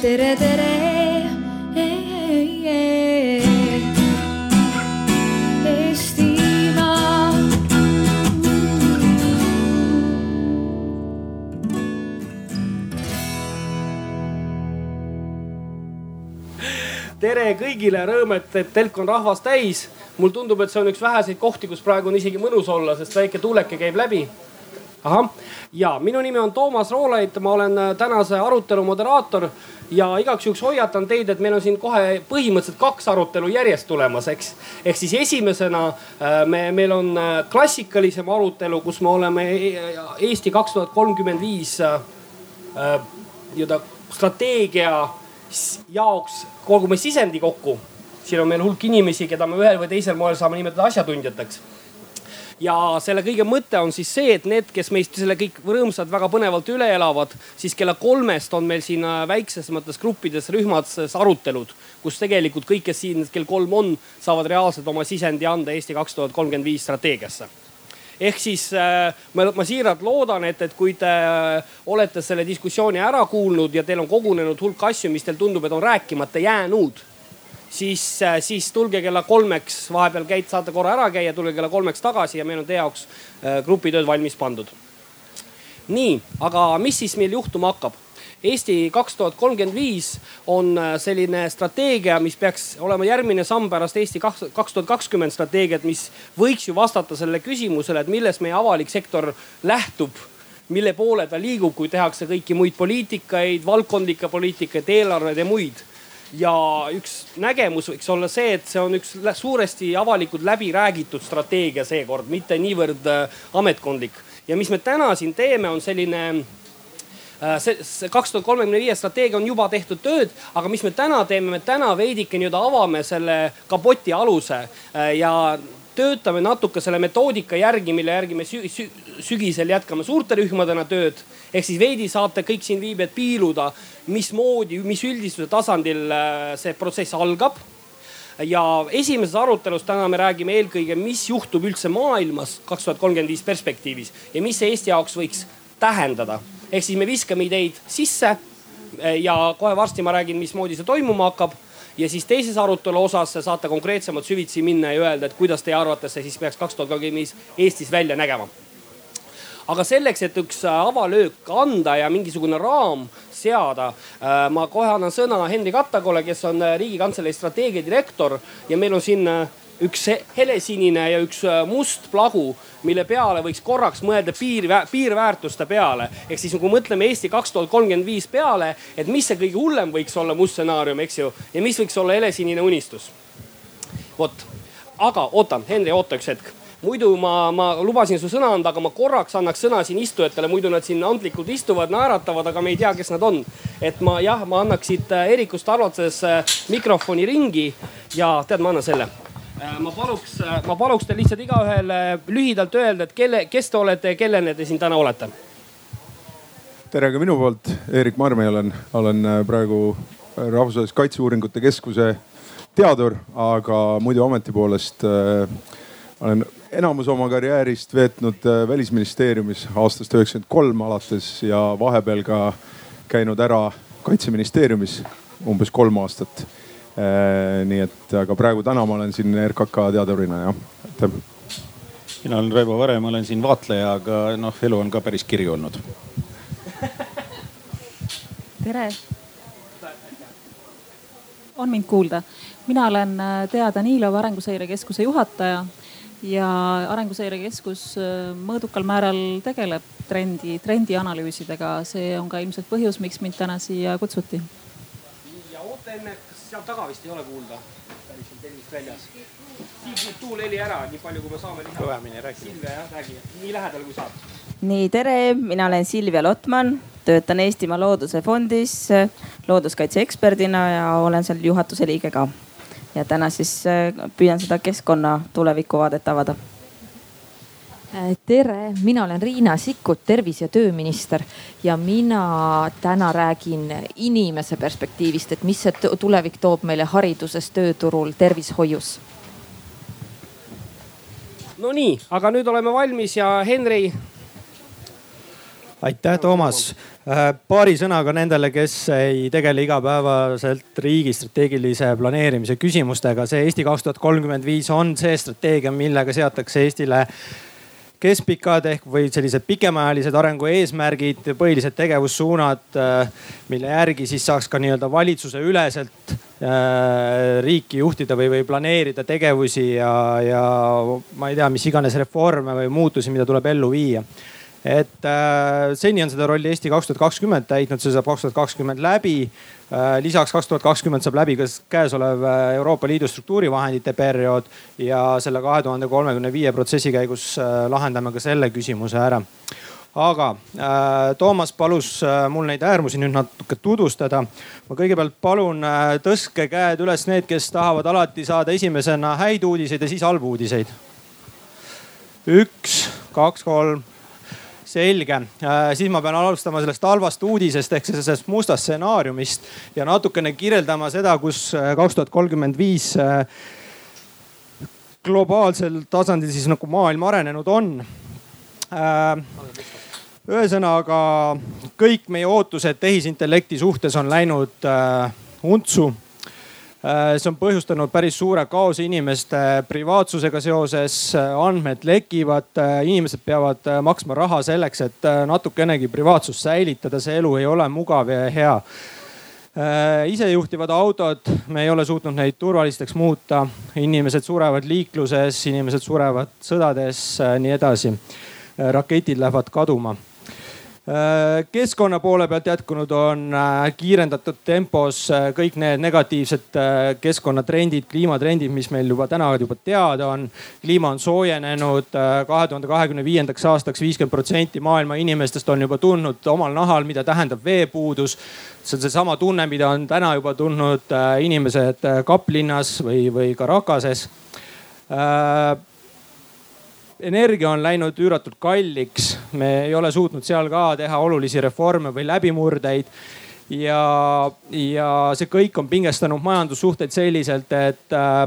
tere, tere. Tere kõigile, rõõm, et, et telk on rahvast täis. mul tundub, et see on üks väheseid kohti, kus praegu on isegi mõnus olla, sest väike tuuleke käib läbi. Ahah, ja minu nimi on Toomas Roolait, ma olen äh, tänase arutelu moderaator ja igaks juhuks hoiatan teid, et meil on siin kohe põhimõtteliselt kaks arutelu järjest tulemas, eks. ehk siis esimesena äh, me, meil on äh, klassikalisem arutelu, kus me oleme e- Eesti kaks tuhat kolmkümmend viis nii-öelda strateegia jaoks kogume sisendi kokku. siin on meil hulk inimesi, keda me ühel või teisel moel saame nimetada asjatundjateks ja selle kõige mõte on siis see, et need, kes meist selle kõik rõõmsalt väga põnevalt üle elavad, siis kella kolmest on meil siin äh, väiksemates gruppides, rühmades arutelud, kus tegelikult kõik, kes siin kell kolm on, saavad reaalselt oma sisendi anda Eesti kaks tuhat kolmkümmend viis strateegiasse. Ehk siis äh, ma, ma siiralt loodan, et, et kui te äh, olete selle diskussiooni ära kuulnud ja teil on kogunenud hulk asju, mis teil tundub, et on rääkimata jäänud siis, siis tulge kella kolmeks, vahepeal käid, saate korra ära käia, tulge kella kolmeks tagasi ja meil on teie jaoks äh, grupitööd valmis pandud. nii, aga mis siis meil juhtuma hakkab? Eesti kaks tuhat kolmkümmend viis on äh, selline strateegia, mis peaks olema järgmine samm pärast Eesti kaks tuhat kakskümmend strateegiat, mis võiks ju vastata sellele küsimusele, et millest meie avalik sektor lähtub mille poole ta liigub, kui tehakse kõiki muid poliitikaid, valdkondlikke poliitikaid, eelarveid ja muid ja üks nägemus võiks olla see, et see on üks suuresti avalikult läbi räägitud strateegia seekord, mitte niivõrd äh, ametkondlik. ja mis me täna siin teeme, on selline äh, see, kaks tuhat kolmekümne viie strateegia on juba tehtud tööd, aga mis me täna teeme, me täna veidike nii-öelda avame selle kapoti aluse äh, ja töötame natuke selle metoodika järgi, mille järgi me sü sü sügisel jätkame suurte rühmadena tööd. Ehk siis veidi saate kõik siin viibijad piiluda, mismoodi, mis üldistuse tasandil äh, see protsess algab. Ja esimeses arutelus täna me räägime eelkõige, mis juhtub üldse maailmas kaks tuhat kolmkümmend viis perspektiivis ja mis see Eesti jaoks võiks tähendada. ehk siis me viskame ideid sisse ja kohe varsti ma räägin, mismoodi see toimuma hakkab. Ja siis teises arutelu osas saate konkreetsemalt süvitsi minna ja öelda, et kuidas teie arvates see siis peaks kaks tuhat kolmkümmend viis Eestis välja nägema aga selleks, et üks avalöök anda ja mingisugune raam seada, äh, ma kohe annan sõna Henri Kattakole, kes on äh, riigikantselei strateegiadirektor ja meil on siin äh, üks helesinine ja üks must plagu, mille peale võiks korraks mõelda piir, piirväärtuste peale. ehk siis kui mõtleme Eesti kaks tuhat kolmkümmend viis peale, et mis see kõige hullem võiks olla must stsenaarium, eks ju, ja mis võiks olla helesinine unistus. vot, aga ootan, Henri, oota üks hetk muidu ma, ma lubasin su sõna anda, aga ma korraks annaks sõna siin istujatele, muidu nad siin antlikult istuvad, naeratavad, aga me ei tea, kes nad on. et ma jah, ma annaks siit Eerikust arvates mikrofoni ringi ja tead, ma annan selle ma paluks, ma paluks teil lihtsalt igaühel lühidalt öelda, et kelle, kes te olete ja kellena te siin täna olete? tere ka minu poolt, Eerik Marmi olen, olen praegu Rahvusvahelise Kaitseuuringute Keskuse teadur, aga muidu ameti poolest äh, olen enamus oma karjäärist veetnud äh, välisministeeriumis aastast üheksakümmend kolm alates ja vahepeal ka käinud ära kaitseministeeriumis umbes kolm aastat. Äh, nii et, aga praegu täna ma olen siin RKK teadurina jah, aitäh. mina olen Raivo Vare, ma olen siin vaatleja, aga noh, elu on ka päris kiri olnud. tere. on mind kuulda? mina olen äh, Tea Danilov, Arenguseire Keskuse juhataja ja Arenguseire Keskus äh, mõõdukal määral tegeleb trendi, trendianalüüsidega. see on ka ilmselt põhjus, miks mind täna siia kutsuti. ja oota enne, kas sealt taga vist ei ole kuulda? päriselt telgist väljas. Siit nüüd tuulheli ära, nii palju kui me saame kõvemini räägi. Silvia jah, räägi nii lähedal kui saad. nii, tere, mina olen Silvia Lotman, töötan Eestimaa Looduse Fondis looduskaitse eksperdina ja olen seal juhatuse liige ka ja täna siis äh, püüan seda keskkonna tulevikuvaadet avada. Äh, tere, mina olen Riina Sikkut, tervise- ja tööminister ja mina täna räägin inimese perspektiivist, et mis see tulevik toob meile hariduses, tööturul, tervishoius. no nii, aga nüüd oleme valmis ja Henri. aitäh, Toomas. Äh, paari sõnaga nendele, kes ei tegele igapäevaselt riigi strateegilise planeerimise küsimustega. see Eesti kaks tuhat kolmkümmend viis on see strateegia, millega seatakse Eestile keskpikad ehk või sellised pikemaajalised arengu eesmärgid, põhilised tegevussuunad, äh, mille järgi siis saaks ka nii-öelda valitsuse üleselt äh, riiki juhtida või, või planeerida tegevusi ja, ja ma ei tea, mis iganes reforme või muutusi, mida tuleb ellu viia et äh, seni on seda rolli Eesti kaks tuhat kakskümmend täitnud, see saab kaks tuhat kakskümmend läbi äh,. lisaks kaks tuhat kakskümmend saab läbi ka käesolev äh, Euroopa Liidu struktuurivahendite periood ja selle kahe tuhande kolmekümne viie protsessi käigus äh, lahendame ka selle küsimuse ära aga äh, Toomas palus äh, mul neid äärmusi nüüd natuke tutvustada. ma kõigepealt palun äh, tõstke käed üles need, kes tahavad alati saada esimesena häid uudiseid ja siis halbu uudiseid. üks, kaks, kolm selge, äh, siis ma pean alustama sellest halvast uudisest ehk sellest mustast stsenaariumist ja natukene kirjeldama seda, kus äh, kaks tuhat kolmkümmend viis äh, globaalsel tasandil siis nagu maailm arenenud on. ühesõnaga kõik meie ootused tehisintellekti suhtes on läinud untsu see on põhjustanud päris suure kaose inimeste privaatsusega seoses, andmed lekivad, äh, inimesed peavad äh, maksma raha selleks, et natukenegi privaatsust säilitada, see elu ei ole mugav ja hea. isejuhtivad autod, me ei ole suutnud neid turvalisteks muuta, inimesed surevad liikluses, inimesed surevad sõdades, nii edasi. raketid lähevad kaduma Äh, keskkonna poole pealt jätkunud on äh, kiirendatud tempos äh, kõik need negatiivsed keskkonnatrendid, kliimatrendid, mis meil juba täna juba teada on. kliima on soojenenud kahe tuhande kahekümne viiendaks aastaks viiskümmend protsenti maailma inimestest on juba tundnud omal nahal, mida tähendab veepuudus. see on seesama tunne, mida on täna juba tundnud inimesed Kaplinnas või, või ka Rakases energia on läinud üüratult kalliks, me ei ole suutnud seal ka teha olulisi reforme või läbimurdeid. ja, ja see kõik on pingestanud majandussuhteid selliselt, et äh,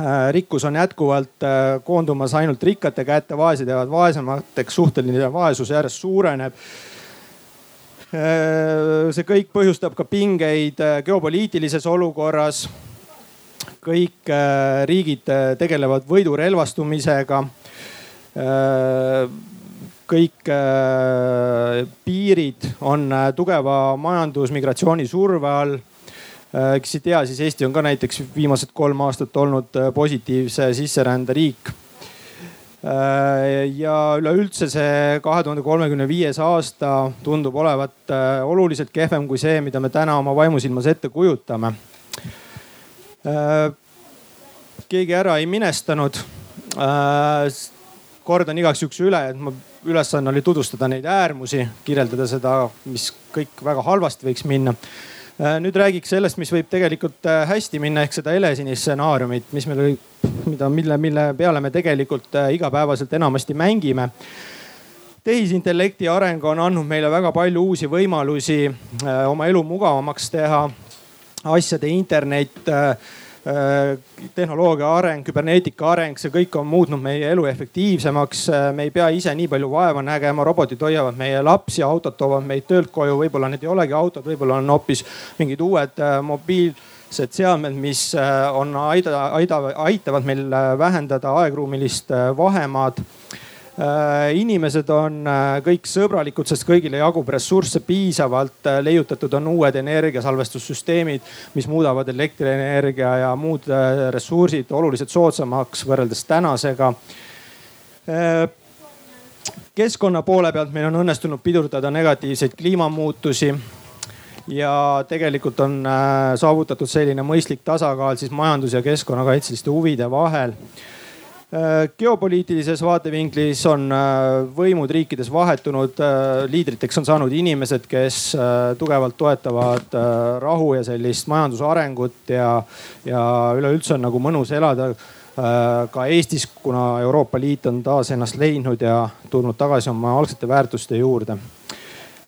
äh, rikkus on jätkuvalt äh, koondumas ainult rikkate kätte, vaesed jäävad vaesemateks, suhteline vaesus järjest suureneb. Äh, see kõik põhjustab ka pingeid geopoliitilises olukorras kõik äh, riigid äh, tegelevad võidurelvastumisega. Äh, kõik piirid on tugeva majandusmigratsiooni surve all kes ei tea, siis Eesti on ka näiteks viimased kolm aastat olnud positiivse sisserände riik. ja üleüldse see kahe tuhande kolmekümne viies aasta tundub olevat oluliselt kehvem kui see, mida me täna oma vaimusilmas ette kujutame keegi ära ei minestanud. Äh, kordan igaks juhuks üle, et mu ülesanne oli tutvustada neid äärmusi, kirjeldada seda, mis kõik väga halvasti võiks minna äh, nüüd räägiks sellest, mis võib tegelikult hästi minna, ehk seda helesinist stsenaariumit, mis meil oli, mida, mille, mille peale me tegelikult igapäevaselt enamasti mängime. tehisintellekti areng on andnud meile väga palju uusi võimalusi oma elu mugavamaks teha asjade internet äh, äh, tehnoloogia areng, küberneetika areng, see kõik on muutnud meie elu efektiivsemaks. Äh, me ei pea ise nii palju vaeva nägema, robotid hoiavad meie lapsi, autod toovad meid töölt koju, võib-olla need ei olegi autod, võib-olla on hoopis mingid uued mobiilsed seadmed, mis on aida, aida, aitavad meil vähendada aegruumilist vahemaad inimesed on äh, kõik sõbralikud, sest kõigile jagub ressursse piisavalt. Äh, leiutatud on uued energiasalvestussüsteemid, mis muudavad elektrienergia ja muud ressursid oluliselt soodsamaks võrreldes tänasega. Keskkonna poole pealt meil on õnnestunud pidurdada negatiivseid kliimamuutusi. Ja tegelikult on saavutatud selline mõistlik tasakaal siis majandus- ja keskkonnakaitseliste huvide vahel. Äh, geopoliitilises vaatevinklis on äh, võimud riikides vahetunud, äh, liidriteks on saanud inimesed, kes tugevalt toetavad rahu ja sellist majanduse arengut ja, ja üleüldse on nagu mõnus elada ka Eestis, kuna Euroopa Liit on taas ennast leidnud ja tulnud tagasi oma algsete väärtuste juurde.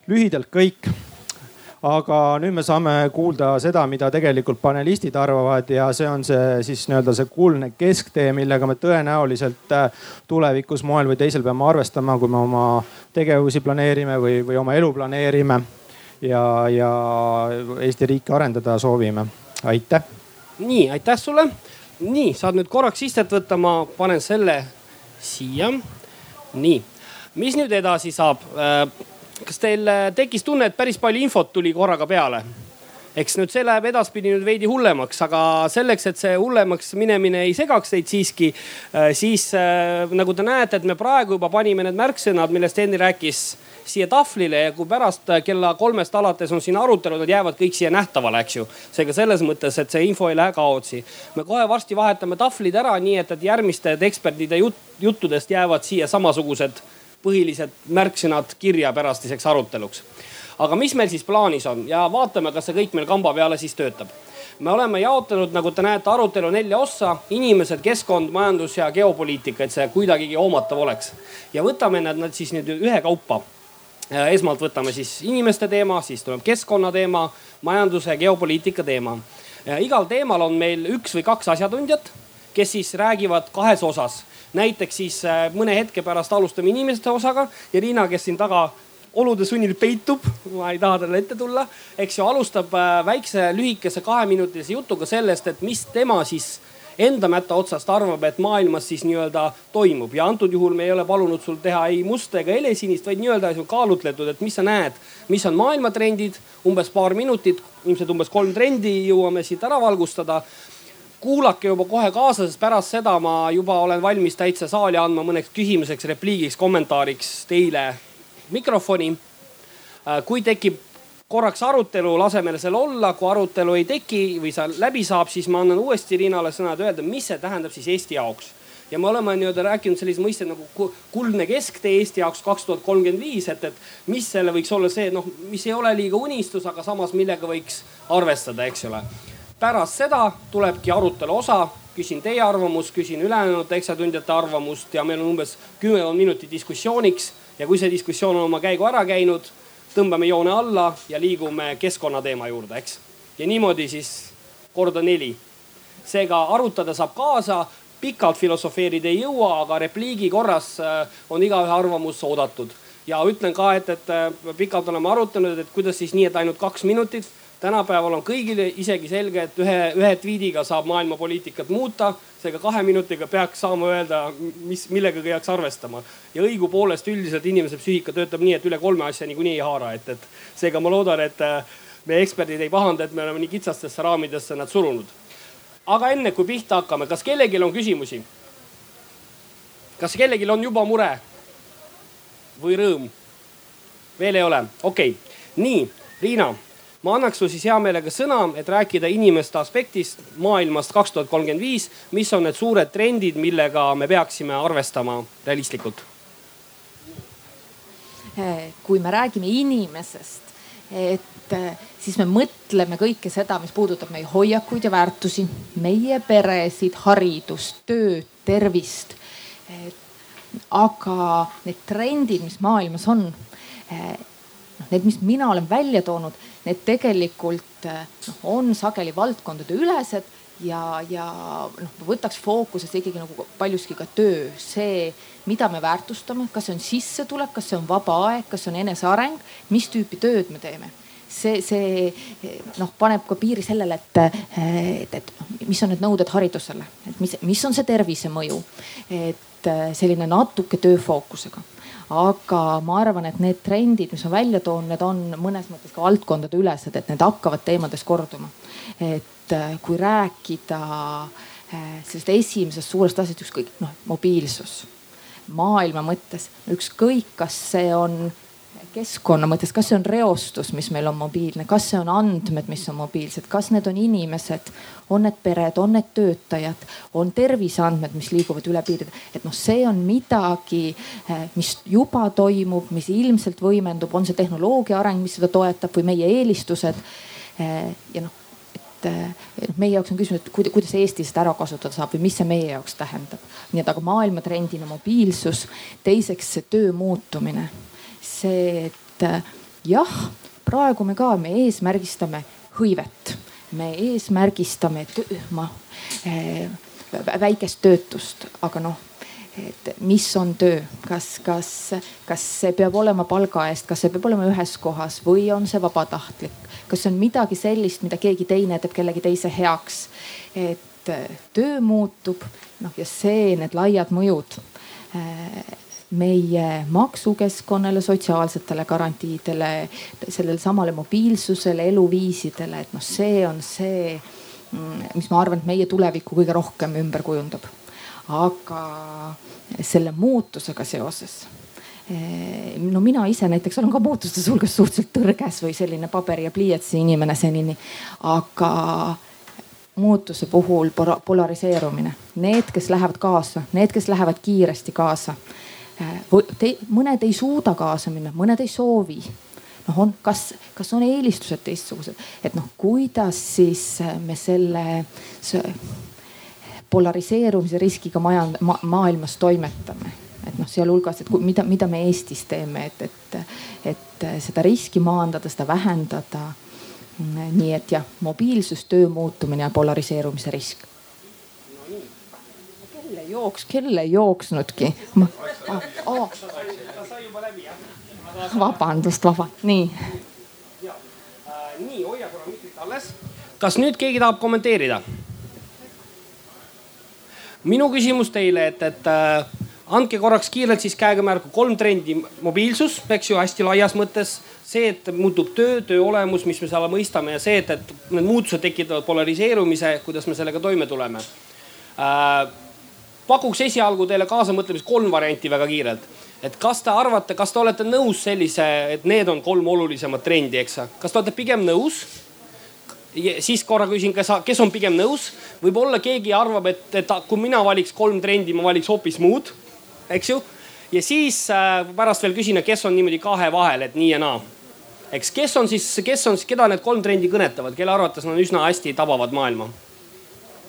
lühidalt kõik aga nüüd me saame kuulda seda, mida tegelikult panelistid arvavad ja see on see siis nii-öelda see kuldne kesktee, millega me tõenäoliselt äh, tulevikus moel või teisel peame arvestama, kui me oma tegevusi planeerime või, või oma elu planeerime ja, ja Eesti riiki arendada soovime. aitäh. nii, aitäh sulle. nii, saad nüüd korraks istet võtta, ma panen selle siia. nii, mis nüüd edasi saab? Kas teil äh, tekkis tunne, et päris palju infot tuli korraga peale? eks nüüd see läheb edaspidi nüüd veidi hullemaks, aga selleks, et see hullemaks minemine ei segaks teid siiski, äh, siis äh, nagu te näete, et me praegu juba panime need märksõnad, millest Henri rääkis siia tahvlile ja kui pärast kella kolmest alates on siin arutelud, need jäävad kõik siia nähtavale, eks ju. seega selles mõttes, et see info ei lähe kaotsi. me kohe varsti vahetame tahvlid ära, nii et, et järgmiste ekspertide jut, juttudest jäävad siia samasugused põhilised märksõnad kirja pärastiseks aruteluks. aga mis meil siis plaanis on ja vaatame, kas see kõik meil kamba peale siis töötab me oleme jaotanud, nagu te näete, arutelu nelja ossa, inimesed, keskkond, majandus ja geopoliitika, et see kuidagigi hoomatav oleks. ja võtame nad, nad siis nüüd ühekaupa. esmalt võtame siis inimeste teema, siis tuleb keskkonna teema, majanduse, geopoliitika teema. igal teemal on meil üks või kaks asjatundjat, kes siis räägivad kahes osas näiteks siis äh, mõne hetke pärast alustame inimeste osaga ja Riina, kes siin taga olude sunnil peitub, ma ei taha talle ette tulla, eks ju, alustab äh, väikse lühikese kaheminutilise jutuga sellest, et mis tema siis enda mätta otsast arvab, et maailmas siis nii-öelda toimub. Ja antud juhul me ei ole palunud sul teha ei musta ega helesinist, vaid nii-öelda kaalutletud, et mis sa näed, mis on maailmatrendid, umbes paar minutit, ilmselt umbes kolm trendi jõuame siit ära valgustada kuulake juba kohe kaasa, sest pärast seda ma juba olen valmis täitsa saali andma mõneks küsimuseks, repliigiks, kommentaariks teile mikrofoni. Äh, kui tekib korraks arutelu, laseme selle olla, kui arutelu ei teki või see läbi saab, siis ma annan uuesti Riinale sõna, et öelda, mis see tähendab siis Eesti jaoks. ja me oleme nii-öelda rääkinud sellise mõiste nagu kuldne kesktee Eesti jaoks kaks tuhat kolmkümmend viis, et, et mis selle võiks olla see, noh, mis ei ole liiga unistus, aga samas millega võiks arvestada, eks ole pärast seda tulebki arutelu osa, küsin teie arvamust, küsin ülejäänud eksatundjate arvamust ja meil on umbes kümmekond minutit diskussiooniks. ja kui see diskussioon on oma käigu ära käinud, tõmbame joone alla ja liigume keskkonnateema juurde, eks. ja niimoodi siis korda neli. seega arutada saab kaasa, pikalt filosofeerida ei jõua, aga repliigi korras äh, on igaühe arvamus oodatud ja ütlen ka, et, et äh, pikalt oleme arutanud, et kuidas siis nii, et ainult kaks minutit tänapäeval on kõigile isegi selge, et ühe, ühe tweet'iga saab maailma poliitikat muuta. seega kahe minutiga peaks saama öelda, mis, millega peaks arvestama. ja õigupoolest üldiselt inimese psüühika töötab nii, et üle kolme asja niikuinii ei haara, et, et seega ma loodan, et äh, meie eksperdid ei pahanda, et me oleme nii kitsastesse raamidesse nad surunud. aga enne kui pihta hakkame, kas kellelgi on küsimusi? kas kellelgi on juba mure või rõõm? veel ei ole, okei okay., nii Riina ma annaks sulle siis hea meelega sõna, et rääkida inimeste aspektist maailmast kaks tuhat kolmkümmend viis. mis on need suured trendid, millega me peaksime arvestama realistlikult? kui me räägime inimesest, et siis me mõtleme kõike seda, mis puudutab meie hoiakuid ja väärtusi, meie peresid, haridust, tööd, tervist. aga need trendid, mis maailmas on, noh, need, mis mina olen välja toonud need tegelikult noh, on sageli valdkondade ülesed ja, ja noh, võtaks fookusesse ikkagi nagu paljuski ka töö, see, mida me väärtustame, kas see on sissetulek, kas see on vaba aeg, kas see on eneseareng, mis tüüpi tööd me teeme see, see noh, paneb ka piiri sellele, et, et, et mis on need nõuded haridusele, et mis, mis on see tervisemõju. et selline natuke tööfookusega aga ma arvan, et need trendid, mis ma välja toon, need on mõnes mõttes ka valdkondade ülesed, et need hakkavad teemades korduma. et äh, kui rääkida äh, sellest esimesest suurest asjast, ükskõik noh, mobiilsus maailma mõttes, ükskõik, kas see on keskkonna mõttes, kas see on reostus, mis meil on mobiilne, kas see on andmed, mis on mobiilsed, kas need on inimesed, on need pered, on need töötajad, on terviseandmed, mis liiguvad üle piiride. et noh, see on midagi, eh, mis juba toimub, mis ilmselt võimendub, on see tehnoloogia areng, mis seda toetab või meie eelistused. Eh, ja noh, et meie jaoks on küsimus, et kuidas Eesti seda ära kasutada saab või mis see meie jaoks tähendab. nii et aga maailmatrendina mobiilsus, teiseks see töö muutumine see, et äh, jah, praegu me ka, me eesmärgistame hõivet, me eesmärgistame töö, eh, väikest töötust, aga noh et mis on töö, kas, kas, kas see peab olema palga eest, kas see peab olema ühes kohas? Või on see vabatahtlik, kas see on midagi sellist, mida keegi teine teeb kellegi teise heaks. et töö muutub, noh ja see, need laiad mõjud meie maksukeskkonnale, sotsiaalsetele garantiidele, sellele samale mobiilsusele, eluviisidele, et noh, see on see, mis ma arvan, et meie tulevikku kõige rohkem ümber kujundab. aga selle muutusega seoses no mina ise näiteks olen ka muutuste hulgas suhteliselt tõrges või selline paberi ja pliiatsi inimene senini. aga muutuse puhul polariseerumine, need, kes lähevad kaasa, need, kes lähevad kiiresti kaasa Te, mõned ei suuda kaasa minna, mõned ei soovi. Noh, on, kas, kas on eelistused teistsugused, et noh, kuidas siis me selle polariseerumise riskiga maja ma,, maailmas toimetame? Et noh, sealhulgas, et mida, mida me Eestis teeme, et, et, et seda riski maandada, seda vähendada. nii et jah, mobiilsus, töö muutumine ja polariseerumise risk jooks, kell ei jooksnudki. Oh. vabandust, vaba, nii. nii, hoia korra mikrit alles. kas nüüd keegi tahab kommenteerida? minu küsimus teile, et, et äh, andke korraks kiirelt siis käega märku kolm trendi. mobiilsus, eks ju, hästi laias mõttes. see, et muutub töö, töö olemus, mis me seal mõistame ja see, et, et need muutused tekitavad polariseerumise, kuidas me sellega toime tuleme äh, pakuks esialgu teile kaasamõtlemist kolm varianti väga kiirelt. et kas te arvate, kas te olete nõus sellise, et need on kolm olulisemat trendi, eks, kas te olete pigem nõus? siis korra küsin, kes, kes on pigem nõus, võib-olla keegi arvab, et, et kui mina valiks kolm trendi, ma valiks hoopis muud, eks ju. ja siis äh, pärast veel küsin, kes on niimoodi kahe vahel, et nii ja naa. eks, kes on siis, kes on keda need kolm trendi kõnetavad, kelle arvates nad üsna hästi tabavad maailma?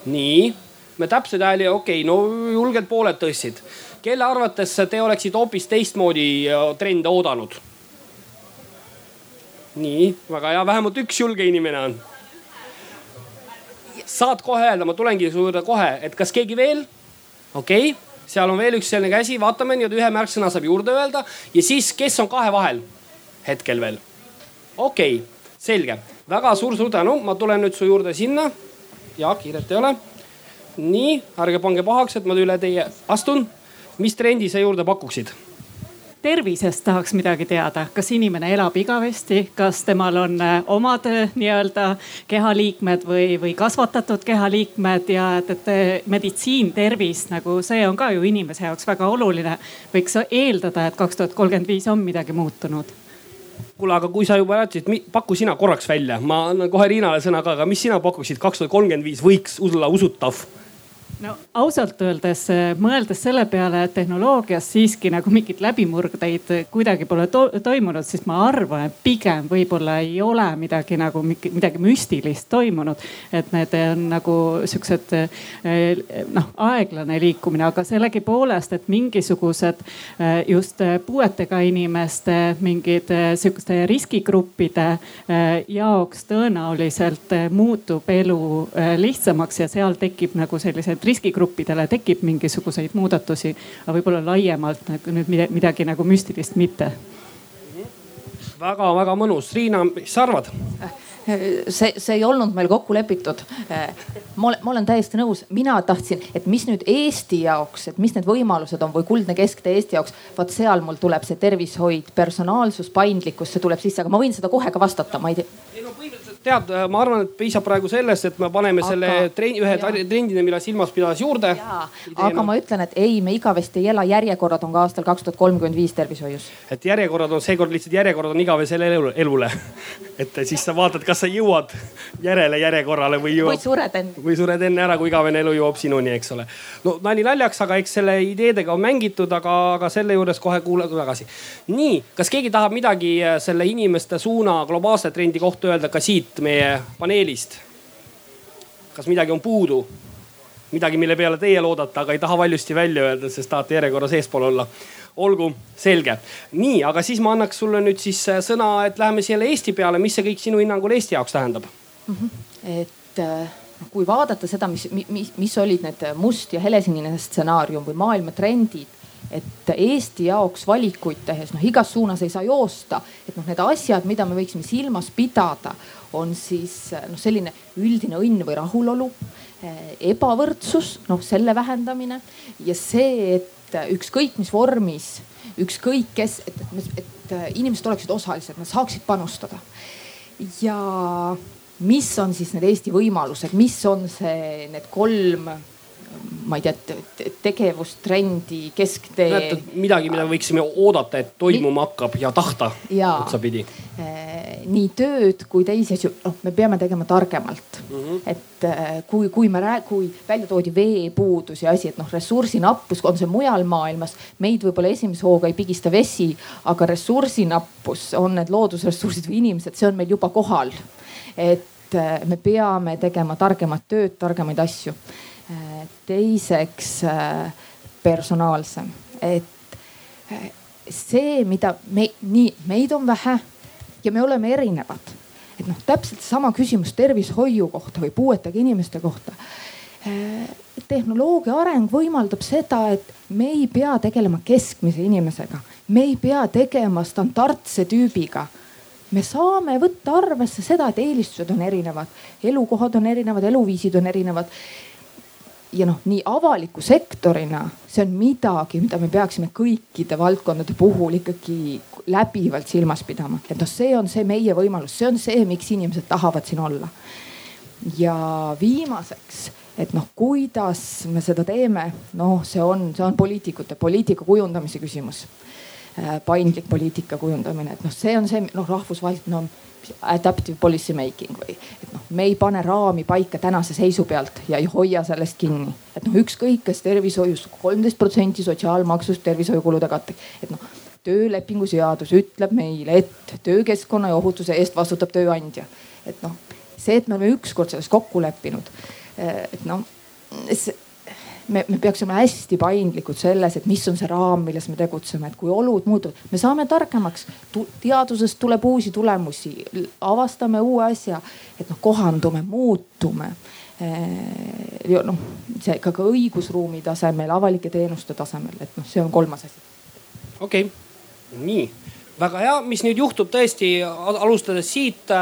nii me täpseid hääli, okei okay,, no julgelt pooled tõstsid. kelle arvates te oleksite hoopis teistmoodi äh, trende oodanud? nii, väga hea, vähemalt üks julge inimene on. saad kohe öelda, ma tulengi su juurde kohe, et kas keegi veel? okei okay., seal on veel üks selline käsi, vaatame nii-öelda ühe märksõna saab juurde öelda ja siis, kes on kahe vahel hetkel veel? okei okay,, selge, väga suur-suur tänu, ma tulen nüüd su juurde sinna. ja kiiret ei ole nii, ärge pange pahaks, et ma üle teie astun. mis trendi sa juurde pakuksid? tervisest tahaks midagi teada, kas inimene elab igavesti, kas temal on äh, omad äh, nii-öelda kehaliikmed või, või kasvatatud kehaliikmed? Ja et, et äh, meditsiin, tervis nagu see on ka ju inimese jaoks väga oluline. võiks eeldada, et kaks tuhat kolmkümmend viis on midagi muutunud. Kuule, aga kui sa juba rääkisid, paku sina korraks välja, ma annan kohe Riinale sõna ka, aga mis sina pakuksid, kaks tuhat kolmkümmend viis võiks olla usutav no ausalt öeldes, äh, mõeldes selle peale, et tehnoloogias siiski nagu mingeid läbimurdeid kuidagi pole to toimunud, siis ma arvan, et pigem võib-olla ei ole midagi nagu midagi müstilist toimunud. et need on nagu siuksed äh, noh, aeglane liikumine, aga sellegipoolest, et mingisugused äh, just puuetega inimeste mingid sihukeste riskigruppide jaoks tõenäoliselt muutub elu lihtsamaks ja seal tekib nagu sellised riskigruppidele tekib mingisuguseid muudatusi, aga võib-olla laiemalt nagu nüüd midagi nagu müstilist mitte väga-väga mõnus. Riina, mis sa arvad? see, see ei olnud meil kokku lepitud. ma olen, ma olen täiesti nõus, mina tahtsin, et mis nüüd Eesti jaoks, et mis need võimalused on või kuldne kesktee Eesti jaoks. vot seal mul tuleb see tervishoid, personaalsus, paindlikkus, see tuleb sisse, aga ma võin seda kohe ka vastata, ma ei tea tead, ma arvan, et piisab praegu sellest, et me paneme aga, selle trendi, ühe trendina, mille silmas pidas juurde. aga ma ütlen, et ei, me igavesti ei ela, järjekorrad on ka aastal kaks tuhat kolmkümmend viis tervishoius. et järjekorrad on seekord lihtsalt järjekorrad on igavesele elule. et siis sa vaatad, kas sa jõuad järele järjekorrale või jõuab. või sured enne. või sured enne ära, kui igavene elu jõuab sinuni, eks ole. no nali naljaks, aga eks selle ideedega on mängitud, aga, aga selle juures kohe kuulame tagasi. nii, kas keegi tahab midagi selle inimeste suuna globaalse trendi kohta öelda ka siit? Siit meie paneelist? kas midagi on puudu? midagi, mille peale teie loodate, aga ei taha valjusti välja öelda, sest tahate järjekorras eespool olla. olgu, selge. nii, aga siis ma annaks sulle nüüd siis äh, sõna, et läheme selle Eesti peale, mis see kõik sinu hinnangul Eesti jaoks tähendab mm? -hmm. et äh, kui vaadata seda, mis, mis, mis olid need must ja helesinine stsenaarium või maailma trendid et Eesti jaoks valikuid tehes, noh igas suunas ei saa joosta, et noh, need asjad, mida me võiksime silmas pidada, on siis noh, selline üldine õnn või rahulolu, eh, ebavõrdsus, noh selle vähendamine ja see, et ükskõik mis vormis, ükskõik kes, et, et, et inimesed oleksid osalised, nad saaksid panustada. ja mis on siis need Eesti võimalused, mis on see, need kolm ma ei tea, tegevustrendi kesktee. midagi, mida võiksime oodata, et toimuma hakkab ja tahta otsapidi. Eh, nii tööd kui teisi asju, noh, me peame tegema targemalt mm. -hmm. et eh, kui, kui me räägime, kui välja toodi veepuudus ja asi, et noh, ressursinappus on see mujal maailmas, meid võib-olla esimese hooga ei pigista vesi, aga ressursinappus on need loodusressursid või inimesed, see on meil juba kohal. et eh, me peame tegema targemat tööd, targemaid asju teiseks äh, personaalsem, et äh, see, mida me nii, meid on vähe ja me oleme erinevad. et noh, täpselt sama küsimus tervishoiu kohta või puuetega inimeste kohta. Äh, tehnoloogia areng võimaldab seda, et me ei pea tegelema keskmise inimesega, me ei pea tegema standardse tüübiga. Me saame võtta arvesse seda, et eelistused on erinevad, elukohad on erinevad, eluviisid on erinevad ja noh, nii avaliku sektorina see on midagi, mida me peaksime kõikide valdkondade puhul ikkagi läbivalt silmas pidama, et noh, see on see meie võimalus, see on see, miks inimesed tahavad siin olla. ja viimaseks, et noh, kuidas me seda teeme, noh, see on, see on poliitikute, poliitika kujundamise küsimus. Äh, paindlik poliitika kujundamine, et noh, see on see noh, rahvusvaheline no, adaptive policy making või et noh, me ei pane raami paika tänase seisu pealt ja ei hoia sellest kinni. et noh, ükskõik kas tervishoius kolmteist protsenti sotsiaalmaksust tervishoiukulude katteks, et noh töölepingu seadus ütleb meile, et töökeskkonna ja ohutuse eest vastutab tööandja. et noh, see, et me oleme ükskord selles kokku leppinud, et noh me, me peaksime hästi paindlikud selles, et mis on see raam, milles me tegutseme, et kui olud muutuvad, me saame targemaks. teadusest tuleb uusi tulemusi, avastame uue asja, et noh, kohandume, muutume ja noh, see ka, ka õigusruumi tasemel, avalike teenuste tasemel, et noh, see on kolmas asi. okei okay., nii väga hea, mis nüüd juhtub tõesti alustades siit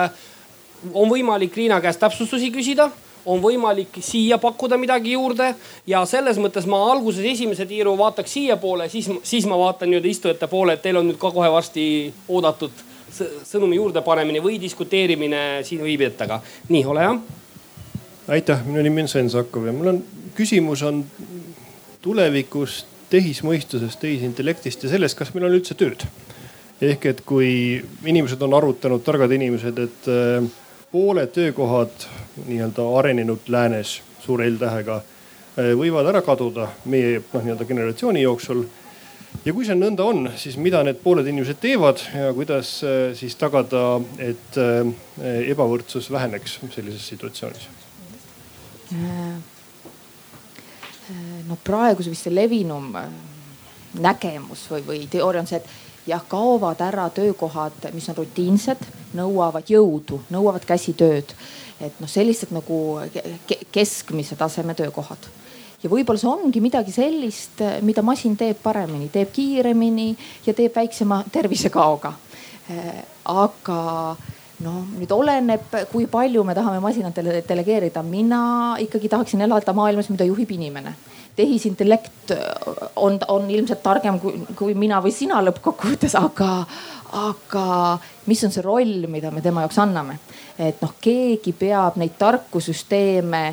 on võimalik Riina käest täpsustusi küsida on võimalik siia pakkuda midagi juurde ja selles mõttes ma alguses esimese tiiru vaataks siiapoole, siis, siis ma vaatan nii-öelda istujate poole, et teil on nüüd ka kohe varsti oodatud sõnumi juurdepanemine või diskuteerimine siin viibijatega. nii, ole hea. aitäh, minu nimi on Sven Sakov ja mul on küsimus on tulevikust, tehismõistusest, tehisintellektist ja sellest, kas meil on üldse tööd. ehk et kui inimesed on arutanud, targad inimesed, et äh, pooled töökohad nii-öelda arenenud läänes suure L-tähega eh, võivad ära kaduda meie noh, nii-öelda generatsiooni jooksul. ja kui see nõnda on, siis mida need pooled inimesed teevad ja kuidas eh, siis tagada, et eh, ebavõrdsus väheneks sellises situatsioonis? no praeguse vist see levinum nägemus või, või teooria on see, et jah, kaovad ära töökohad, mis on rutiinsed, nõuavad jõudu, nõuavad käsitööd. et noh, sellised nagu keskmise taseme töökohad ja võib-olla see ongi midagi sellist, mida masin teeb paremini, teeb kiiremini ja teeb väiksema tervisekaoga. aga noh, nüüd oleneb, kui palju me tahame masinatele delegeerida. mina ikkagi tahaksin elada maailmas, mida juhib inimene tehisintellekt äh, on, on ilmselt targem kui, kui mina või sina lõppkokkuvõttes, aga, aga mis on see roll, mida me tema jaoks anname? et noh, keegi peab neid tarku süsteeme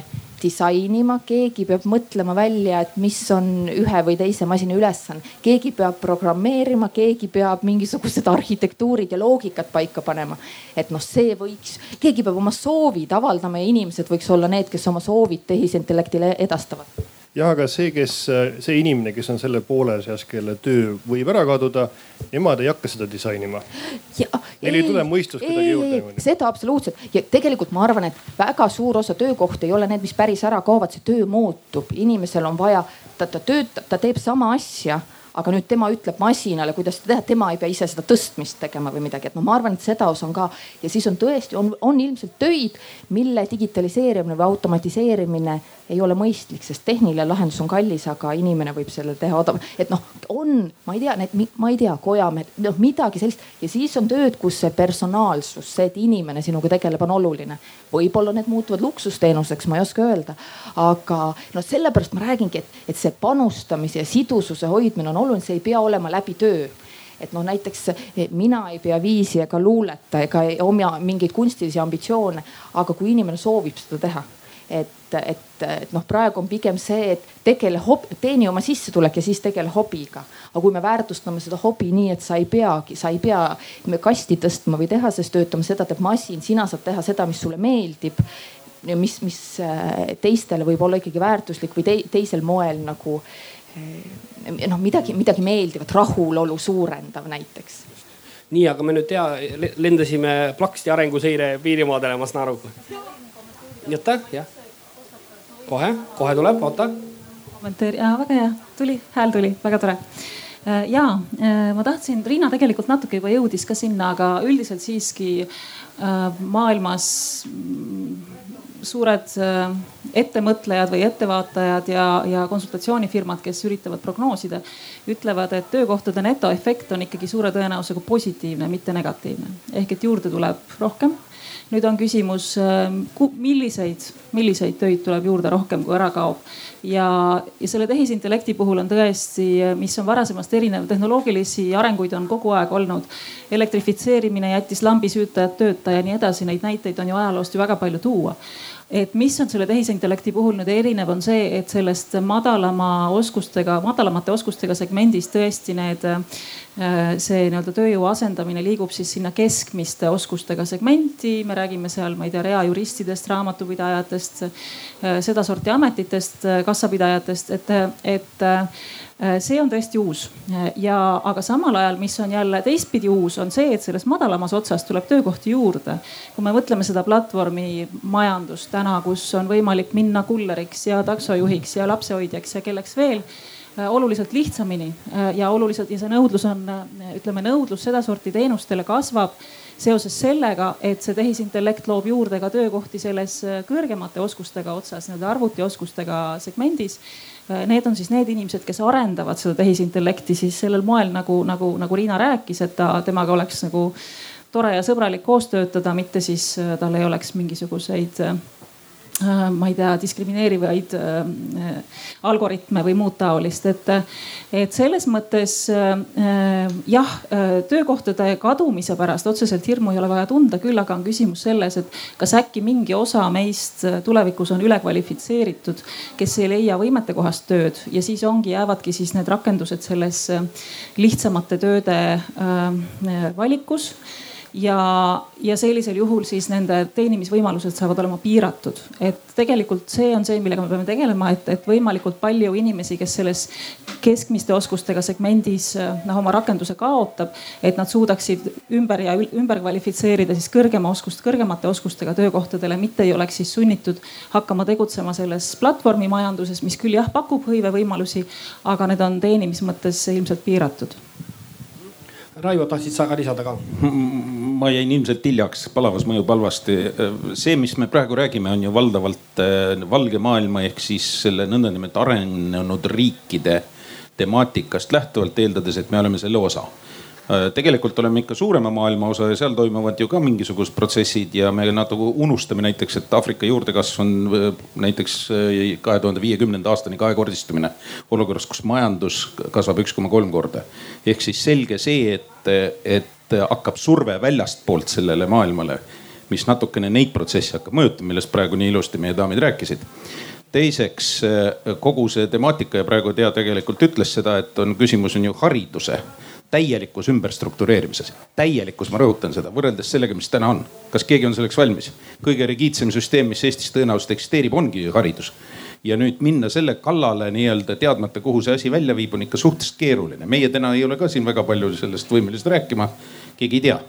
disainima, keegi peab mõtlema välja, et mis on ühe või teise masina ülesanne. keegi peab programmeerima, keegi peab mingisugused arhitektuurid ja loogikad paika panema. et noh, see võiks, keegi peab oma soovid avaldama ja inimesed võiks olla need, kes oma soovid tehisintellektile edastavad jah, aga see, kes, see inimene, kes on selle poole seas, kelle töö võib ära kaduda, nemad ei hakka seda disainima. Neil ei tule mõistus kuidagi juurde. seda absoluutselt ja tegelikult ma arvan, et väga suur osa töökohti ei ole need, mis päris ära kaovad, see töö muutub, inimesel on vaja, ta, ta töötab, ta teeb sama asja aga nüüd tema ütleb masinale, kuidas seda teha, tema ei pea ise seda tõstmist tegema või midagi, et noh, ma arvan, et seda osa on ka ja siis on tõesti, on, on ilmselt töid, mille digitaliseerimine või automatiseerimine ei ole mõistlik, sest tehniline lahendus on kallis, aga inimene võib selle teha odav. et noh, on, ma ei tea, need, ma ei tea, kojamehed, noh midagi sellist ja siis on tööd, kus see personaalsus, see, et inimene sinuga tegeleb, on oluline. võib-olla need muutuvad luksusteenuseks, ma ei oska öelda. aga no sellepärast ma räägingi, et, et see panustamise ja sidususe hoidmine on oluline, see ei pea olema läbi töö et noh, näiteks mina ei pea viisi ega luuleta ega oma mingeid kunstilisi ambitsioone, aga kui inimene soovib seda teha et, et, et noh, praegu on pigem see, et tegele hob-, teeni oma sissetulek ja siis tegele hobiga. aga kui me väärtustame seda hobi nii, et sa ei peagi, sa ei pea kasti tõstma või tehases töötama, seda teeb masin, sina saad teha seda, mis sulle meeldib. mis, mis äh, teistele võib olla ikkagi väärtuslik või te, teisel moel nagu äh, noh, midagi, midagi meeldivat, rahulolu suurendav näiteks nii, aga me nüüd tea, lendasime plaksti arenguseire piirimaadele, ma saan aru. Jõtta, jah kohe, kohe tuleb, oota. kommentaari, väga hea, tuli, hääl tuli, väga tore äh, ja äh, ma tahtsin, Riina tegelikult natuke juba jõudis ka sinna, aga üldiselt siiski äh, maailmas suured ettemõtlejad või ettevaatajad ja, ja konsultatsioonifirmad, kes üritavad prognoosida, ütlevad, et töökohtade netoefekt on ikkagi suure tõenäosusega positiivne, mitte negatiivne. ehk et juurde tuleb rohkem nüüd on küsimus, ähm, milliseid, milliseid töid tuleb juurde rohkem, kui ära kaob. ja, ja selle tehisintellekti puhul on tõesti, mis on varasemast erinev, tehnoloogilisi arenguid on kogu aeg olnud. elektrifitseerimine jättis lambisüütajad tööta ja nii edasi, neid näiteid on ju ajaloost ju väga palju tuua et mis on selle tehisintellekti puhul nüüd erinev, on see, et sellest madalama oskustega, madalamate oskustega segmendis tõesti need, äh, see nii-öelda tööjõu asendamine liigub siis sinna keskmiste oskustega segmenti. me räägime seal, ma ei tea, reajuristidest, raamatupidajatest, äh, sedasorti ametitest, äh, kassapidajatest, et, et see on tõesti uus ja, aga samal ajal, mis on jälle teistpidi uus, on see, et selles madalamas otsas tuleb töökohti juurde. kui me mõtleme seda platvormi majandust täna, kus on võimalik minna kulleriks ja taksojuhiks ja lapsehoidjaks ja kelleks veel äh, oluliselt lihtsamini äh, ja oluliselt ja see nõudlus on, ütleme nõudlus sedasorti teenustele kasvab seoses sellega, et see tehisintellekt loob juurde ka töökohti selles kõrgemate oskustega otsas, nii-öelda arvutioskustega segmendis Äh, need on siis need inimesed, kes arendavad seda tehisintellekti siis sellel moel nagu, nagu, nagu Riina rääkis, et ta, temaga oleks nagu tore ja sõbralik koos töötada, mitte siis äh, tal ei oleks mingisuguseid äh, Äh, ma ei tea, diskrimineerivaid äh, algoritme või muud taolist, et, et selles mõttes äh, jah, töökohtade kadumise pärast otseselt hirmu ei ole vaja tunda, küll aga on küsimus selles, et kas äkki mingi osa meist tulevikus on ülekvalifitseeritud, kes ei leia võimetekohast tööd ja siis ongi, jäävadki siis need rakendused selles lihtsamate tööde valikus ja, ja sellisel juhul siis nende teenimisvõimalused saavad olema piiratud. et tegelikult see on see, millega me peame tegelema, et, et võimalikult palju inimesi, kes selles keskmiste oskustega segmendis noh oma rakenduse kaotab, et nad suudaksid ümber ja ümber kvalifitseerida siis kõrgema oskust, kõrgemate oskustega töökohtadele, mitte ei oleks siis sunnitud hakkama tegutsema selles platvormimajanduses, mis küll jah, pakub hõivevõimalusi, aga need on teenimise mõttes ilmselt piiratud Raivo, tahtsid sa ka lisada ka? ma jäin ilmselt hiljaks, palavas mõjub halvasti. see, mis me praegu räägime, on ju valdavalt äh, valge maailma ehk siis selle nõndanimetatud arenenud riikide temaatikast lähtuvalt, eeldades, et me oleme selle osa tegelikult oleme ikka suurema maailma osa ja seal toimuvad ju ka mingisugused protsessid ja me natuke unustame näiteks, et Aafrika juurdekasv on äh, näiteks äh, kahe tuhande viiekümnenda aastani kahekordistumine. olukorras, kus majandus kasvab üks koma kolm korda. ehk siis selge see, et, et hakkab surve väljastpoolt sellele maailmale, mis natukene neid protsesse hakkab mõjutama, millest praegu nii ilusti meie daamid rääkisid teiseks kogu see temaatika ja praegu Tea tegelikult ütles seda, et on küsimus on ju hariduse täielikus ümberstruktureerimises. täielikkus, ma rõhutan seda, võrreldes sellega, mis täna on. kas keegi on selleks valmis? kõige rigiidsem süsteem, mis Eestis tõenäoliselt eksisteerib, ongi haridus. ja nüüd minna selle kallale nii-öelda teadmata, kuhu see asi välja viib, on ikka suhteliselt keeruline. meie täna ei ole ka siin väga palju sellest võimelised rääkima, keegi ei tea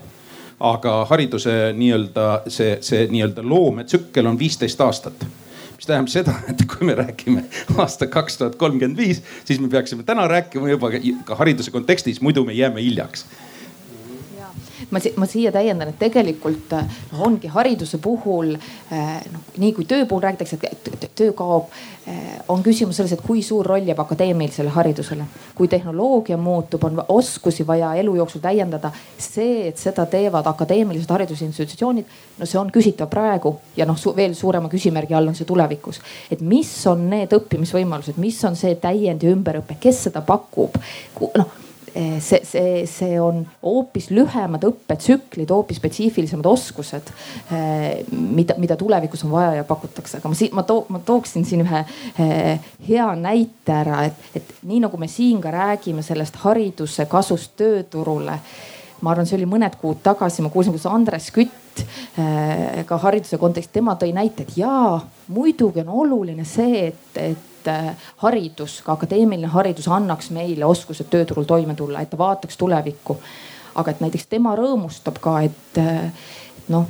aga hariduse nii-öelda see, see nii-öelda loometsükkel on viisteist aastat mis tähendab seda, et kui me räägime aasta kaks tuhat kolmkümmend viis, siis me peaksime täna rääkima juba ka hariduse kontekstis, muidu me jääme hiljaks ma, ma siia täiendan, et tegelikult noh, ongi hariduse puhul noh, nii kui töö puhul räägitakse, et töö kaob, on küsimus selles, et kui suur roll jääb akadeemilisele haridusele. kui tehnoloogia muutub, on oskusi vaja elu jooksul täiendada. see, et seda teevad akadeemilised haridusinstitutsioonid, no see on küsitav praegu ja noh, veel suurema küsimärgi all on see tulevikus. et mis on need õppimisvõimalused, mis on see täiend ja ümberõpe, kes seda pakub? noh see, see, see on hoopis lühemad õppetsüklid, hoopis spetsiifilisemad oskused, eh, mida, mida tulevikus on vaja ja pakutakse. aga ma siin, ma too, ma tooksin siin ühe eh, hea näite ära, et, et nii nagu me siin ka räägime sellest hariduse kasust tööturule ma arvan, see oli mõned kuud tagasi, ma kuulsin, kuidas Andres Kütt ka hariduse kontekstis, tema tõi näite, et jaa, muidugi on oluline see, et, et et äh, haridus, ka akadeemiline haridus annaks meile oskused tööturul toime tulla, et ta vaataks tulevikku. aga et näiteks tema rõõmustab ka, et äh, noh,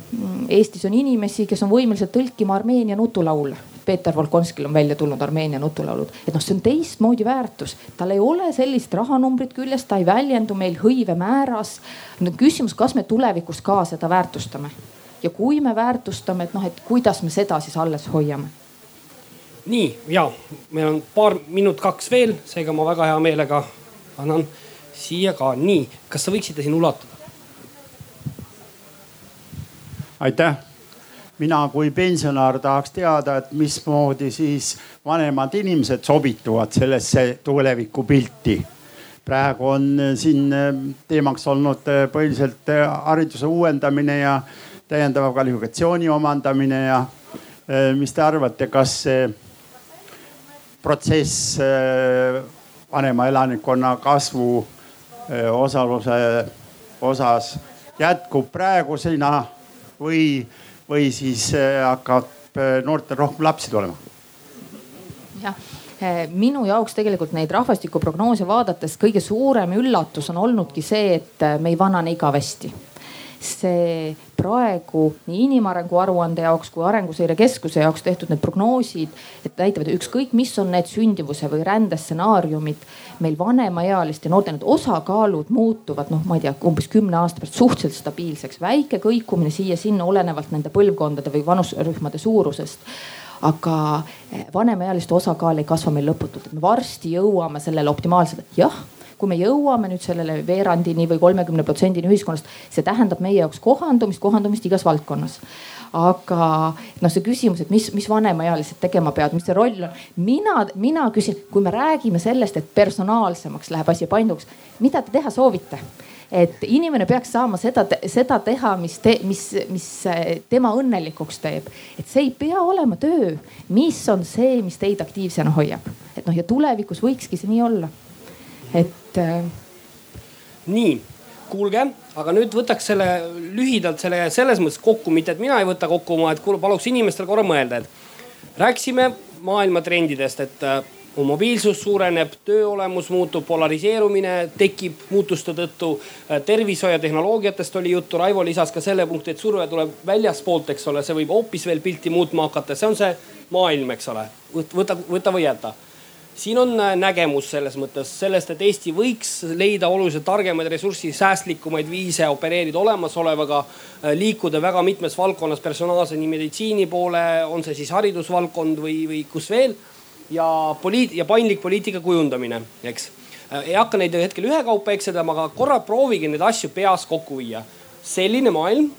Eestis on inimesi, kes on võimelised tõlkima Armeenia nutulaule. Peeter Volkonskil on välja tulnud Armeenia nutulaulud, et noh, see on teistmoodi väärtus, tal ei ole sellist rahanumbrit küljes, ta ei väljendu meil hõive määras. nüüd on küsimus, kas me tulevikus ka seda väärtustame ja kui me väärtustame, et noh, et kuidas me seda siis alles hoiame nii ja meil on paar minut kaks veel, seega ma väga hea meelega annan siia ka. nii, kas te võiksite siin ulatuda? aitäh. mina kui pensionär tahaks teada, et mismoodi siis vanemad inimesed sobituvad sellesse tulevikupilti. praegu on siin teemaks olnud põhiliselt hariduse uuendamine ja täiendava kvalifikatsiooni omandamine ja mis te arvate, kas see protsess äh, vanema elanikkonna kasvu äh, osaluse osas jätkub praegusena või, või siis äh, hakkab noortel rohkem lapsi tulema? jah minu jaoks tegelikult neid rahvastikuprognoose vaadates kõige suurem üllatus on olnudki see, et me ei vanane igavesti see praegu nii inimarengu aruande jaoks kui Arenguseire Keskuse jaoks tehtud need prognoosid, et näitavad ükskõik, mis on need sündivuse või rändestsenaariumid. meil vanemaealiste noorte need osakaalud muutuvad, noh, ma ei tea, umbes kümne aasta pärast suhteliselt stabiilseks, väike kõikumine siia-sinna olenevalt nende põlvkondade või vanusrühmade suurusest. Aga vanemaealiste osakaal ei kasva meil lõputult, et me varsti jõuame sellele optimaalsele, jah kui me jõuame nüüd sellele veerandini või kolmekümne protsendini ühiskonnast, see tähendab meie jaoks kohandumist, kohandumist igas valdkonnas aga noh, see küsimus, et mis, mis vanemaealised tegema peavad, mis see roll on. mina, mina küsin, kui me räägime sellest, et personaalsemaks läheb asi painduvaks, mida te teha soovite? et inimene peaks saama seda, seda teha, mis te,, mis, mis tema õnnelikuks teeb. et see ei pea olema töö, mis on see, mis teid aktiivsena hoiab. et noh, ja tulevikus võikski see nii olla et äh.... nii, kuulge, aga nüüd võtaks selle lühidalt selle selles mõttes kokku, mitte et mina ei võta kokku oma, et paluks inimestel korra mõelda, et rääkisime maailma trendidest, et äh, mobiilsus suureneb, töö olemus muutub, polariseerumine tekib muutuste tõttu. Äh, tervishoiu ja tehnoloogiatest oli juttu, Raivo lisas ka selle punkti, et surve tuleb väljaspoolt, eks ole, see võib hoopis veel pilti muutma hakata, see on see maailm, eks ole. võta, võta või jäta siin on äh, nägemus selles mõttes sellest, et Eesti võiks leida oluliselt targemaid, ressursisäästlikumaid viise opereerida olemasolevaga, äh, liikuda väga mitmes valdkonnas personaalse nii meditsiini poole, on see siis haridusvaldkond või, või kus veel. ja poliit- ja paindlik poliitika kujundamine, eks. Äh, ei hakka neid hetkel ühekaupa ekseldama, aga korra proovige neid asju peas kokku viia. selline maailm,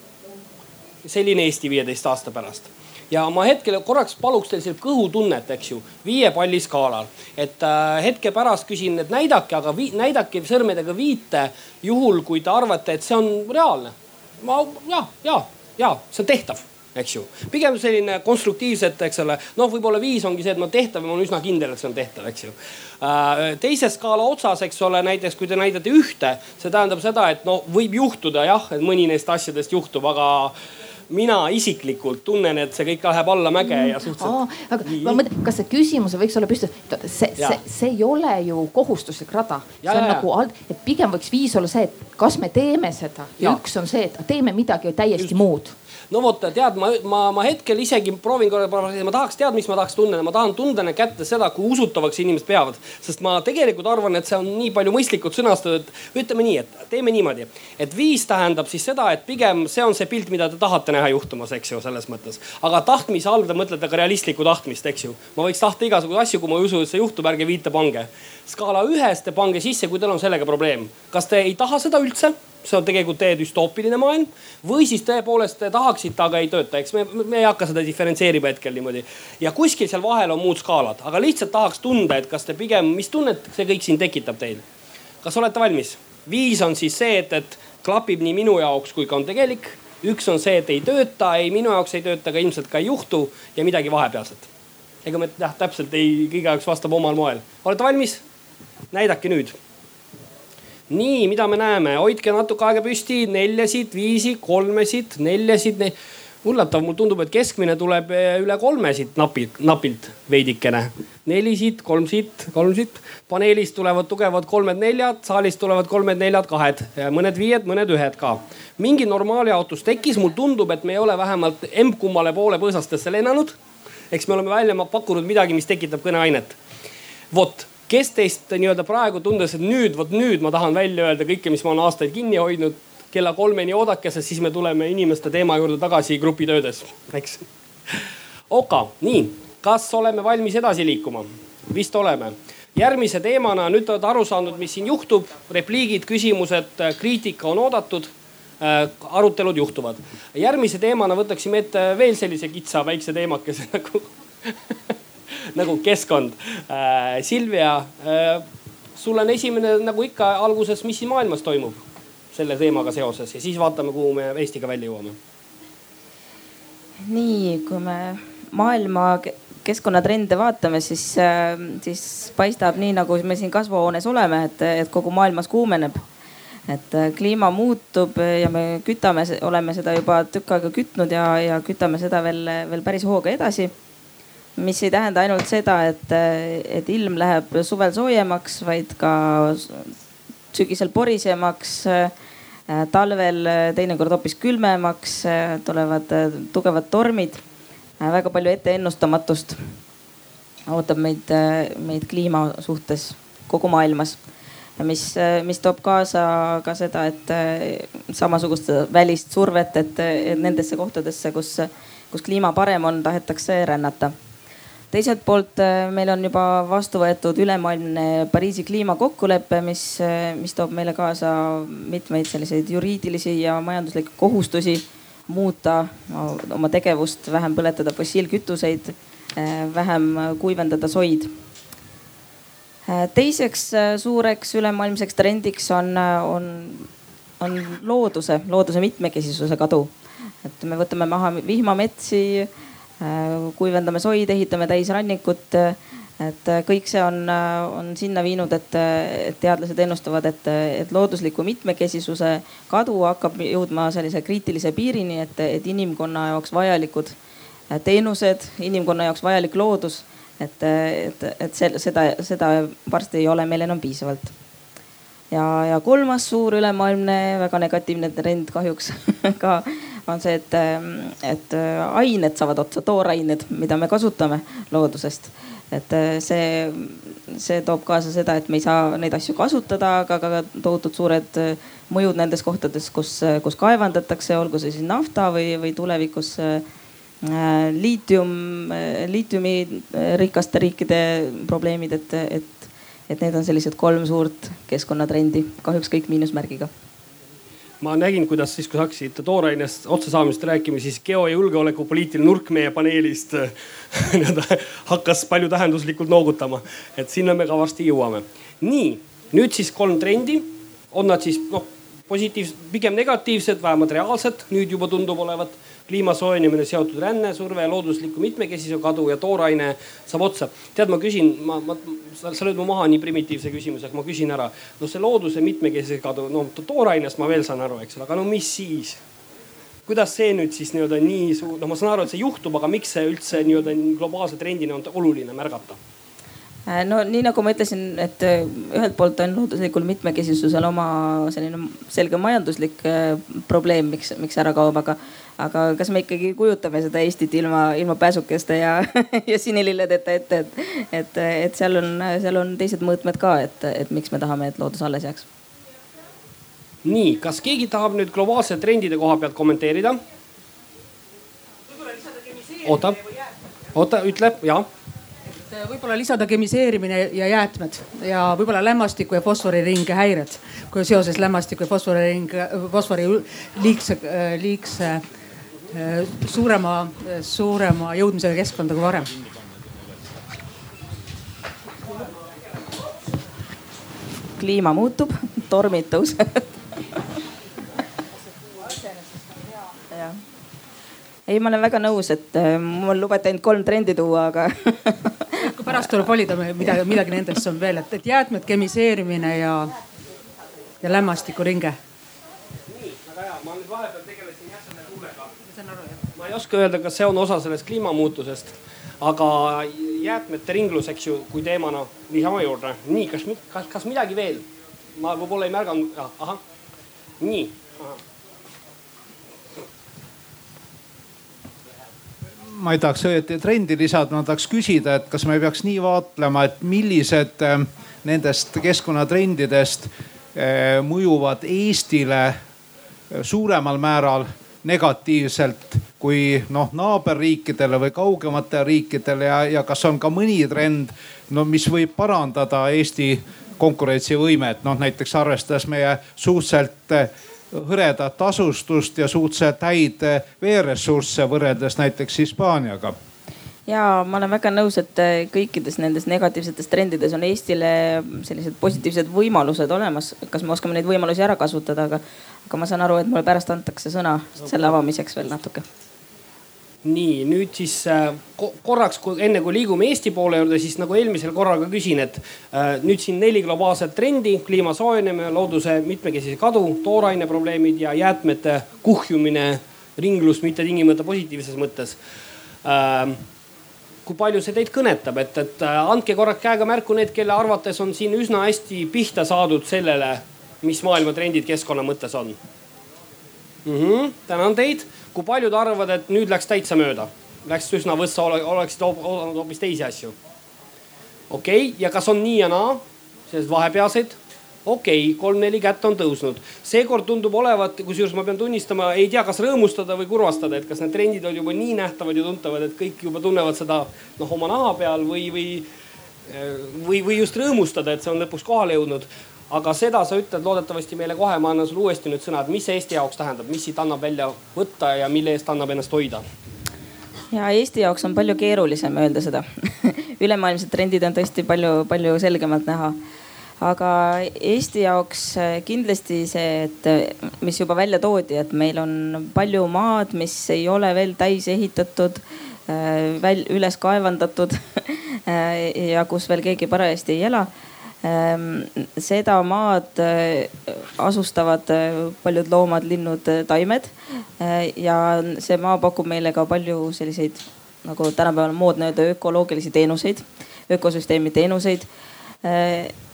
selline Eesti viieteist aasta pärast ja ma hetkel korraks paluks teil sellist kõhutunnet, eks ju, viie palli skaalal. et äh, hetke pärast küsin, et näidake, aga vii, näidake sõrmedega viite juhul, kui te arvate, et see on reaalne. ma ja, ja, ja see on tehtav eks ju. pigem selline konstruktiivset, eks ole, noh, võib-olla viis ongi see, et no tehtav ja ma olen üsna kindel, et see on tehtav, eks ju. Äh, teise skaala otsas, eks ole, näiteks kui te näitate ühte, see tähendab seda, et no võib juhtuda jah, et mõni neist asjadest juhtub, aga mina isiklikult tunnen, et see kõik läheb allamäge ja suhteliselt. aga Nii. ma mõtlen, kas see küsimus võiks olla püsti, see, see, see ei ole ju kohustuslik rada. see on ja, nagu, et pigem võiks viis olla see, et kas me teeme seda ja, ja üks on see, et teeme midagi täiesti Just. muud no vot, tead, ma, ma, ma hetkel isegi proovin korra, ma tahaks teada, mis ma tahaks tunda, ma tahan tunda kätte seda, kui usutavaks inimesed peavad. sest ma tegelikult arvan, et see on nii palju mõistlikult sõnastatud, ütleme nii, et teeme niimoodi. et viis tähendab siis seda, et pigem see on see pilt, mida te tahate näha juhtumas, eks ju, selles mõttes. aga tahtmise all te mõtlete ka realistlikku tahtmist, eks ju. ma võiks tahta igasuguseid asju, kui ma ei usu, et see juhtub, ärge viite pange. skaala ühes te pange sisse, kui teil on sellega probleem. kas te ei taha seda üldse? See on tegelikult teie düstoopiline maailm. või siis tõepoolest te tahaksite, aga ei tööta, eks me, me ei hakka seda diferentseerima hetkel niimoodi. ja kuskil seal vahel on muud skaalad, aga lihtsalt tahaks tunda, et kas te pigem, mis tunnet see kõik siin tekitab teil? kas olete valmis? viis on siis see, et, et klapib nii minu jaoks kui ka on tegelik. üks on see, et ei tööta, ei minu jaoks ei tööta, aga ilmselt ka ei juhtu ja midagi vahepealset. ega me jah täpselt ei, igaüks vastab omal moel. olete valmis? näidake nüüd nii, mida me näeme, hoidke natuke aega püsti, neljasid, viisi, kolmesid, neljasid ne.... üllatav, mulle tundub, et keskmine tuleb eh, üle kolmesid napilt, napilt veidikene. neli siit, kolm siit, kolm siit. paneelist tulevad tugevad kolmed-neljad, saalist tulevad kolmed-neljad, kahed, mõned viied, mõned ühed ka. mingi normaaljaotus tekkis, mulle tundub, et me ei ole vähemalt emb-kummale poole põõsastesse lennanud. eks me oleme välja pakkunud midagi, mis tekitab kõneainet. vot kes teist nii-öelda praegu tundes, et nüüd, vot nüüd ma tahan välja öelda kõike, mis ma olen aastaid kinni hoidnud, kella kolmeni oodake, sest siis me tuleme inimeste teema juurde tagasi grupitöödes, eks. Oka, nii, kas oleme valmis edasi liikuma? vist oleme. järgmise teemana, nüüd te olete aru saanud, mis siin juhtub, repliigid, küsimused, kriitika on oodatud äh, arutelud juhtuvad. järgmise teemana võtaksime ette veel sellise kitsa väikse teemakese nagu nagu keskkond. Äh, Silvia, äh, sul on esimene nagu ikka alguses, mis siin maailmas toimub selle teemaga seoses ja siis vaatame, kuhu me Eestiga välja jõuame. nii, kui me maailma keskkonnatrende vaatame, siis, äh, siis paistab nii, nagu me siin kasvuhoones oleme, et, et kogu maailmas kuumeneb et kliima muutub ja me kütame, oleme seda juba tükk aega kütnud ja, ja kütame seda veel, veel päris hooga edasi mis ei tähenda ainult seda, et, et ilm läheb suvel soojemaks, vaid ka sügisel porisemaks, talvel teinekord hoopis külmemaks, tulevad tugevad tormid, väga palju etteennustamatust ootab meid, meid kliima suhtes kogu maailmas. Mis, mis toob kaasa ka seda, et samasugust välist survet, et, nendesse kohtadesse, kus, kus kliima parem on, tahetakse rännata teiselt poolt äh, meil on juba vastu võetud ülemaailmne Pariisi kliimakokkulepe, mis, äh, mis toob meile kaasa mitmeid selliseid juriidilisi ja majanduslikke kohustusi muuta oma tegevust, vähem põletada fossiilkütuseid, äh, vähem kuivendada soid. teiseks suureks ülemaailmseks trendiks on, on, on looduse, looduse mitmekesisuse kadu. et me võtame maha vihmametsi kuivendame soid, ehitame täis rannikut. et kõik see on, on sinna viinud, et, et teadlased ennustavad, et, et loodusliku mitmekesisuse kadu hakkab jõudma sellise kriitilise piirini, et, et inimkonna jaoks vajalikud teenused, inimkonna jaoks vajalik loodus, et, et, et seda, seda varsti ei ole meil enam piisavalt ja, ja kolmas suur ülemaailmne väga negatiivne trend kahjuks ka on see, et, et ained saavad otsa, toorained, mida me kasutame loodusest. et see, see toob kaasa seda, et me ei saa neid asju kasutada, aga ka tohutud suured mõjud nendes kohtades, kus, kus kaevandatakse, olgu see siis nafta või, või tulevikus äh, liitium, liitiumi rikaste riikide probleemid, et, et, et need on sellised kolm suurt keskkonnatrendi, kahjuks kõik miinusmärgiga ma nägin, kuidas siis, kui sa hakkasid toorainest otsasaamisest rääkima, siis geojulgeoleku poliitiline nurk meie paneelist nii-öelda hakkas paljutähenduslikult noogutama. et sinna me ka varsti jõuame. nii, nüüd siis kolm trendi. on nad siis noh positiivsed, pigem negatiivsed, vähemalt reaalsed, nüüd juba tundub olevat kliima soojenemine seotud rännesurve, loodusliku mitmekesisuse kadu ja tooraine saab otsa. tead, ma küsin, ma, ma, sa, sa lööd mu maha nii primitiivse küsimuse, aga ma küsin ära. no see looduse mitmekesisuse kadu, no toorainest ma veel saan aru, eks ole, aga no mis siis? kuidas see nüüd siis nii-öelda nii suur, no ma saan aru, et see juhtub, aga miks see üldse nii-öelda globaalse trendina on oluline märgata? Äh, no nii nagu ma ütlesin, et äh, ühelt poolt on looduslikul mitmekesisusel oma selline selge majanduslik äh, probleem, miks, miks ära kaob, aga, aga kas me ikkagi kujutame seda Eestit ilma, ilma pääsukeste ja, ja sinililledeta ette, et, et, et seal on, seal on teised mõõtmed ka, et, et miks me tahame, et loodus alles jääks. nii, kas keegi tahab nüüd globaalsete trendide koha pealt kommenteerida? oota, oota, ütle ja võib-olla lisada kemiseerimine ja jäätmed ja võib-olla lämmastiku ja fosforiringe häired, kui seoses lämmastiku ja fosforiring, fosfori liigse, liigse suurema, suurema jõudmisega keskkonda kui varem. kliima muutub, tormid tõusevad ei, ma olen väga nõus, et mul lubati ainult kolm trendi tuua, aga pärast tuleb valida midagi, midagi nendest on veel, et, et jäätmed, kemiseerimine ja, ja lämmastikuringe. nii, väga hea, ma nüüd vahepeal tegelesin jah selle tuulega. ma ei oska öelda, kas see on osa sellest kliimamuutusest, aga jäätmete ringlus, eks ju, kui teemana lisama juurde. nii, kas, kas, kas midagi veel? ma võib-olla ei märganud, ahah, nii ahah ma ei tahaks õieti trendi lisada, ma tahaks küsida, et kas me ei peaks nii vaatlema, et millised ähm, nendest keskkonnatrendidest äh, mõjuvad Eestile äh, suuremal määral negatiivselt kui noh naaberriikidele või kaugematele riikidele ja, ja kas on ka mõni trend, no mis võib parandada Eesti konkurentsivõimet, noh näiteks arvestades meie suhteliselt äh, hõredat asustust ja suhteliselt häid veeressursse võrreldes näiteks Hispaaniaga ja ma olen väga nõus, et kõikides nendes negatiivsetes trendides on Eestile sellised positiivsed võimalused olemas. kas me oskame neid võimalusi ära kasutada, aga, aga ma saan aru, et mulle pärast antakse sõna selle avamiseks veel natuke nii nüüd siis äh, korraks, enne kui liigume Eesti poole juurde, siis nagu eelmisel korral ka küsin, et äh, nüüd siin neli globaalset trendi, kliima soojenemine, looduse mitmekesise kadu, tooraine probleemid ja jäätmete kuhjumine, ringlus mitte tingimata positiivses mõttes ähm, kui palju see teid kõnetab, et, et äh, andke korraks käega märku need, kelle arvates on siin üsna hästi pihta saadud sellele, mis maailma trendid keskkonna mõttes on mm. -hmm, tänan teid kui paljud arvavad, et nüüd läks täitsa mööda, läks üsna võssa, oleksid oodanud hoopis teisi asju? okei okay., ja kas on nii ja naa, sellised vahepealsed? okei okay,, kolm-neli kätt on tõusnud, seekord tundub olevat, kusjuures ma pean tunnistama, ei tea, kas rõõmustada või kurvastada, et kas need trendid on juba nii nähtavad ja tuntavad, et kõik juba tunnevad seda noh oma naha peal või, või, või, või just rõõmustada, et see on lõpuks kohale jõudnud aga seda sa ütled loodetavasti meile kohe, ma annan sulle uuesti nüüd sõna, et mis see Eesti jaoks tähendab, mis siit annab välja võtta ja mille eest annab ennast hoida? ja Eesti jaoks on palju keerulisem öelda seda ülemaailmsed trendid on tõesti palju-palju selgemalt näha. aga Eesti jaoks kindlasti see, et mis juba välja toodi, et meil on palju maad, mis ei ole veel täis ehitatud, väl-, üles kaevandatud ja kus veel keegi parajasti ei ela seda maad äh, asustavad äh, paljud loomad, linnud, äh, taimed. ja see maa pakub meile ka palju selliseid nagu tänapäeval moodne öelda ökoloogilisi teenuseid, ökosüsteemi teenuseid.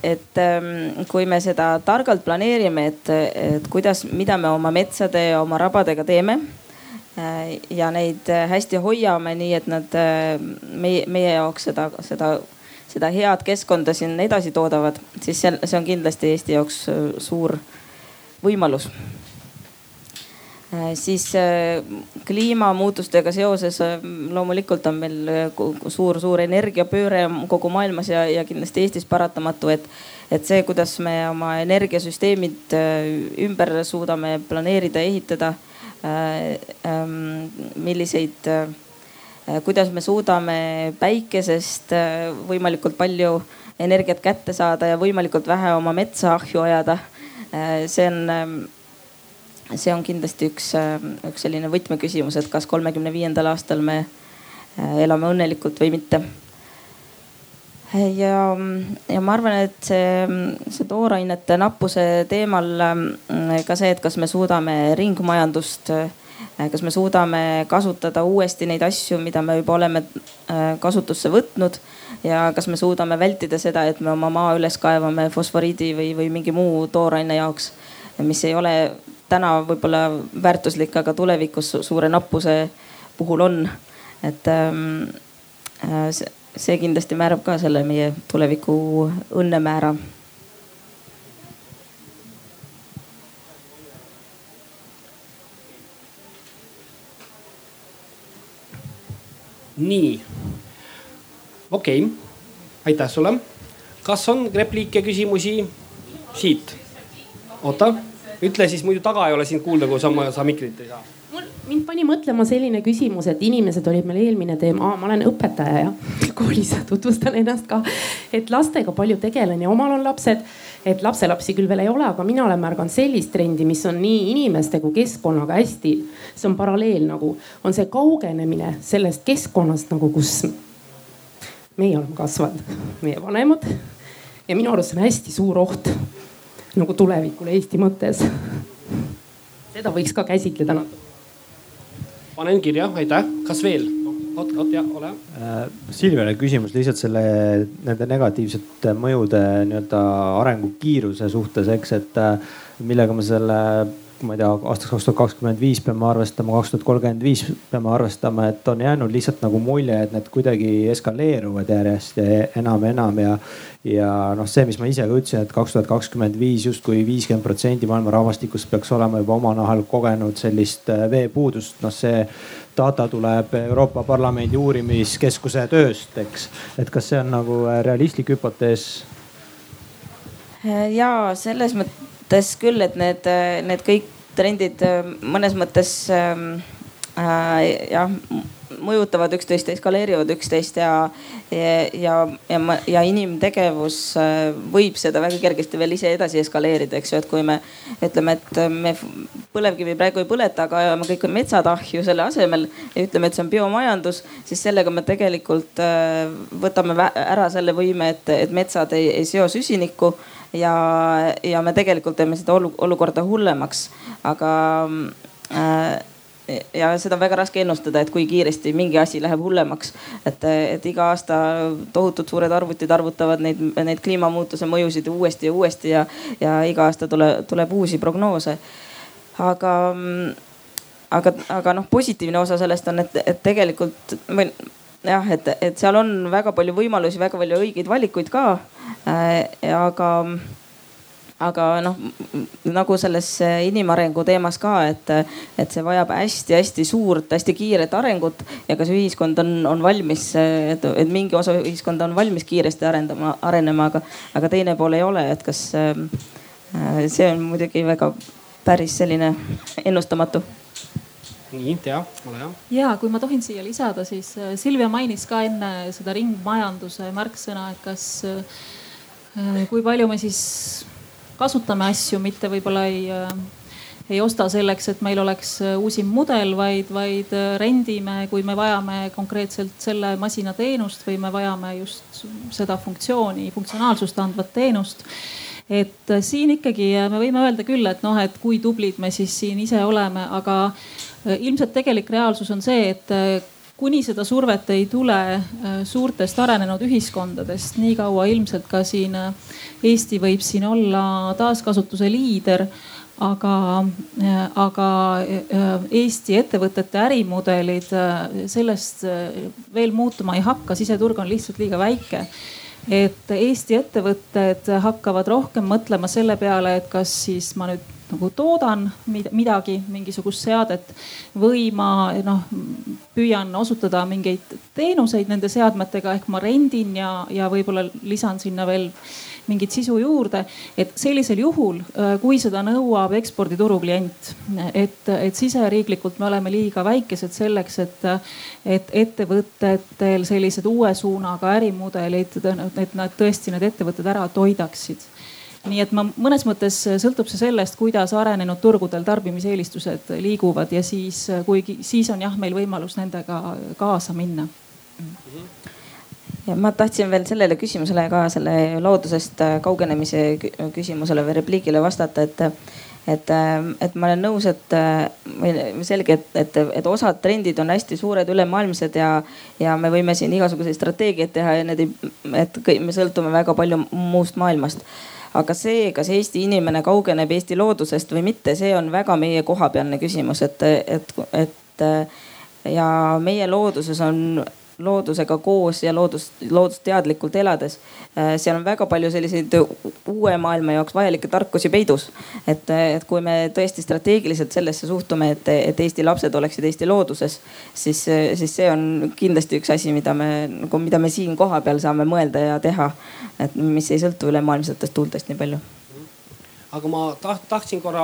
et ähm, kui me seda targalt planeerime, et, et kuidas, mida me oma metsade ja oma rabadega teeme ja neid hästi hoiame, nii et nad meie, meie jaoks seda, seda seda head keskkonda siin edasi toodavad, siis see, see on kindlasti Eesti jaoks äh, suur võimalus. Äh, siis äh, kliimamuutustega seoses loomulikult on meil suur-suur energiapööre kogu maailmas ja, ja kindlasti Eestis paratamatu, et, et see, kuidas me oma energiasüsteemid ümber suudame planeerida, ehitada, ähm, milliseid kuidas me suudame päikesest äh, võimalikult palju energiat kätte saada ja võimalikult vähe oma metsa ahju ajada. Äh, see on, ähm, see on kindlasti üks, üks selline võtmeküsimus, et kas kolmekümne viiendal aastal me elame õnnelikult või mitte. ja, ja ma arvan, et see, see toorainete nappuse teemal ka see, et kas me suudame ringmajandust kas me suudame kasutada uuesti neid asju, mida me juba oleme kasutusse võtnud ja kas me suudame vältida seda, et me oma maa üles kaevame fosforiidi või, või mingi muu tooraine jaoks, mis ei ole täna võib-olla väärtuslik, aga tulevikus suure nappuse puhul on. et ähm, äh, see kindlasti määrab ka selle meie tuleviku õnnemäära nii okei okay., aitäh sulle. kas on repliike, küsimusi siit? oota, ütle siis, muidu taga ei ole sind kuulda, kui sa, sa mikrit ei saa mul, mind pani mõtlema selline küsimus, et inimesed olid meil eelmine teema, ma olen õpetaja jah, koolis tutvustan ennast ka. et lastega palju tegelen ja omal on lapsed, et lapselapsi küll veel ei ole, aga mina olen märganud sellist trendi, mis on nii inimeste kui keskkonnaga hästi, see on paralleel nagu, on see kaugenemine sellest keskkonnast nagu, kus meie oleme kasvanud, meie vanemad. ja minu arust see on hästi suur oht nagu tulevikule Eesti mõttes. seda võiks ka käsitleda natuke. panen kirja, aitäh, kas veel? Oot, oot ja ole äh,. Silviale küsimus lihtsalt selle, nende negatiivsete mõjude nii-öelda arengukiiruse suhtes, eks, et äh, millega me selle ma ei tea, aastaks kaks tuhat kakskümmend viis peame arvestama, kaks tuhat kolmkümmend viis peame arvestama, et on jäänud lihtsalt nagu mulje, et need kuidagi eskaleeruvad järjest ja enam ja enam ja. ja noh, see, mis ma ise ka ütlesin, et kaks tuhat kakskümmend viis justkui viiskümmend protsenti maailma rahvastikust peaks olema juba oma nahal kogenud sellist äh, veepuudust, noh see data tuleb Euroopa Parlamendi uurimiskeskuse tööst, eks. et kas see on nagu äh, realistlik hüpotees? ja selles mõttes küll, et need, need kõik trendid äh, mõnes mõttes ähm, äh, jah mõjutavad üksteist, eskaleerivad üksteist ja, ja, ja, ja, ja inimtegevus äh, võib seda väga kergesti veel ise edasi eskaleerida, eks ju, et kui me ütleme, et me põlevkivi praegu ei põleta, aga ajame kõik metsad ahju selle asemel ja ütleme, et see on biomajandus, siis sellega me tegelikult äh, võtame ära selle võime, et, et metsad ei, ei seo süsinikku ja, ja me tegelikult teeme seda olukorda hullemaks, aga äh, ja seda on väga raske ennustada, et kui kiiresti mingi asi läheb hullemaks. et, et iga aasta tohutult suured arvutid arvutavad neid, neid kliimamuutuse mõjusid uuesti ja uuesti ja, ja iga aasta tuleb, tuleb uusi prognoose. aga, aga, aga noh, positiivne osa sellest on, et, et tegelikult või jah, et, et seal on väga palju võimalusi, väga palju õigeid valikuid ka äh,. aga aga noh, nagu selles inimarengu teemas ka, et, et see vajab hästi-hästi suurt, hästi kiiret arengut ja kas ühiskond on, on valmis, et, et mingi osa ühiskonda on valmis kiiresti arendama, arenema, aga, aga teine pool ei ole, et kas äh, see on muidugi väga päris selline ennustamatu nii, Tea, ole hea. ja kui ma tohin siia lisada, siis Silvia mainis ka enne seda ringmajanduse märksõna, et kas, kui palju me siis kasutame asju, mitte võib-olla ei, äh, ei osta selleks, et meil oleks äh, uusim mudel, vaid, vaid äh, rendime, kui me vajame konkreetselt selle masina teenust või me vajame just seda funktsiooni, funktsionaalsust andvat teenust. Et siin ikkagi me võime öelda küll, et noh, et kui tublid me siis siin ise oleme, aga ilmselt tegelik reaalsus on see, et kuni seda survet ei tule äh, suurtest arenenud ühiskondadest, nii kaua ilmselt ka siin äh, Eesti võib siin olla taaskasutuse liider aga, äh, aga Eesti ettevõtete ärimudelid sellest veel muutuma ei hakka, siseturg on lihtsalt liiga väike. Et Eesti ettevõtted hakkavad rohkem mõtlema selle peale, et kas siis ma nüüd nagu toodan midagi, mingisugust seadet või ma noh, püüan osutada mingeid teenuseid nende seadmetega ehk ma rendin ja, ja võib-olla lisan sinna veel mingit sisu juurde. et sellisel juhul, äh, kui seda nõuab ekspordituru klient, et, et siseriiklikult me oleme liiga väikesed selleks, et, et ettevõtetel sellised uue suunaga ärimudelid, et nad tõesti need ettevõtted ära toidaksid nii et ma mõnes mõttes sõltub see sellest, kuidas arenenud turgudel tarbimiseelistused liiguvad ja siis, kuigi siis on jah, meil võimalus nendega kaasa minna. Ja ma tahtsin veel sellele küsimusele ka selle loodusest kaugenemise küsimusele või repliigile vastata, et, et, et ma olen nõus, et selge, et, et, et osad trendid on hästi suured, ülemaailmsed ja, ja me võime siin igasuguseid strateegiaid teha ja need ei, et kõik, me sõltume väga palju muust maailmast aga see, kas Eesti inimene kaugeneb Eesti loodusest või mitte, see on väga meie kohapealne küsimus, et, et, et ja meie looduses on loodusega koos ja loodust, loodusteadlikult elades. Äh, seal on väga palju selliseid uue maailma jaoks vajalikke tarkusi peidus. et, et kui me tõesti strateegiliselt sellesse suhtume, et, et Eesti lapsed oleksid Eesti looduses, siis, siis see on kindlasti üks asi, mida me nagu, mida me siin kohapeal saame mõelda ja teha. et mis ei sõltu ülemaailmsetest tuultest nii palju aga ma taht, tahtsin korra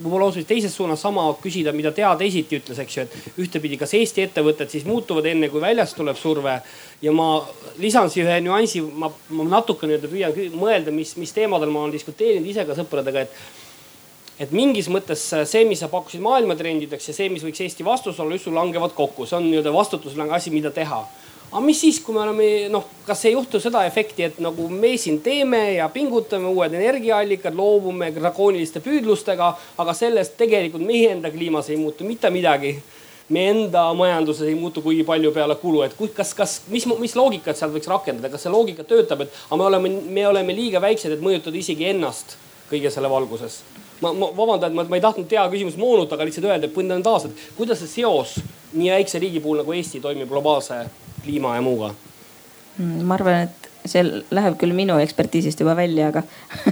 võib-olla hoopis teises suunas sama küsida, mida Tea teisiti ütles, eks ju, et ühtepidi, kas Eesti ettevõtted siis muutuvad enne, kui väljast tuleb surve. ja ma lisan siia ühe nüansi, ma, ma natuke nii-öelda püüan mõelda, mis, mis teemadel ma olen diskuteerinud ise ka sõpradega, et et mingis mõttes see, mis sa pakkusid maailmatrendideks ja see, mis võiks Eesti vastus olla, just sul langevad kokku, see on nii-öelda vastutuslange asi, mida teha aga mis siis, kui me oleme noh, kas ei juhtu seda efekti, et nagu me siin teeme ja pingutame uued energiaallikad, loobume drakooniliste püüdlustega, aga sellest tegelikult meie enda kliimas ei muutu mitte midagi. meie enda majanduses ei muutu kuigi palju peale kulu, et kas, kas, mis, mis loogikat sealt võiks rakendada, kas see loogika töötab, et aga me oleme, me oleme liiga väiksed, et mõjutada isegi ennast kõige selle valguses ma, ma vabandan, ma, ma ei tahtnud Tea küsimust moonutada, lihtsalt öelda, et fundamentaalselt, kuidas see seos nii väikse riigi puhul nagu Eesti toimib globaalse kliima ja muuga? Mm, ma arvan, et see läheb küll minu ekspertiisist juba välja, aga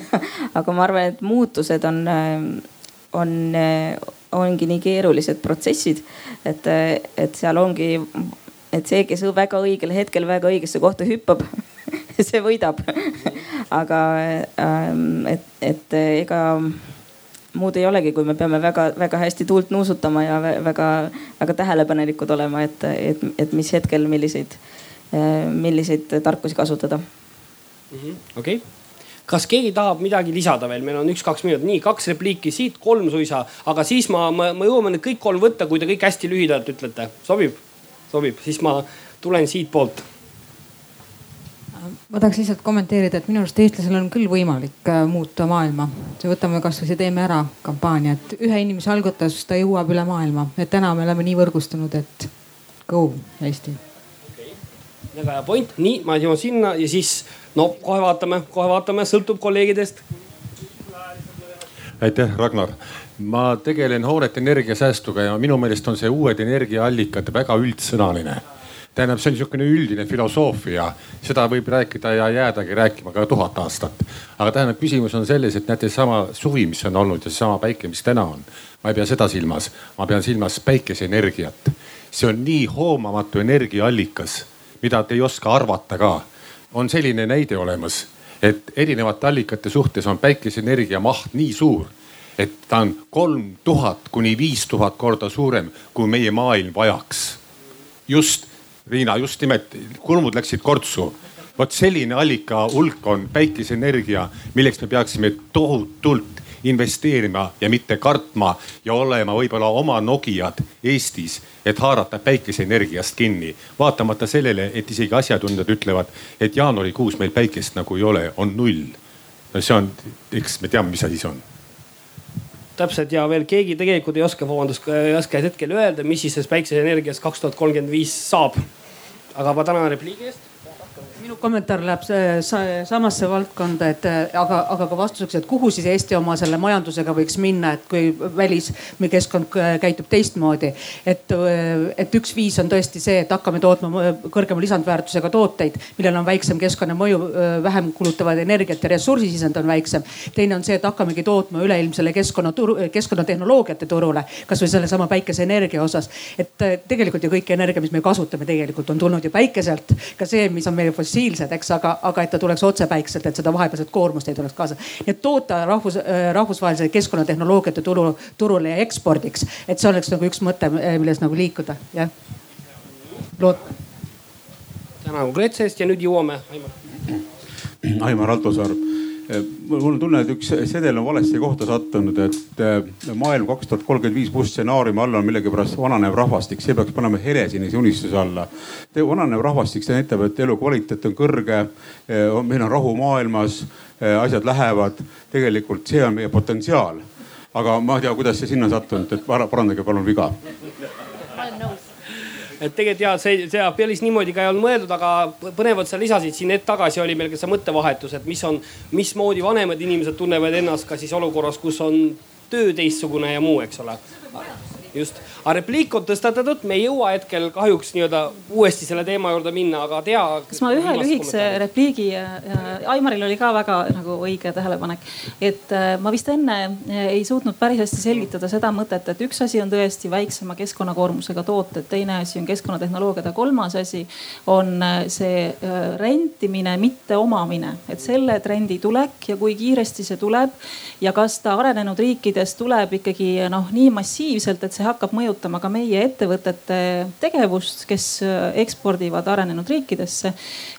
aga ma arvan, et muutused on, on, ongi nii keerulised protsessid, et, et seal ongi, et see, kes väga õigel hetkel väga õigesse kohta hüppab see võidab aga ähm, et, et ega muud ei olegi, kui me peame väga-väga hästi tuult nuusutama ja väga-väga tähelepanelikud olema, et, et, et mis hetkel milliseid, milliseid tarkusi kasutada. Mhm, okei. Kas keegi tahab midagi lisada veel, meil on üks-kaks minutit, nii kaks repliiki siit, kolm suisa, aga siis ma, ma, ma jõuame need kõik kolm võtta, kui te kõik hästi lühidalt ütlete, sobib? sobib, siis ma tulen siitpoolt ma tahaks lihtsalt kommenteerida, et minu arust eestlasel on küll võimalik äh, muuta maailma. võtame kasvõi see Teeme ära kampaania, et ühe inimese algatus, ta jõuab üle maailma, et täna me oleme nii võrgustunud, et go Eesti. Okay.. väga hea point, nii ma jõuan sinna ja siis no kohe vaatame, kohe vaatame, sõltub kolleegidest. aitäh, Ragnar. Ma tegelen hoonete energiasäästuga ja minu meelest on see uued energiaallikad väga üldsõnaline tähendab, see on niisugune üldine filosoofia, seda võib rääkida ja jäädagi rääkima ka tuhat aastat. aga tähendab, küsimus on selles, et näete, sama suvi, mis on olnud ja seesama päike, mis täna on. ma ei pea seda silmas, ma pean silmas päikeseenergiat. see on nii hoomamatu energiaallikas, mida te ei oska arvata ka. on selline näide olemas, et erinevate allikate suhtes on päikeseenergia maht nii suur et ta on kolm tuhat kuni viis tuhat korda suurem, kui meie maailm vajaks. just Riina, just nimelt kulmud läksid kortsu. vot selline allika hulk on päikeseenergia, milleks me peaksime tohutult investeerima ja mitte kartma ja olema võib-olla oma Nokiad Eestis, et haarata päikeseenergiast kinni. vaatamata sellele, et isegi asjatundjad ütlevad, et jaanuarikuus meil päikest nagu ei ole, on null. no see on, eks me teame, mis asi see on täpselt ja veel keegi tegelikult ei oska, vabandust, ei oska hetkel öelda, mis siis päikseenergiast kaks tuhat kolmkümmend viis saab. aga ma tänan repliigi eest minu kommentaar läheb samasse valdkonda, et aga, aga ka vastuseks, et kuhu siis Eesti oma selle majandusega võiks minna, et kui väliskeskkond käitub teistmoodi. et, et üks viis on tõesti see, et hakkame tootma kõrgema lisandväärtusega tooteid, millel on väiksem keskkonnamõju, vähem kulutavad energiat ja ressursisisend on väiksem. teine on see, et hakkamegi tootma üleilmsele keskkonnaturu, keskkonnatehnoloogiate turule, kasvõi sellesama päikeseenergia osas. et tegelikult ju kõik energia, mis me kasutame, tegelikult on tulnud ju päikeselt, ka see, mis on meil fossiilne fossiilsed, eks, aga, aga et ta tuleks otse päikselt, et seda vahepealset koormust ei tuleks kaasa. nii et toota rahvus, äh, rahvusvahelise keskkonnatehnoloogiate turu, turule ja ekspordiks, et see oleks nagu üks mõte, milles nagu liikuda, jah. lood-. tänan konkreetse eest ja nüüd jõuame, Aimar. Aimar Altosaar mul on tunne, et üks sedel on valesse kohta sattunud, et maailm kaks tuhat kolmkümmend viis pluss stsenaariumi all on millegipärast vananev rahvastik, see peaks panema helesinise unistuse alla. vananev rahvastik, see näitab, et elukvaliteet on kõrge, meil on rahu maailmas, asjad lähevad, tegelikult see on meie potentsiaal aga ma ei tea, kuidas see sinna sattunud, et parandage palun viga. ma olen nõus et tegelikult ja see, see päris niimoodi ka ei olnud mõeldud, aga põnevat sa lisasid siin hetk tagasi oli meil ka see mõttevahetus, et mis on, mismoodi vanemad inimesed tunnevad ennast ka siis olukorras, kus on töö teistsugune ja muu, eks ole. Just, aga repliik on tõstatatud, me ei jõua hetkel kahjuks nii-öelda uuesti selle teema juurde minna, aga tea. kas ma ühe lühikese repliigi, Aimaril oli ka väga nagu õige tähelepanek, et äh, ma vist enne äh, ei suutnud päris hästi selgitada seda mõtet, et üks asi on tõesti väiksema keskkonnakoormusega tooted, teine asi on keskkonnatehnoloogiad ja kolmas asi on äh, see rentimine, mitte omamine, et selle trendi tulek ja kui kiiresti see tuleb ja kas ta arenenud riikides tuleb ikkagi noh, nii massiivselt, et see see hakkab mõjutama ka meie ettevõtete tegevust, kes äh, ekspordivad arenenud riikidesse.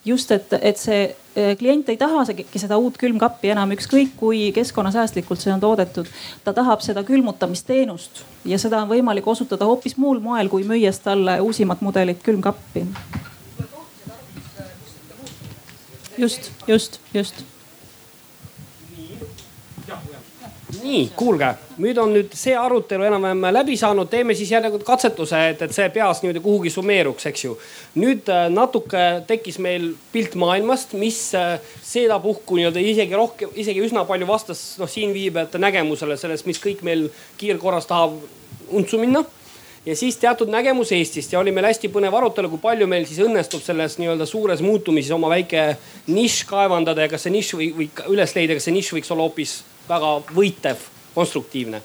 just, et, et see äh, klient ei tahagi seda uut külmkappi enam, ükskõik kui keskkonnasäästlikult see on toodetud. ta tahab seda külmutamisteenust ja seda on võimalik osutada hoopis muul moel, kui müües talle uusimat mudelit külmkappi. just, just, just nii, kuulge, nüüd on nüüd see arutelu enam-vähem läbi saanud, teeme siis järelikult katsetuse, et, et see peas niimoodi kuhugi summeeruks, eks ju. nüüd äh, natuke tekkis meil pilt maailmast, mis äh, sedapuhku nii-öelda isegi rohkem, isegi üsna palju vastas noh siin viibijate nägemusele sellest, mis kõik meil kiirkorras tahab untsu minna. Ja siis teatud nägemus Eestist. Ja oli meil hästi põnev arutelu, kui palju meil siis õnnestub selles nii-öelda suures muutumises oma väike nišš kaevandada ja kas see nišš või, või üles leida, kas see nišš võiks olla hoopis väga võitev, konstruktiivne.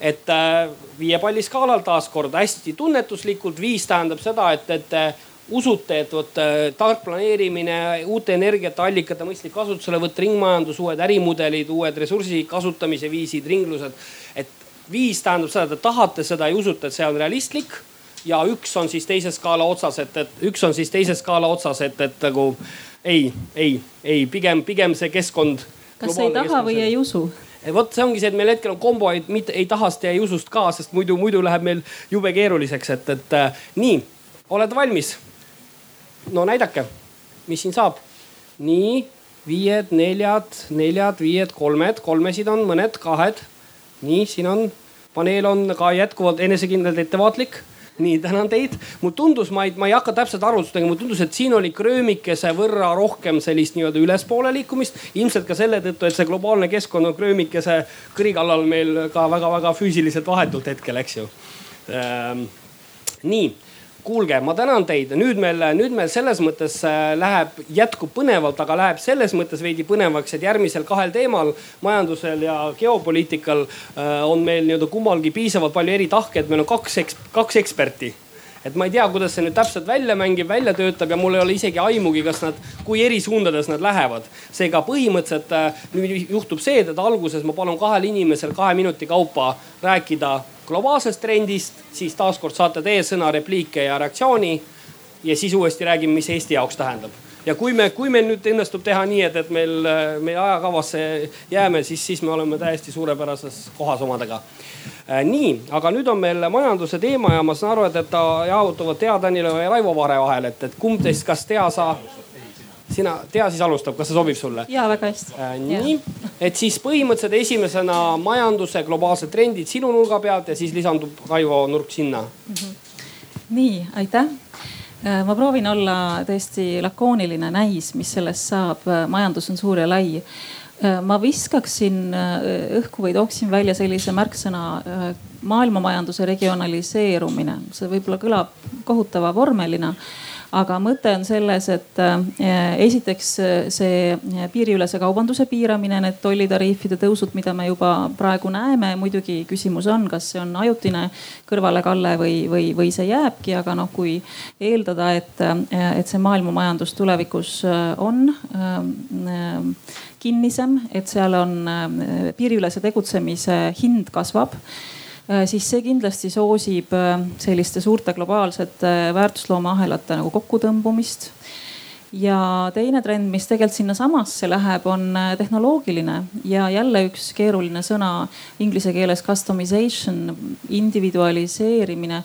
et äh, viie palli skaalal taaskord hästi tunnetuslikult, viis tähendab seda, et, et äh, usute, et vot äh, tark planeerimine, uute energiate allikate mõistlik kasutuselevõtt, ringmajandus, uued ärimudelid, uued ressursi kasutamise viisid, ringlused. et viis tähendab seda, et te tahate seda ja usute, et see on realistlik ja üks on siis teise skaala otsas, et, et üks on siis teise skaala otsas, et, et nagu ei, ei, ei, pigem, pigem see keskkond kas ei taha või ei usu? vot see ongi see, et meil hetkel on kombo, et mitte ei tahast ja ei usust ka, sest muidu, muidu läheb meil jube keeruliseks, et, et äh, nii, oled valmis? no näidake, mis siin saab. nii, viied, neljad, neljad, viied, kolmed, kolmesid on mõned, kahed. nii, siin on, paneel on ka jätkuvalt enesekindlalt ettevaatlik nii, tänan teid. mulle tundus, ma ei, ma ei hakka täpselt arvutust tegema, mulle tundus, et siin oli kröömikese võrra rohkem sellist nii-öelda ülespoole liikumist. ilmselt ka selle tõttu, et see globaalne keskkond on kröömikese kõri kallal meil ka väga-väga füüsiliselt vahetult hetkel, eks ju ähm,. nii kuulge, ma tänan teid, nüüd meil, nüüd meil selles mõttes äh, läheb, jätkub põnevalt, aga läheb selles mõttes veidi põnevaks, et järgmisel kahel teemal, majandusel ja geopoliitikal äh, on meil nii-öelda kummalgi piisavalt palju eri tahke, et meil on kaks, kaks eksperti et ma ei tea, kuidas see nüüd täpselt välja mängib, välja töötab ja mul ei ole isegi aimugi, kas nad, kui eri suundades nad lähevad. seega põhimõtteliselt äh, nüüd juhtub see, et alguses ma palun kahel inimesel kahe minuti kaupa rääkida globaalsest trendist, siis taaskord saate teie sõna, repliike ja reaktsiooni. ja siis uuesti räägime, mis Eesti jaoks tähendab. ja kui me, kui meil nüüd õnnestub teha nii, et, et meil, meie ajakavasse jääme, siis, siis me oleme täiesti suurepärases kohas omadega. Äh, nii, aga nüüd on meil majanduse teema ja ma saan aru, et, et ta jaotuvad Tea Danilo ja Raivo Vare vahel, et, et kumb teist, kas Tea sa sina, Tea siis alustab, kas see sobib sulle? ja väga hästi äh,. nii, et siis põhimõtteliselt esimesena majanduse globaalsed trendid sinu nurga pealt ja siis lisandub Raivo nurk sinna mm. -hmm. nii, aitäh äh, ma proovin olla tõesti lakooniline, näis, mis sellest saab. majandus on suur ja lai. Äh, ma viskaksin äh, õhku või tooksin välja sellise märksõna maailmamajanduse regionaliseerumine. see võib-olla kõlab kohutava vormelina aga mõte on selles, et äh, esiteks äh, see äh, piiriülese kaubanduse piiramine, need tollitariifide tõusud, mida me juba praegu näeme, muidugi küsimus on, kas see on ajutine kõrvalekalle või, või, või see jääbki, aga noh, kui eeldada, et, et see maailmamajandus tulevikus on kinnisem, et seal on piiriülese tegutsemise hind kasvab siis see kindlasti soosib äh, selliste suurte globaalsete äh, väärtusloomeahelate nagu kokkutõmbumist. Ja teine trend, mis tegelikult sinnasamasse läheb, on äh, tehnoloogiline ja jälle üks keeruline sõna inglise keeles customization, individualiseerimine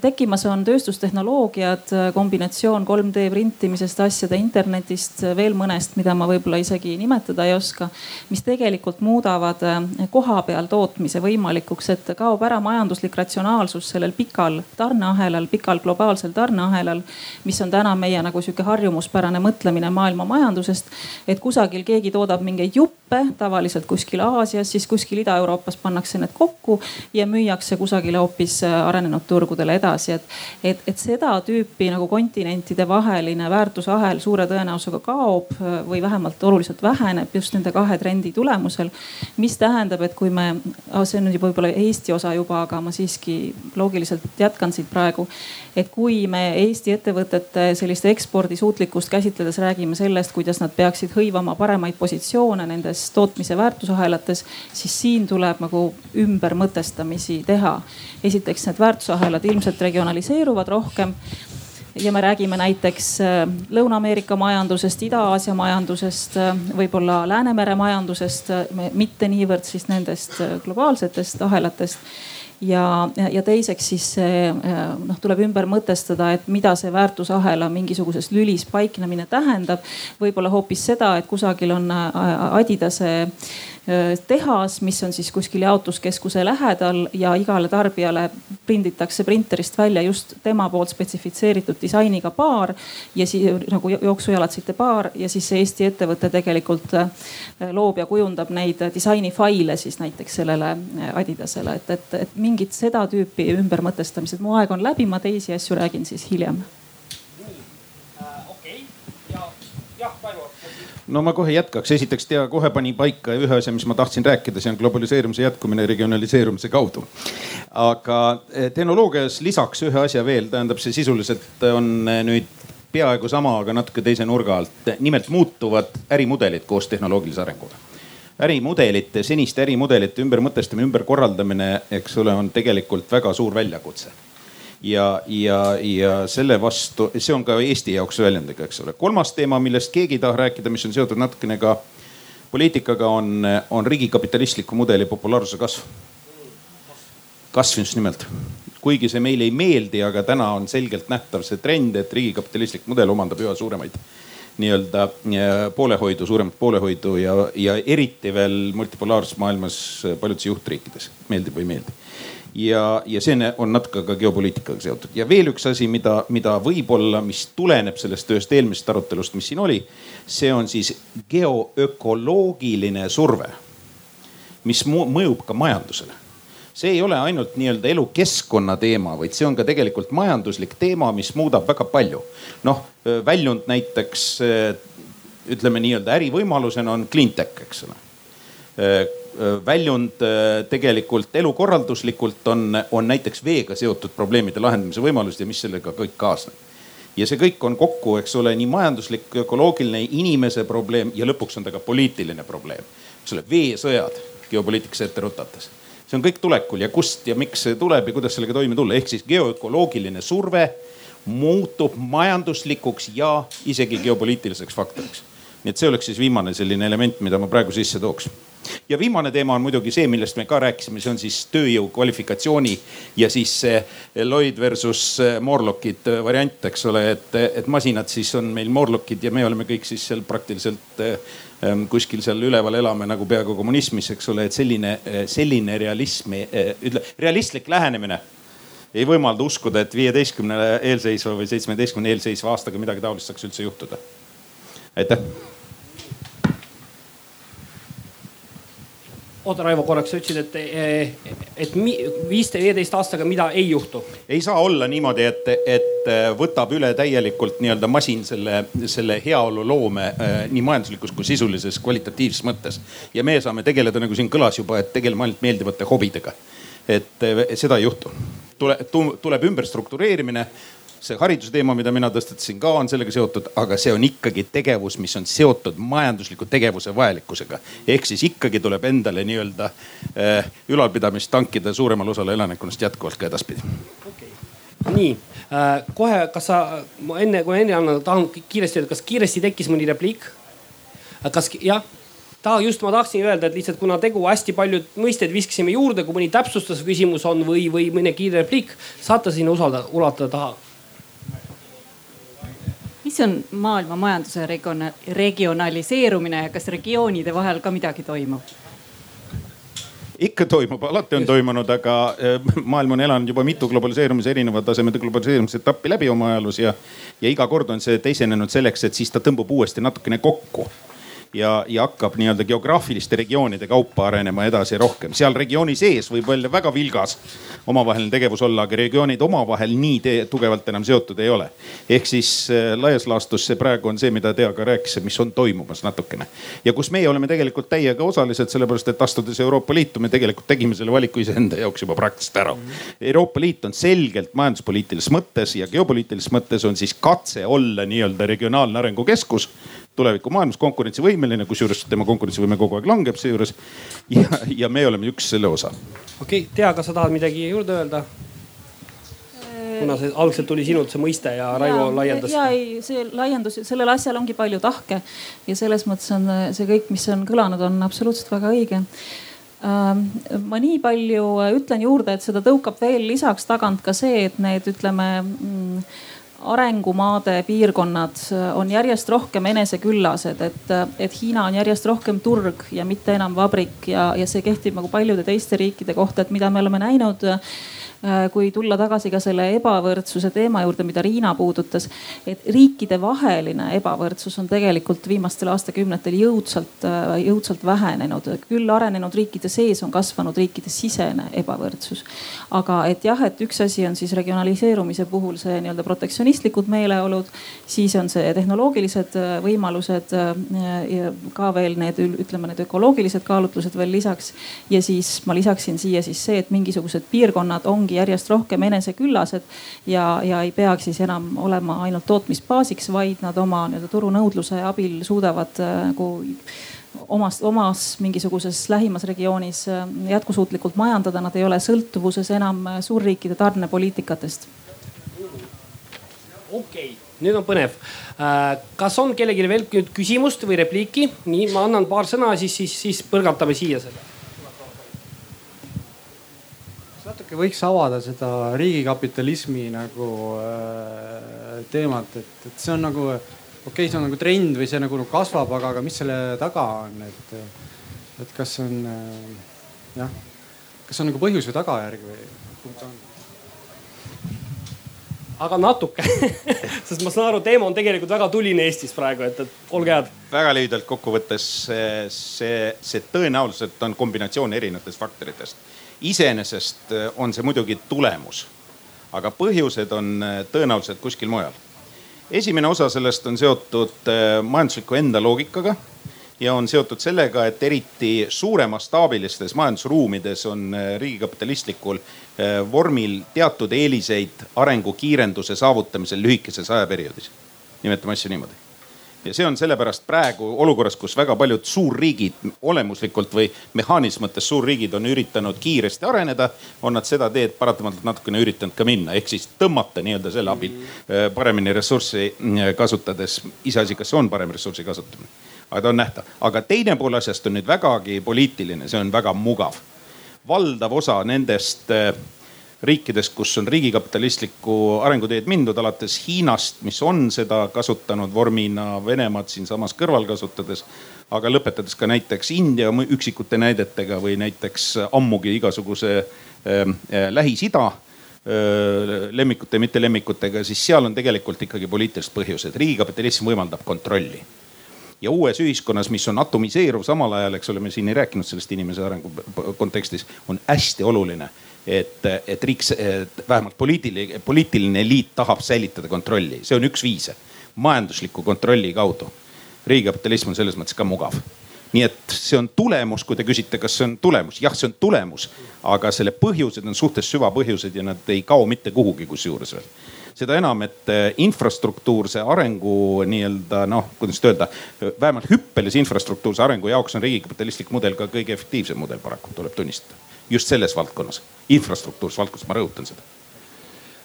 tekkimas on tööstustehnoloogiad, kombinatsioon 3D printimisest, asjade internetist, veel mõnest, mida ma võib-olla isegi nimetada ei oska. mis tegelikult muudavad eh, kohapeal tootmise võimalikuks, et kaob ära majanduslik ratsionaalsus sellel pikal tarneahelal, pikal globaalsel tarneahelal. mis on täna meie nagu sihuke harjumuspärane mõtlemine maailma majandusest. et kusagil keegi toodab mingeid juppe, tavaliselt kuskil Aasias, siis kuskil Ida-Euroopas pannakse need kokku ja müüakse kusagile hoopis eh, arenenud turgudele edasi, et, et, et seda tüüpi nagu kontinentide vaheline väärtusahel suure tõenäosusega kaob või vähemalt oluliselt väheneb just nende kahe trendi tulemusel. mis tähendab, et kui me, see on nüüd võib-olla Eesti osa juba, aga ma siiski loogiliselt jätkan siit praegu. et kui me Eesti ettevõtete sellist ekspordisuutlikkust käsitledes räägime sellest, kuidas nad peaksid hõivama paremaid positsioone nendes tootmise väärtusahelates, siis siin tuleb nagu ümbermõtestamisi teha. esiteks need väärtusahelad ilmselt ilmselt regionaliseeruvad rohkem ja me räägime näiteks äh, Lõuna-Ameerika majandusest, Ida-Aasia majandusest, äh, võib-olla Läänemere majandusest, äh, mitte niivõrd siis nendest globaalsetest ahelatest ja, ja teiseks siis noh, tuleb ümber mõtestada, et mida see väärtusahela mingisuguses lülis paiknemine tähendab. võib-olla hoopis seda, et kusagil on Adidase tehas, mis on siis kuskil jaotuskeskuse lähedal ja igale tarbijale prinditakse printerist välja just tema poolt spetsifitseeritud disainiga paar ja siis nagu jooksujalatite paar ja siis see Eesti ettevõte tegelikult loob ja kujundab neid disainifaile siis näiteks sellele Adidasele, et, et, et mingit seda tüüpi ümbermõtestamised. mu aeg on läbi, ma teisi asju räägin siis hiljem no ma kohe jätkaks, esiteks Tea kohe pani paika ühe asja, mis ma tahtsin rääkida, see on globaliseerumise jätkumine regionaliseerumise kaudu. aga eh, tehnoloogias lisaks ühe asja veel, tähendab see sisuliselt on eh, nüüd peaaegu sama, aga natuke teise nurga alt. nimelt muutuvad ärimudelid koos tehnoloogilise arenguga ärimudelite, seniste ärimudelite ümbermõtestamine, ümberkorraldamine, eks ole, on tegelikult väga suur väljakutse ja, ja, ja selle vastu, see on ka Eesti jaoks väljundiga, eks ole. kolmas teema, millest keegi ei taha rääkida, mis on seotud natukene ka poliitikaga, on, on riigikapitalistliku mudeli populaarsuse kasv. kasv just nimelt, kuigi see meile ei meeldi, aga täna on selgelt nähtav see trend, et riigikapitalistlik mudel omandab üha suuremaid nii-öelda poolehoidu, suuremat poolehoidu ja, ja eriti veel multipolaarses maailmas paljudes juhtriikides, meeldib või ei meeldi ja, ja see on natuke ka geopoliitikaga seotud. ja veel üks asi, mida, mida võib-olla, mis tuleneb sellest ühest eelmisest arutelust, mis siin oli. see on siis geoökoloogiline surve, mis mõjub ka majandusele see ei ole ainult nii-öelda elukeskkonna teema, vaid see on ka tegelikult majanduslik teema, mis muudab väga palju. noh, väljund näiteks ütleme nii-öelda ärivõimalusena on cleantech, eks ole väljund tegelikult elukorralduslikult on, on näiteks veega seotud probleemide lahendamise võimalused ja mis sellega kõik kaasneb. ja see kõik on kokku, eks ole, nii majanduslik, ökoloogiline, inimese probleem ja lõpuks on ta ka poliitiline probleem. eks ole, veesõjad geopoliitikasse ette rutates. see on kõik tulekul ja kust ja miks see tuleb ja kuidas sellega toime tulla, ehk siis geoökoloogiline surve muutub majanduslikuks ja isegi geopoliitiliseks faktoriks. nii et see oleks siis viimane selline element, mida ma praegu sisse tooks ja viimane teema on muidugi see, millest me ka rääkisime, see on siis tööjõu kvalifikatsiooni ja siis see Lloyd versus Morlockid variant, eks ole, et, et masinad siis on meil Morlockid ja me oleme kõik siis seal praktiliselt ähm, kuskil seal üleval elame nagu peaaegu kommunismis, eks ole, et selline, selline realism, ütle realistlik lähenemine ei võimalda uskuda, et viieteistkümne eelseisva või seitsmeteistkümne eelseisva aastaga midagi taolist saaks üldse juhtuda. aitäh oota Raivo korraks, sa ütlesid, et, et viiste, viieteist aastaga mida ei juhtu? ei saa olla niimoodi, et, et äh, võtab üle täielikult nii-öelda masin selle, selle heaoluloome äh, nii majanduslikus kui sisulises kvalitatiivses mõttes. ja meie saame tegeleda, nagu siin kõlas juba, et tegeleme ainult meeldivate hobidega. et seda ei juhtu. tule, tuleb ümberstruktureerimine see hariduse teema, mida mina tõstatasin ka, on sellega seotud, aga see on ikkagi tegevus, mis on seotud majandusliku tegevuse vajalikkusega. ehk siis ikkagi tuleb endale nii-öelda äh, ülalpidamist tankida suuremale osale elanikkonnast jätkuvalt ka edaspidi okay.. nii äh,, kohe, kas sa, ma enne, kui enne annan, tahan kiiresti öelda, kas kiiresti tekkis mõni repliik? Äh, kas jah? ta just ma tahtsin öelda, et lihtsalt kuna tegu hästi paljud mõisted viskasime juurde, kui mõni täpsustav küsimus on või, või mõni kiire repliik, saate sinna usaldada, ulatada taha mis on maailma majanduse regionaliseerumine ja kas regioonide vahel ka midagi toimub? ikka toimub, alati on toimunud, aga eh, maailm on elanud juba mitu globaliseerumise erineva tasemete globaliseerumise etappi läbi oma ajaloos ja, ja iga kord on see teisenenud selleks, et siis ta tõmbub uuesti natukene kokku ja, ja hakkab nii-öelda geograafiliste regioonide kaupa arenema edasi rohkem. seal regiooni sees võib veel väga vilgas omavaheline tegevus olla, aga regioonid omavahel nii tugevalt enam seotud ei ole. ehk siis äh, laias laastus see praegu on see, mida Tea ka rääkis, mis on toimumas natukene. ja kus meie oleme tegelikult täiega osalised, sellepärast et astudes Euroopa Liitu, me tegelikult tegime selle valiku iseenda jaoks juba praktiliselt ära. Euroopa Liit on selgelt majanduspoliitilises mõttes ja geopoliitilises mõttes on siis katse olla nii-öelda regionaalne arengukeskus tulevikumaailmas konkurentsivõimeline, kusjuures tema konkurentsivõime kogu aeg langeb seejuures. ja, ja me oleme üks selle osa. okei okay,, Tea, kas sa tahad midagi juurde öelda? kuna see algselt tuli sinult see mõiste ja Raivo ja, laiendas. ja ei, see laiendus, sellel asjal ongi palju tahke ja selles mõttes on see kõik, mis on kõlanud, on absoluutselt väga õige ähm, ma nii palju ütlen juurde, et seda tõukab veel lisaks tagant ka see, et need ütleme mm, arengumaade piirkonnad äh, on järjest rohkem eneseküllased, et, äh, et Hiina on järjest rohkem turg ja mitte enam vabrik ja, ja see kehtib nagu paljude teiste riikide kohta, et mida me oleme näinud Äh, kui tulla tagasi ka selle ebavõrdsuse teema juurde, mida Riina puudutas. et riikidevaheline ebavõrdsus on tegelikult viimastel aastakümnetel jõudsalt, jõudsalt vähenenud. küll arenenud riikide sees on kasvanud riikide sisene ebavõrdsus. Aga et jah, et üks asi on siis regionaliseerumise puhul see nii-öelda protektsionistlikud meeleolud, siis on see tehnoloogilised äh, võimalused ja ka veel need, ütleme need ökoloogilised kaalutlused veel lisaks. ja siis ma lisaksin siia siis see, et mingisugused piirkonnad ongi järjest rohkem eneseküllased ja, ja ei peaks siis enam olema ainult tootmisbaasiks, vaid nad oma nii-öelda turunõudluse abil suudavad äh, nagu omas, omas mingisuguses lähimas regioonis äh, jätkusuutlikult majandada, nad ei ole sõltuvuses enam äh, suurriikide tarnepoliitikatest. okei okay nüüd on põnev. kas on kellelgi veel küsimust või repliiki? nii, ma annan paar sõna, siis, siis, siis põrgatame siia selle natuke võiks avada seda riigikapitalismi nagu äh, teemat, et, et see on nagu okei okay,, see on nagu trend või see nagu kasvab, aga, aga mis selle taga on, et, et kas on äh, jah, kas on nagu põhjus või tagajärg või kumb ta on? aga natuke sest ma saan aru, teema on tegelikult väga tuline Eestis praegu, et, et olge head. väga lühidalt kokkuvõttes see, see, see tõenäoliselt on kombinatsioon erinevatest faktoritest iseenesest äh, on see muidugi tulemus, aga põhjused on äh, tõenäoliselt kuskil mujal. Esimene osa sellest on seotud äh, majandusliku enda loogikaga ja on seotud sellega, et eriti suuremastaabilistes majandusruumides on riigikapitalistlikul vormil teatud eeliseid arengukiirenduse saavutamisel lühikeses ajaperioodis. nimetame asju niimoodi ja see on sellepärast praegu olukorras, kus väga paljud suurriigid olemuslikult või mehaanilises mõttes suurriigid on üritanud kiiresti areneda, on nad seda teed paratamatult natukene üritanud ka minna, ehk siis tõmmata nii-öelda selle abil äh, paremini ressurssi äh, kasutades. iseasi, kas see on parem ressursi kasutamine, aga ta on nähtav. aga teine pool asjast on nüüd vägagi poliitiline, see on väga mugav. valdav osa nendest äh, riikides, kus on riigikapitalistlikku arenguteed mindud, alates Hiinast, mis on seda kasutanud vormina, Venemaad siinsamas kõrval kasutades. aga lõpetades ka näiteks India üksikute näidetega või näiteks ammugi igasuguse äh, Lähis-Ida äh, lemmikute, mitte lemmikutega, siis seal on tegelikult ikkagi poliitilised põhjused. riigikapitalism võimaldab kontrolli ja uues ühiskonnas, mis on atomiseeruv samal ajal, eks ole, me siin ei rääkinud sellest inimese arengu kontekstis, on hästi oluline et, et riik, vähemalt poliitiline, poliitiline eliit tahab säilitada kontrolli, see on üks viise. Majandusliku kontrolli kaudu. riigikapitalism on selles mõttes ka mugav. nii et see on tulemus, kui te küsite, kas see on tulemus, jah, see on tulemus, aga selle põhjused on suhtes süvapõhjused ja nad ei kao mitte kuhugi kusjuures veel. Seda enam, et eh, infrastruktuurse arengu nii-öelda noh, kuidas öelda, vähemalt hüppelise infrastruktuurse arengu jaoks on riigikapitalistlik mudel ka kõige efektiivsem mudel paraku, tuleb tunnistada just selles valdkonnas, infrastruktuurses valdkonnas, ma rõhutan seda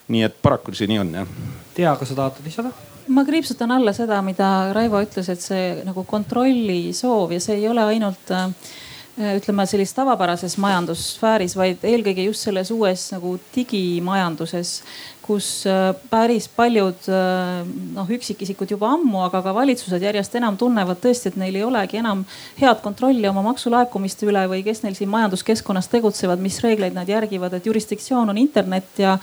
nii et paraku see nii on jah. Tea, kas sa tahad lisada? ma kriipsutan alla seda, mida Raivo ütles, et see nagu kontrolli soov ja see ei ole ainult äh, ütleme sellises tavapärases majandussfääris, vaid eelkõige just selles uues nagu digimajanduses, kus äh, päris paljud äh, noh, üksikisikud juba ammu, aga ka valitsused järjest enam tunnevad tõesti, et neil ei olegi enam head kontrolli oma maksulaekumiste üle või kes neil siin majanduskeskkonnas tegutsevad, mis reegleid nad järgivad, et jurisdiktsioon on internet ja,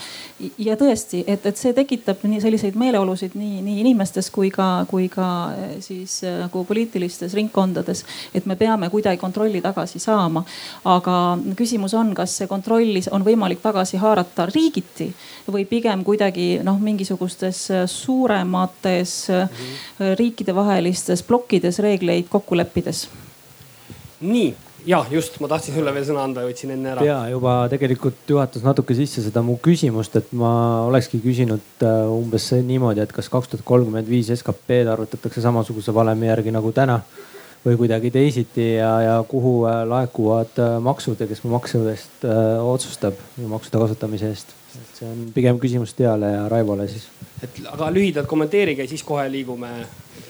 ja tõesti, et, et see tekitab nii selliseid meeleolusid nii, nii inimestes kui ka, kui ka äh, siis nagu poliitilistes ringkondades, et me peame kuidagi kontrolli tagasi saama. aga küsimus on, kas see kontrolli on võimalik tagasi haarata riigiti või pigem pigem kuidagi noh, mingisugustes äh, suuremates mm -hmm. riikidevahelistes plokkides reegleid kokku leppides. nii ja just, ma tahtsin sulle veel sõna anda võtsin enne ära. ja juba tegelikult juhatas natuke sisse seda mu küsimust, et ma olekski küsinud äh, umbes niimoodi, et kas kaks tuhat kolmkümmend viis SKP-d arvutatakse samasuguse valemi järgi nagu täna või kuidagi teisiti ja, ja kuhu laekuvad maksud ja kes maksudest otsustab maksude kasutamise eest see on pigem küsimus Teale ja Raivole siis. et aga lühidalt kommenteerige, siis kohe liigume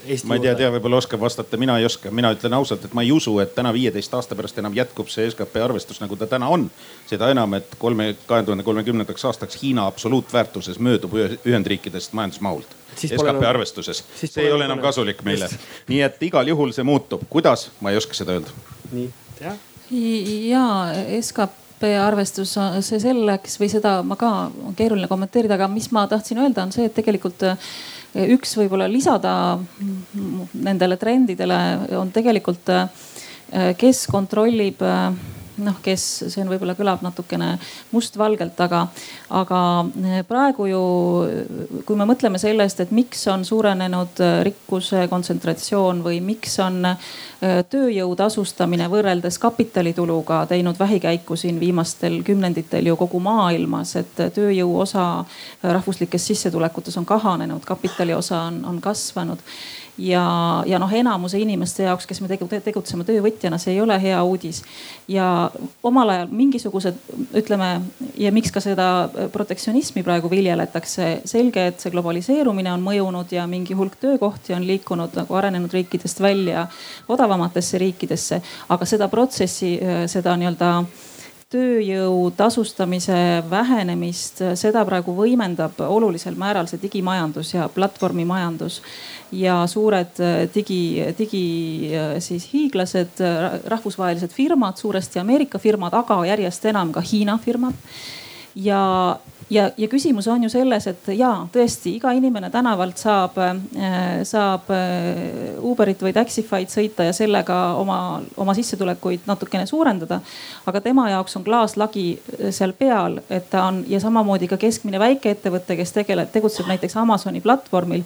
Eesti ma ei tea, Tea võib-olla oskab vastata, mina ei oska, mina ütlen ausalt, et ma ei usu, et täna viieteist aasta pärast enam jätkub see skp arvestus, nagu ta täna on. seda enam, et kolme, kahe tuhande kolmekümnendaks aastaks Hiina absoluutväärtuses möödub Ühendriikidest majandusmahult. skp arvestuses, see ei ole enam kasulik meile. nii et igal juhul see muutub, kuidas, ma ei oska seda öelda. nii, jah ja skp arvestus, see selleks või seda ma ka, on keeruline kommenteerida, aga mis ma tahtsin öelda, on see, et tegelikult äh, üks võib-olla lisada nendele trendidele on tegelikult, äh, kes kontrollib äh, noh, kes, see on võib-olla kõlab natukene mustvalgelt, aga, aga eh, praegu ju, kui me mõtleme sellest, et miks on suurenenud eh, rikkuse kontsentratsioon või miks on eh, tööjõu tasustamine võrreldes kapitalituluga teinud vähikäiku siin viimastel kümnenditel ju kogu maailmas, et tööjõu osa rahvuslikes sissetulekutes on kahanenud, kapitali osa on, on kasvanud ja, ja noh, enamuse inimeste jaoks, kes me tegutseme töövõtjana, see ei ole hea uudis. ja omal ajal mingisugused, ütleme ja miks ka seda protektsionismi praegu viljeletakse, selge, et see globaliseerumine on mõjunud ja mingi hulk töökohti on liikunud nagu arenenud riikidest välja odavamatesse riikidesse, aga seda protsessi, seda nii-öelda tööjõu tasustamise vähenemist, seda praegu võimendab olulisel määral see digimajandus ja platvormimajandus ja suured äh, digi, digi äh, siis hiiglased, äh, rahvusvahelised firmad, suuresti Ameerika firmad, aga järjest enam ka Hiina firmad. ja ja, ja küsimus on ju selles, et jaa, tõesti iga inimene tänavalt saab, äh, saab äh, Uberit või Taxify'd sõita ja sellega oma, oma sissetulekuid natukene suurendada. aga tema jaoks on klaaslagi äh, seal peal, et ta on ja samamoodi ka keskmine väikeettevõte, kes tegeleb, tegutseb näiteks Amazoni platvormil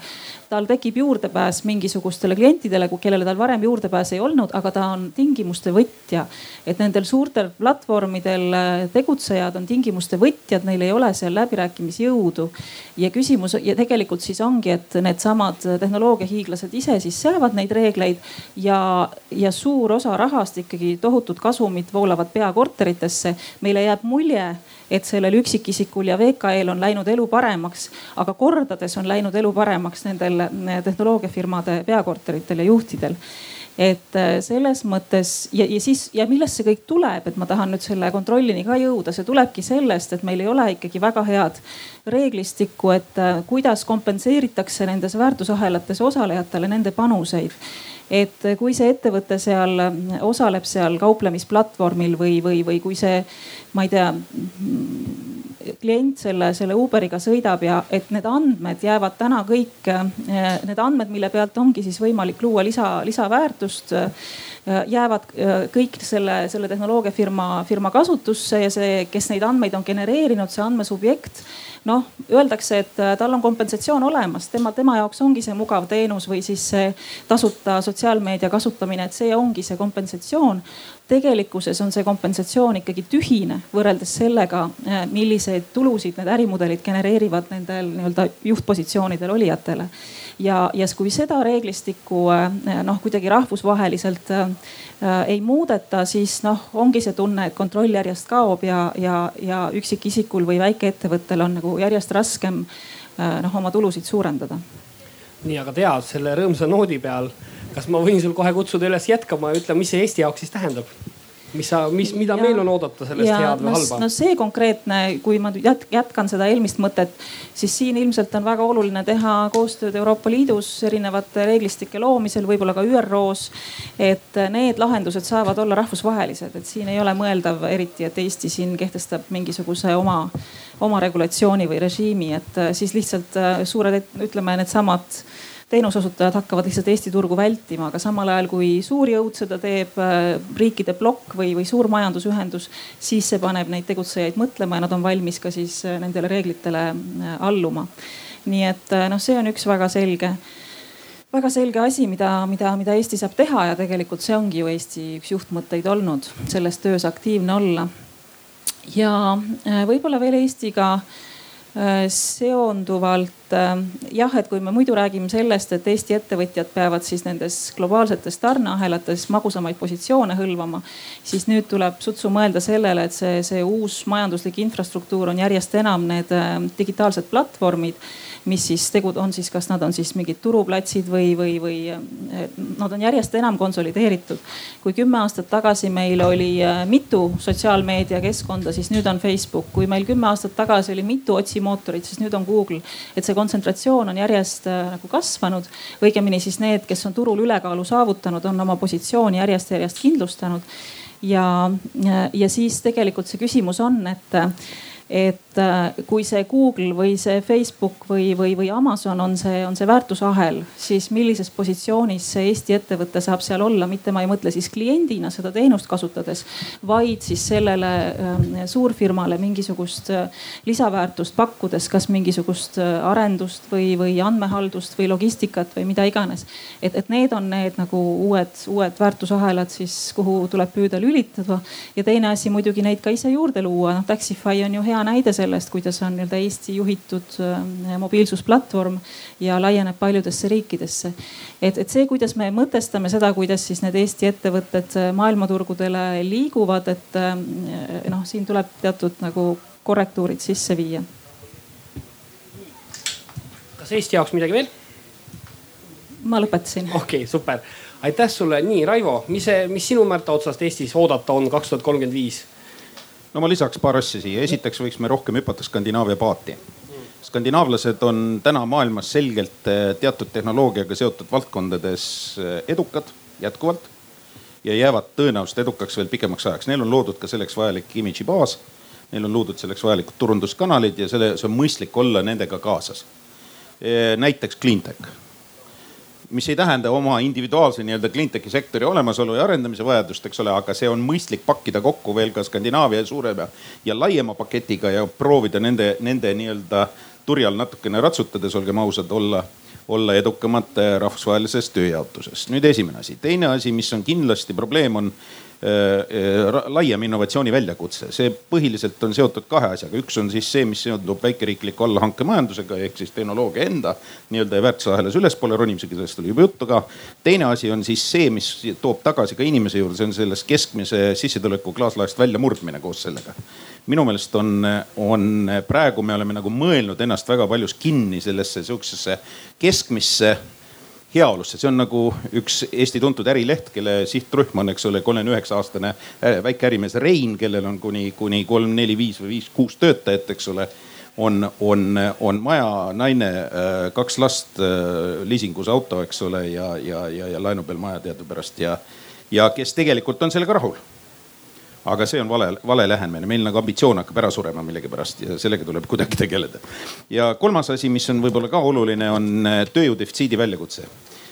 tal tekib juurdepääs mingisugustele klientidele, kellele tal varem juurdepääs ei olnud, aga ta on tingimuste võtja. et nendel suurtel platvormidel tegutsejad on tingimuste võtjad, neil ei ole seal läbirääkimisjõudu. ja küsimus ja tegelikult siis ongi, et needsamad tehnoloogiahiiglased ise siis seavad neid reegleid ja, ja suur osa rahast ikkagi tohutud kasumid voolavad peakorteritesse. meile jääb mulje et sellel üksikisikul ja VKE-l on läinud elu paremaks, aga kordades on läinud elu paremaks nendel tehnoloogiafirmade peakorteritel ja juhtidel et äh, selles mõttes ja, ja siis ja millest see kõik tuleb, et ma tahan nüüd selle kontrollini ka jõuda, see tulebki sellest, et meil ei ole ikkagi väga head reeglistikku, et äh, kuidas kompenseeritakse nendes väärtusahelates osalejatele nende panuseid. Et kui see ettevõte seal osaleb seal kauplemisplatvormil või, või, või kui see, ma ei tea klient selle, selle Uberiga sõidab ja et need andmed jäävad täna kõik, need andmed, mille pealt ongi siis võimalik luua lisa, lisaväärtust jäävad kõik selle, selle tehnoloogiafirma, firma kasutusse ja see, kes neid andmeid on genereerinud, see andmesubjekt noh, öeldakse, et tal on kompensatsioon olemas, tema, tema jaoks ongi see mugav teenus või siis see tasuta sotsiaalmeedia kasutamine, et see ongi see kompensatsioon. Tegelikkuses on see kompensatsioon ikkagi tühine võrreldes sellega, äh, milliseid tulusid need ärimudelid genereerivad nendel nii-öelda juhtpositsioonidel olijatele ja, ja kui seda reeglistikku noh, kuidagi rahvusvaheliselt ei muudeta, siis noh, ongi see tunne, et kontroll järjest kaob ja, ja, ja üksikisikul või väikeettevõttel on nagu järjest raskem noh, oma tulusid suurendada. nii, aga tead selle rõõmsa noodi peal, kas ma võin sul kohe kutsuda üles jätkama ja ütlema, mis see Eesti jaoks siis tähendab? mis sa, mis, mida ja, meil on oodata sellest ja, head või halba? no see konkreetne, kui ma jätkan seda eelmist mõtet, siis siin ilmselt on väga oluline teha koostööd Euroopa Liidus erinevate reeglistike loomisel, võib-olla ka ÜRO-s. et need lahendused saavad olla rahvusvahelised, et siin ei ole mõeldav eriti, et Eesti siin kehtestab mingisuguse oma, oma regulatsiooni või režiimi, et siis lihtsalt äh, suured, ütleme needsamad teenuseosutajad hakkavad lihtsalt Eesti turgu vältima, aga samal ajal kui suur jõud seda teeb, äh, riikide plokk või, või suur majandusühendus, siis see paneb neid tegutsejaid mõtlema ja nad on valmis ka siis äh, nendele reeglitele äh, alluma. nii et noh, see on üks väga selge väga selge asi, mida, mida, mida Eesti saab teha ja tegelikult see ongi ju Eesti üks juhtmõtteid olnud, selles töös aktiivne olla. ja võib-olla veel Eestiga seonduvalt äh, jah, et kui me muidu räägime sellest, et Eesti ettevõtjad peavad siis nendes globaalsetes tarneahelates magusamaid positsioone hõlvama, siis nüüd tuleb sutsu mõelda sellele, et see, see uus majanduslik infrastruktuur on järjest enam need äh, digitaalsed platvormid mis siis tegud on siis, kas nad on siis mingid turuplatsid või, või, või nad on järjest enam konsolideeritud. kui kümme aastat tagasi meil oli mitu sotsiaalmeediakeskkonda, siis nüüd on Facebook. kui meil kümme aastat tagasi oli mitu otsimootorit, siis nüüd on Google. et see kontsentratsioon on järjest eh, nagu kasvanud. õigemini siis need, kes on turul ülekaalu saavutanud, on oma positsiooni järjest-järjest kindlustanud. ja, ja siis tegelikult see küsimus on, et et äh, kui see Google või see Facebook või, või, või Amazon on see, on see väärtusahel, siis millises positsioonis see Eesti ettevõte saab seal olla, mitte ma ei mõtle siis kliendina seda teenust kasutades, vaid siis sellele ähm, suurfirmale mingisugust äh, lisaväärtust pakkudes, kas mingisugust äh, arendust või, või andmehaldust või logistikat või mida iganes. et, et need on need nagu uued, uued väärtusahelad siis, kuhu tuleb püüda lülitada. ja teine asi muidugi neid ka ise juurde luua, noh Taxify on ju hea hea näide sellest, kuidas on nii-öelda Eesti juhitud äh, mobiilsusplatvorm ja laieneb paljudesse riikidesse. et, et see, kuidas me mõtestame seda, kuidas siis need Eesti ettevõtted äh, maailmaturgudele liiguvad, et äh, noh, siin tuleb teatud nagu korrektuurid sisse viia. kas Eesti jaoks midagi veel? ma lõpetasin. okei okay,, super, aitäh sulle. nii, Raivo, mis see, mis sinu Märta otsast Eestis oodata on kaks tuhat kolmkümmend viis? No ma lisaks paar asja siia, esiteks võiks me rohkem hüpata Skandinaavia paati. skandinaavlased on täna maailmas selgelt eh, teatud tehnoloogiaga seotud valdkondades eh, edukad jätkuvalt ja jäävad tõenäoliselt edukaks veel pikemaks ajaks. Neil on loodud ka selleks vajalik imidži baas. Neil on loodud selleks vajalikud turunduskanalid ja selle, see on mõistlik olla nendega kaasas. Eh, näiteks cleantech mis ei tähenda oma individuaalse nii-öelda cleantechi sektori olemasolu ja arendamise vajadust, eks ole, aga see on mõistlik pakkida kokku veel ka Skandinaavia suurema ja laiema paketiga ja proovida nende, nende nii-öelda turjal natukene ratsutades, olgem ausad, olla, olla edukamad rahvusvahelises tööjaotuses. nüüd esimene asi. teine asi, mis on kindlasti probleem, on laiem innovatsiooni väljakutse, see põhiliselt on seotud kahe asjaga, üks on siis see, mis seondub väikeriikliku allhankemajandusega ehk siis tehnoloogia enda nii-öelda väärtusahelas ülespoole ronimisega, sellest oli juba juttu ka. teine asi on siis see, mis toob tagasi ka inimese juurde, see on sellest keskmise sissetuleku klaaslaest väljamurdmine koos sellega. minu meelest on, on praegu me oleme nagu mõelnud ennast väga paljus kinni sellesse sihukesesse keskmisse heaolusse, see on nagu üks Eesti tuntud ärileht, kelle sihtrühm on, eks ole, kolmekümne üheksa aastane äh, väike ärimees Rein, kellel on kuni, kuni kolm, neli, viis või viis, kuus töötajat, eks ole. on, on, on maja, naine, äh, kaks last, äh, liisingus auto, eks ole, ja, ja, ja, ja laenu peal maja teadupärast. Ja, ja kes tegelikult on sellega rahul aga see on vale, vale lähenemine, meil nagu ambitsioon hakkab ära surema millegipärast ja sellega tuleb kuidagi tegeleda. ja kolmas asi, mis on võib-olla ka oluline, on äh, tööjõudefitsiidi väljakutse.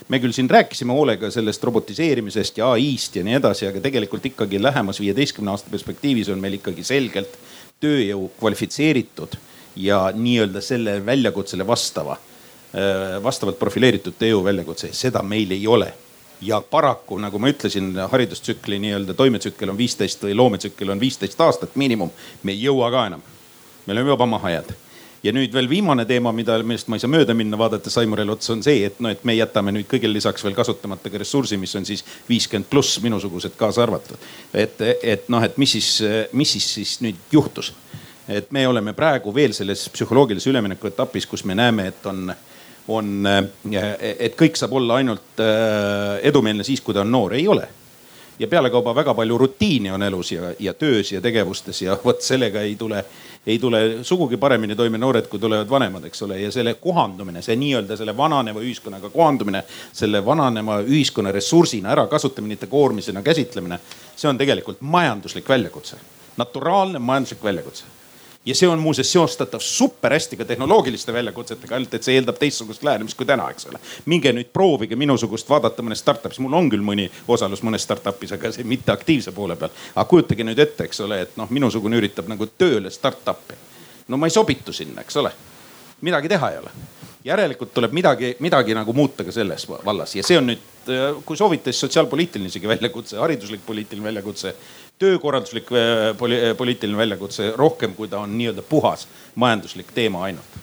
Me küll siin rääkisime hoolega sellest robotiseerimisest ja ai-st ja nii edasi, aga tegelikult ikkagi lähemas viieteistkümne aasta perspektiivis on meil ikkagi selgelt tööjõu kvalifitseeritud ja nii-öelda selle väljakutsele vastava, äh, vastavalt profileeritud tööjõu väljakutse, seda meil ei ole ja paraku, nagu ma ütlesin, haridustsükli nii-öelda toimetsükkel on viisteist või loometsükkel on viisteist aastat miinimum. me ei jõua ka enam. me oleme juba maha jäänud. ja nüüd veel viimane teema, mida, millest ma ei saa mööda minna, vaadates Aimarile otsa, on see, et noh, et me jätame nüüd kõigele lisaks veel kasutamata ka ressursi, mis on siis viiskümmend pluss minusugused kaasa arvatud. et, et noh, et mis siis, mis siis, siis nüüd juhtus? et me oleme praegu veel selles psühholoogilise ülemineku etapis, kus me näeme, et on, on, et kõik saab olla ainult äh, edumeelne siis, kui ta on noor, ei ole ja pealekauba väga palju rutiini on elus ja, ja töös ja tegevustes ja vot sellega ei tule, ei tule sugugi paremini toime noored, kui tulevad vanemad, eks ole. ja selle kohandumine, see nii-öelda selle vananeva ühiskonnaga kohandumine, selle vananeva ühiskonna ressursina ärakasutamine, mitte koormisena käsitlemine. see on tegelikult majanduslik väljakutse, naturaalne majanduslik väljakutse ja see on muuseas seostatav super hästi ka tehnoloogiliste väljakutsetega, ainult et see eeldab teistsugust lähenemist kui täna, eks ole. minge nüüd proovige minusugust vaadata mõnes startup'is, mul on küll mõni osalus mõnes startup'is, aga see mitte aktiivse poole peal. aga kujutage nüüd ette, eks ole, et noh, minusugune üritab nagu tööle startup'i. no ma ei sobitu sinna, eks ole. midagi teha ei ole järelikult tuleb midagi, midagi nagu muuta ka selles vallas ja see on nüüd, kui soovite, siis sotsiaalpoliitiline isegi väljakutse, hariduslik poliitiline väljakutse töökorralduslik äh, poli, äh, poliitiline väljakutse rohkem, kui ta on nii-öelda puhas majanduslik teema ainult.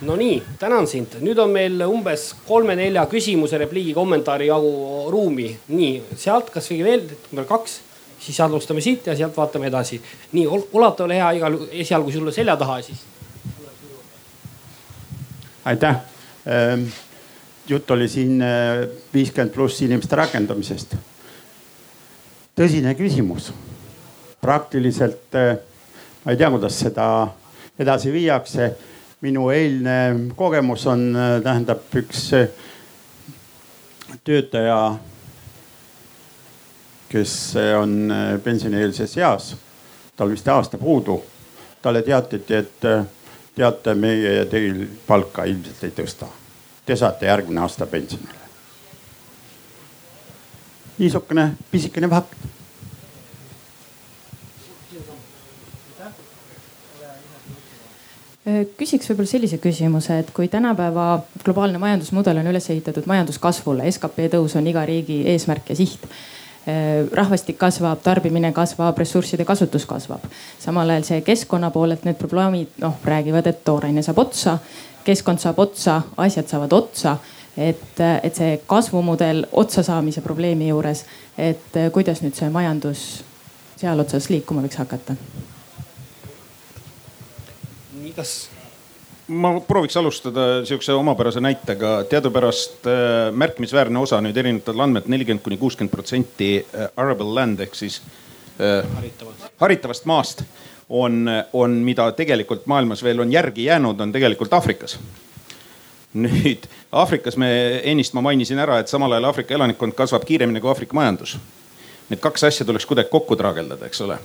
no nii, tänan sind, nüüd on meil umbes kolme-nelja küsimuse, repliigi, kommentaari jagu ruumi. nii sealt kasvõi veel number kaks, siis alustame siit ja sealt vaatame edasi. nii ulata ole hea igal esialgu sulle selja taha siis. aitäh ehm, jutt oli siin äh, viiskümmend pluss inimeste rakendamisest tõsine küsimus. praktiliselt eh, ma ei tea, kuidas seda edasi viiakse. minu eilne kogemus on, eh, tähendab üks eh, töötaja, kes on pensionieelses eas, tal vist aasta puudu. talle teatati, et teate, meie teil palka ilmselt ei tõsta. Te saate järgmine aasta pensionile niisugune pisikene fakt. küsiks võib-olla sellise küsimuse, et kui tänapäeva globaalne majandusmudel on üles ehitatud majanduskasvule, skp tõus on iga riigi eesmärk ja siht rahvastik kasvab, tarbimine kasvab, ressursside kasutus kasvab. samal ajal see keskkonna poolelt need probleemid noh räägivad, et tooraine saab otsa, keskkond saab otsa, asjad saavad otsa et, et see kasvumudel otsasaamise probleemi juures, et kuidas nüüd see majandus seal otsas liikuma võiks hakata? nii, kas? ma prooviks alustada sihukese omapärase näitega. teadupärast äh, märkimisväärne osa nüüd erinevatel andmetel, nelikümmend kuni kuuskümmend protsenti äh, arable land ehk siis äh, haritavast maast on, on, mida tegelikult maailmas veel on järgi jäänud, on tegelikult Aafrikas nüüd Aafrikas me, ennist ma mainisin ära, et samal ajal Aafrika elanikkond kasvab kiiremini kui Aafrika majandus. Need kaks asja tuleks kuidagi kokku traageldada, eks ole.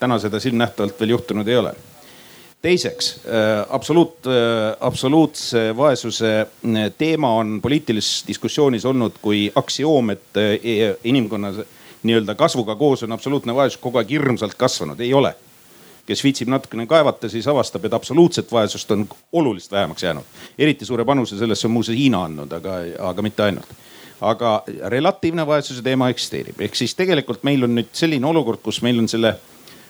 täna seda silmnähtavalt veel juhtunud ei ole. teiseks äh, absoluut, äh, absoluutse vaesuse äh, teema on poliitilises diskussioonis olnud kui aktsioom, et inimkonna nii-öelda kasvuga koos on absoluutne vaesus kogu aeg hirmsalt kasvanud, ei ole kes viitsib natukene kaevata, siis avastab, et absoluutset vaesust on oluliselt vähemaks jäänud. eriti suure panuse sellesse on muuseas Hiina andnud, aga, aga mitte ainult. aga relatiivne vaesuse teema eksisteerib, ehk siis tegelikult meil on nüüd selline olukord, kus meil on selle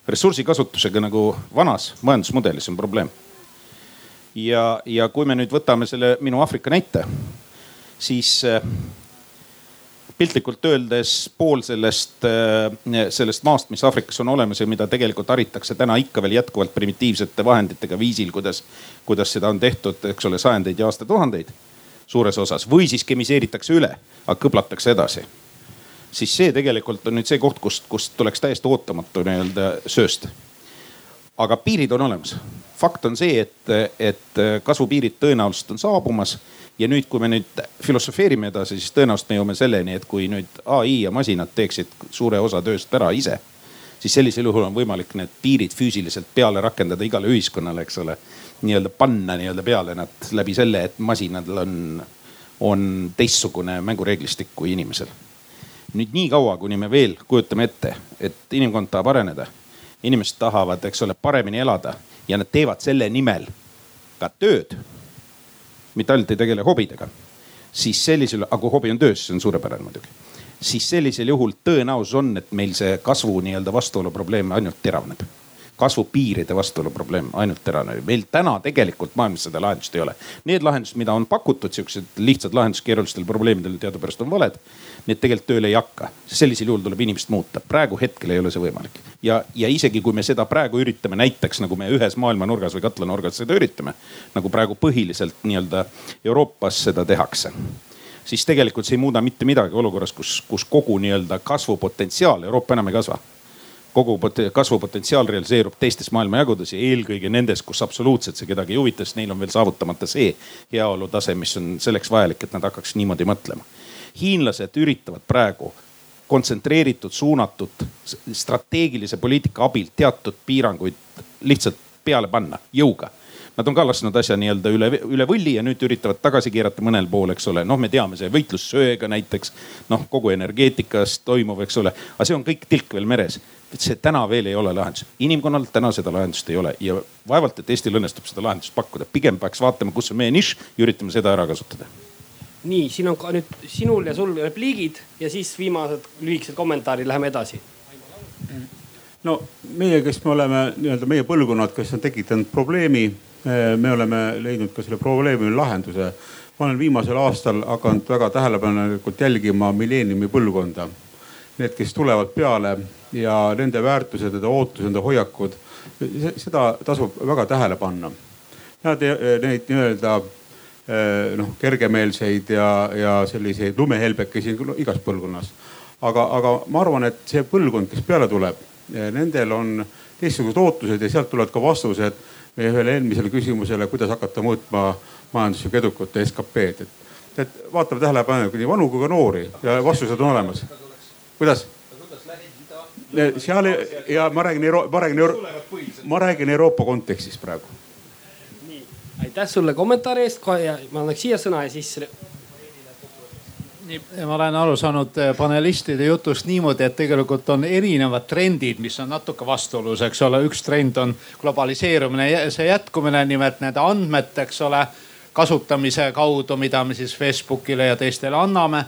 ressursikasutusega nagu vanas majandusmudelis on probleem. ja, ja kui me nüüd võtame selle minu Aafrika näite, siis piltlikult öeldes pool sellest, äh, sellest maast, mis Aafrikas on olemas ja mida tegelikult haritakse täna ikka veel jätkuvalt primitiivsete vahenditega viisil, kuidas, kuidas seda on tehtud, eks ole, sajandeid ja aastatuhandeid suures osas või siis kemiseeritakse üle, aga kõplatakse edasi. siis see tegelikult on nüüd see koht, kust, kust tuleks täiesti ootamatu nii-öelda sööst. Aga piirid on olemas. fakt on see, et, et kasvupiirid tõenäoliselt on saabumas ja nüüd, kui me nüüd filosofeerime edasi, siis tõenäoliselt me jõuame selleni, et kui nüüd ai ja masinad teeksid suure osa tööst ära ise, siis sellisel juhul on võimalik need piirid füüsiliselt peale rakendada igale ühiskonnale, eks ole. nii-öelda panna nii-öelda peale nad läbi selle, et masinadel on, on teistsugune mängureeglistik kui inimesel. nüüd niikaua, kuni me veel kujutame ette, et inimkond tahab areneda, inimesed tahavad, eks ole, paremini elada ja nad teevad selle nimel ka tööd mitte ainult ei tegele hobidega, siis sellisel, aga kui hobi on töös, see on suurepärane muidugi. siis sellisel juhul tõenäosus on, et meil see kasvu nii-öelda vastuolu probleem ainult teravneb. Kasvupiiride vastuolu probleem ainult terane. meil täna tegelikult maailmas seda lahendust ei ole. Need lahendused, mida on pakutud, siuksed lihtsad lahendused keerulistele probleemidele teadupärast on valed. Need tegelikult tööle ei hakka, sellisel juhul tuleb inimest muuta, praegu hetkel ei ole see võimalik. ja, ja isegi kui me seda praegu üritame näiteks nagu me ühes maailma nurgas või katlanurgas seda üritame, nagu praegu põhiliselt nii-öelda Euroopas seda tehakse siis tegelikult see ei muuda mitte midagi olukorras, kus, kus kogu nii-öelda kasvupotentsiaal Euroopa enam ei kasva kogu kasvupotentsiaal realiseerub teistes maailmajagudes ja eelkõige nendes, kus absoluutselt see kedagi ei huvita, sest neil on veel saavutamata see heaolu tase, mis on selleks vajalik, et nad hakkaks niimoodi mõtlema. hiinlased üritavad praegu kontsentreeritud, suunatud strateegilise poliitika abil teatud piiranguid lihtsalt peale panna jõuga Nad on ka lasknud asja nii-öelda üle, üle võlli ja nüüd üritavad tagasi keerata mõnel pool, eks ole. noh, me teame see võitlus söega näiteks, noh kogu energeetikas toimuv, eks ole, aga see on kõik tilk veel meres see täna veel ei ole lahendus, inimkonnal täna seda lahendust ei ole ja vaevalt, et Eestil õnnestub seda lahendust pakkuda, pigem peaks vaatama, kus on meie nišš ja üritame seda ära kasutada. nii, siin on ka nüüd sinul ja sul repliigid ja siis viimased lühikesed kommentaarid, läheme edasi. no meie, kes me oleme nii-öelda meie põlvkonnad, kes on tekitanud probleemi, me oleme leidnud ka selle probleemi lahenduse. ma olen viimasel aastal hakanud väga tähelepanelikult jälgima milleeniumi põlvkonda. Need, kes tulevad peale ja nende väärtused, nende ootused, nende hoiakud, seda tasub väga tähele panna. Nad neid nii-öelda eh, noh kergemeelseid ja, ja selliseid lumehelbekesi igas põlvkonnas. aga, aga ma arvan, et see põlvkond, kes peale tuleb, eh, nendel on teistsugused ootused ja sealt tulevad ka vastused meie ühele eelmisele küsimusele, kuidas hakata mõõtma majanduslikku edukut ja SKP-d, et, et vaatame tähelepanelikult nii vanu kui ka noori ja vastused on olemas. Kuidas? seal ja ma räägin Euro-, ma räägin Euro-, ma räägin Euroopa kontekstis praegu. nii, aitäh sulle kommentaari eest ja ma annaks siia sõna ja siis nii, ma olen aru saanud eh, panelistide jutust niimoodi, et tegelikult on erinevad trendid, mis on natuke vastuolus, eks ole. üks trend on globaliseerumine, see jätkumine, nimelt need andmed, eks ole, kasutamise kaudu, mida me siis Facebookile ja teistele anname.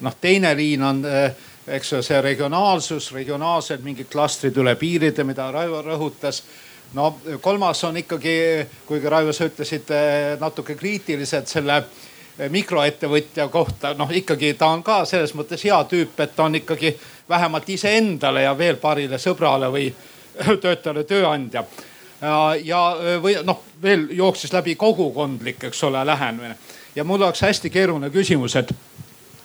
noh, teine liin on äh, eks see regionaalsus, regionaalsed mingid klastrid üle piiride, mida Raivo rõhutas no kolmas on ikkagi, kuigi Raivo, sa ütlesid natuke kriitilised selle mikroettevõtja kohta, noh ikkagi ta on ka selles mõttes hea tüüp, et ta on ikkagi vähemalt iseendale ja veel paarile sõbrale või töötajale tööandja. ja või noh, veel jooksis läbi kogukondlik, eks ole, lähenemine ja mul oleks hästi keeruline küsimus, et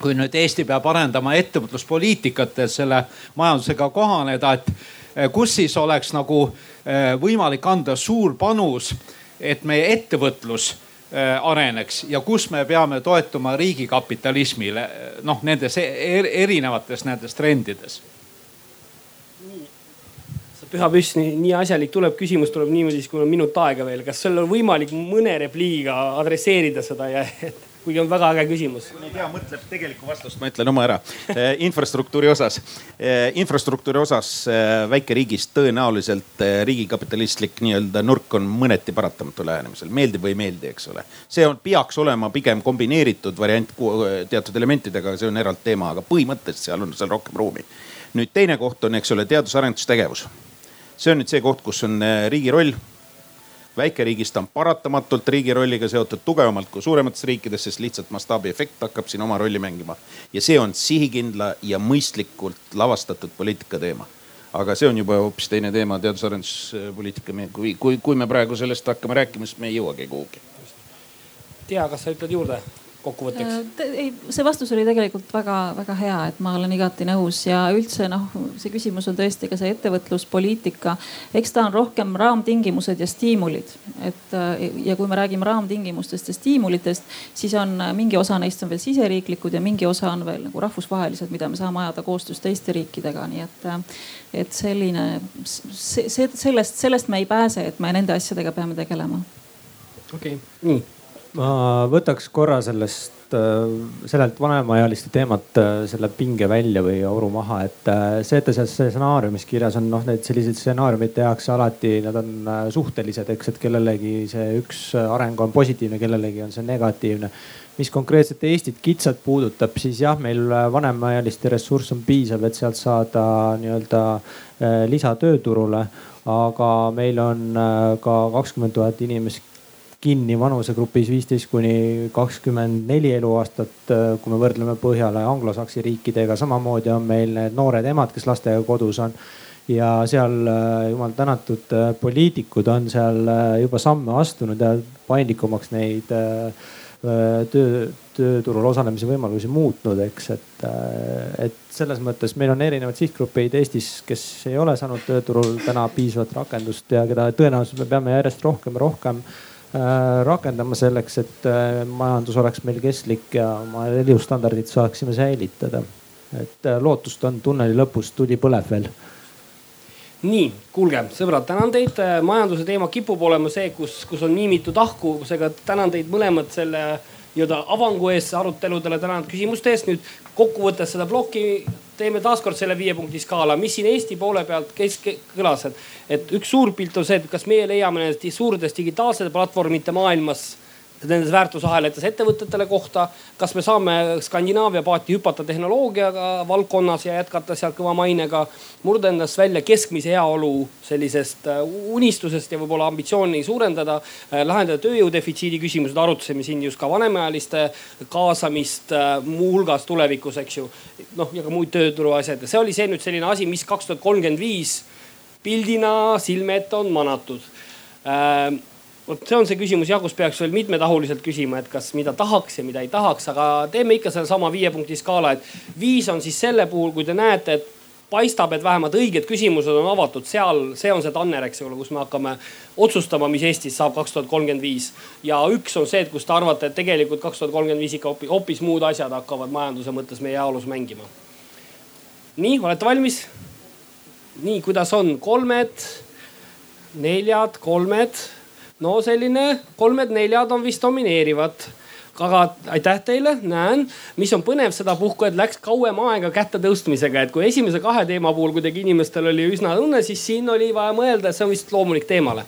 kui nüüd Eesti peab arendama ettevõtluspoliitikat, et selle majandusega kohaneda, et eh, kus siis oleks nagu eh, võimalik anda suur panus, et meie ettevõtlus eh, areneks ja kus me peame toetuma riigikapitalismile noh, nendes er, erinevates nendes trendides püha püss, nii asjalik tuleb küsimus, tuleb niimoodi, siis kui on minut aega veel. kas sul on võimalik mõne repliigiga adresseerida seda ja et kuigi on väga äge küsimus. kui ei tea, mõtleb tegelikku vastust, ma ütlen oma ära. Eh, infrastruktuuri osas, eh, infrastruktuuri osas eh, väikeriigis tõenäoliselt riigikapitalistlik nii-öelda nurk on mõneti paratamatu lähenemisel, meeldib või ei meeldi, eks ole. see on, peaks olema pigem kombineeritud variant teatud elementidega, see on eraldi teema, aga põhimõtteliselt seal on seal rohkem ruumi. nüüd teine koht on, eks ole, teadus-arendustegevus. see on nüüd see koht, kus on riigi roll väikeriigis ta on paratamatult riigi rolliga seotud tugevamalt kui suuremates riikides, sest lihtsalt mastaabiefekt hakkab siin oma rolli mängima. ja see on sihikindla ja mõistlikult lavastatud poliitika teema. aga see on juba hoopis teine teema, teadus-arenduspoliitika, kui, kui, kui me praegu sellest hakkame rääkima, siis me ei jõuagi kuhugi. tea, kas sa ütled juurde? Kokkuvõtteks? Äh, ei, see vastus oli tegelikult väga-väga hea, et ma olen igati nõus ja üldse noh, see küsimus on tõesti ka see ettevõtluspoliitika. eks ta on rohkem raamtingimused ja stiimulid, et äh, ja kui me räägime raamtingimustest ja stiimulitest, siis on äh, mingi osa neist on veel siseriiklikud ja mingi osa on veel nagu rahvusvahelised, mida me saame ajada koostöös teiste riikidega, nii et, et selline, see, sellest, sellest me ei pääse, et me nende asjadega peame tegelema. okei okay., nii ma võtaks korra sellest, äh, sellelt vanemaealiste teemat äh, selle pinge välja või auru maha, et äh, see, et seal stsenaariumis kirjas on, noh, need selliseid stsenaariumeid tehakse alati, nad on suhtelised, eks, et kellelegi see üks areng on positiivne, kellelegi on see negatiivne. mis konkreetselt Eestit kitsalt puudutab, siis jah, meil vanemaealiste ressurss on piisav, et sealt saada nii-öelda lisatööturule aga meil on ka kakskümmend tuhat inimest kinni vanusegrupis viisteist kuni kakskümmend neli eluaastat. kui me võrdleme Põhjala ja anglosaksi riikidega, samamoodi on meil need noored emad, kes lastega kodus on. ja seal jumal tänatud poliitikud on seal juba samme astunud ja paindlikumaks neid töö, tööturul osalemise võimalusi muutnud, eks, et, et selles mõttes meil on erinevad sihtgrupid Eestis, kes ei ole saanud tööturul täna piisavat rakendust ja keda tõenäoliselt me peame järjest rohkem ja rohkem Äh, rakendama selleks, et äh, majandus oleks meil kestlik ja oma elustandardid saaksime säilitada. et äh, lootust on, tunneli lõpus tuli põleb veel nii, kuulge, sõbrad, tänan teid. majanduse teema kipub olema see, kus, kus on nii mitu tahku, seega tänan teid mõlemad selle nii-öelda avangu eest aruteludele, tänan küsimuste eest. nüüd kokkuvõttes seda plokki teeme taaskord selle viie punkti skaala, mis siin Eesti poole pealt kesk kõlas, et, et üks suur pilt on see, et kas meie leiame nendest suurtest digitaalsete platvormide maailmas nendes väärtusahelates ettevõtetele kohta. kas me saame Skandinaavia paati hüpata tehnoloogiaga valdkonnas ja jätkata sealt kõva mainega, murda endast välja keskmise heaolu sellisest äh, unistusest ja võib-olla ambitsiooni suurendada. Äh, lahendada tööjõu defitsiidi küsimused, arutasime siin just ka vanemaealiste kaasamist äh, muuhulgas tulevikus, eks ju. noh, ja ka muid tööturu asjad ja see oli see nüüd selline asi, mis kaks tuhat kolmkümmend viis pildina silme ette on manatud vot see on see küsimus jah, kus peaks veel mitmetahuliselt küsima, et kas mida tahaks ja mida ei tahaks, aga teeme ikka sellesama viie punkti skaala, et viis on siis selle puhul, kui te näete, et paistab, et vähemalt õiged küsimused on avatud, seal, see on see tanner, eks ole, kus me hakkame otsustama, mis Eestis saab kaks tuhat kolmkümmend viis. ja üks on see, et kus te arvate, et tegelikult kaks tuhat kolmkümmend viis ikka hoopis, hoopis muud asjad hakkavad majanduse mõttes meie heaolus mängima. nii, olete valmis? nii, kuidas on, kolmed, neljad, kolmed no selline kolmed-neljad on vist domineerivad. Aga aitäh teile, näen, mis on põnev sedapuhku, et läks kauem aega kätte tõustmisega, et kui esimese kahe teema puhul kuidagi inimestel oli üsna õnne, siis siin oli vaja mõelda, see on vist loomulik teemale.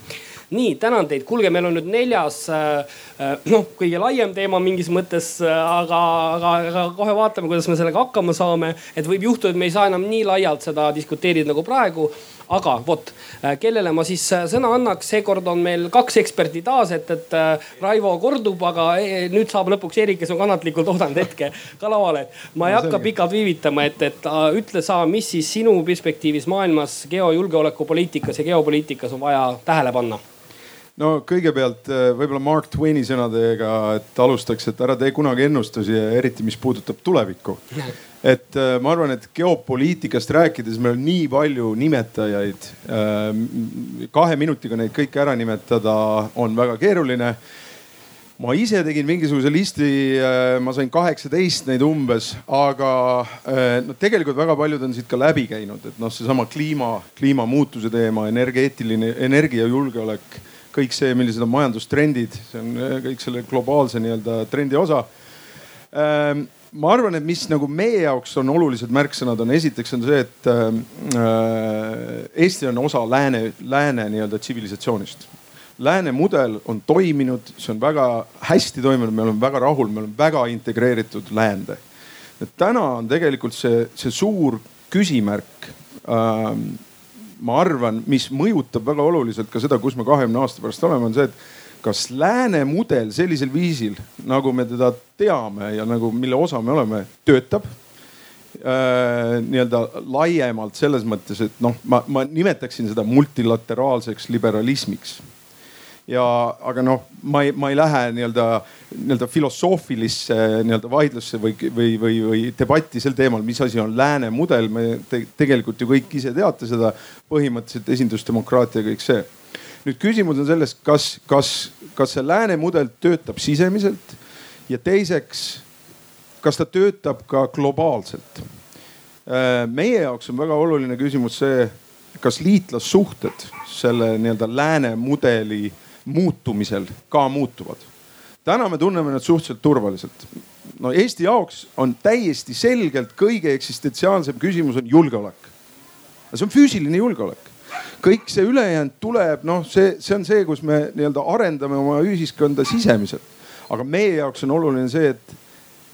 Nii, tänan teid, kuulge, meil on nüüd neljas äh, äh, noh, kõige laiem teema mingis mõttes, äh, aga, aga, aga kohe vaatame, kuidas me sellega hakkama saame. et võib juhtuda, et me ei saa enam nii laialt seda diskuteerida nagu praegu aga vot, kellele ma siis sõna annaks, seekord on meil kaks eksperti taas, et, et Raivo kordub, aga e, nüüd saab lõpuks Erik, kes on kannatlikult oodanud hetke ka lavale. ma ei hakka pikalt viivitama, et, et ütle sa, mis siis sinu perspektiivis maailmas geojulgeolekupoliitikas ja geopoliitikas on vaja tähele panna no kõigepealt äh, võib-olla Mark Twaini sõnadega, et alustaks, et ära tee kunagi ennustusi ja eriti, mis puudutab tulevikku. et äh, ma arvan, et geopoliitikast rääkides meil on nii palju nimetajaid. Äh, kahe minutiga neid kõiki ära nimetada on väga keeruline ma ise tegin mingisuguse listi, ma sain kaheksateist neid umbes, aga no tegelikult väga paljud on siit ka läbi käinud, et noh, seesama kliima, kliimamuutuse teema, energeetiline, energiajulgeolek kõik see, millised on majandustrendid, see on äh, kõik selle globaalse nii-öelda trendi osa. Ma arvan, et mis nagu meie jaoks on olulised märksõnad, on esiteks on see, et ähm, äh, Eesti on osa lääne, lääne nii-öelda tsivilisatsioonist. Lääne mudel on toiminud, see on väga hästi toiminud, me oleme väga rahul, me oleme väga integreeritud läände. et täna on tegelikult see, see suur küsimärk ähm, ma arvan, mis mõjutab väga oluliselt ka seda, kus me kahekümne aasta pärast oleme, on see, et kas lääne mudel sellisel viisil, nagu me teda teame ja nagu, mille osa me oleme, töötab äh, nii-öelda laiemalt selles mõttes, et noh, ma, ma nimetaksin seda multilateraalseks liberalismiks ja, aga noh, ma ei, ma ei lähe nii-öelda, nii-öelda filosoofilisse nii-öelda vaidlusse või, või, või, või debatti sel teemal, mis asi on lääne mudel. me te, tegelikult ju kõik ise teate seda põhimõtteliselt esindusdemokraatia, kõik see. Nüüd küsimus on selles, kas, kas, kas see lääne mudel töötab sisemiselt ja teiseks, kas ta töötab ka globaalselt? Äh, meie jaoks on väga oluline küsimus see, kas liitlassuhted selle nii-öelda lääne mudeli muutumisel ka muutuvad. täna me tunneme ennast suhteliselt turvaliselt. no Eesti jaoks on täiesti selgelt kõige eksistentsiaalsem küsimus on julgeolek. see on füüsiline julgeolek kõik see ülejäänud tuleb, noh, see, see on see, kus me nii-öelda arendame oma ühiskonda sisemiselt. aga meie jaoks on oluline see, et,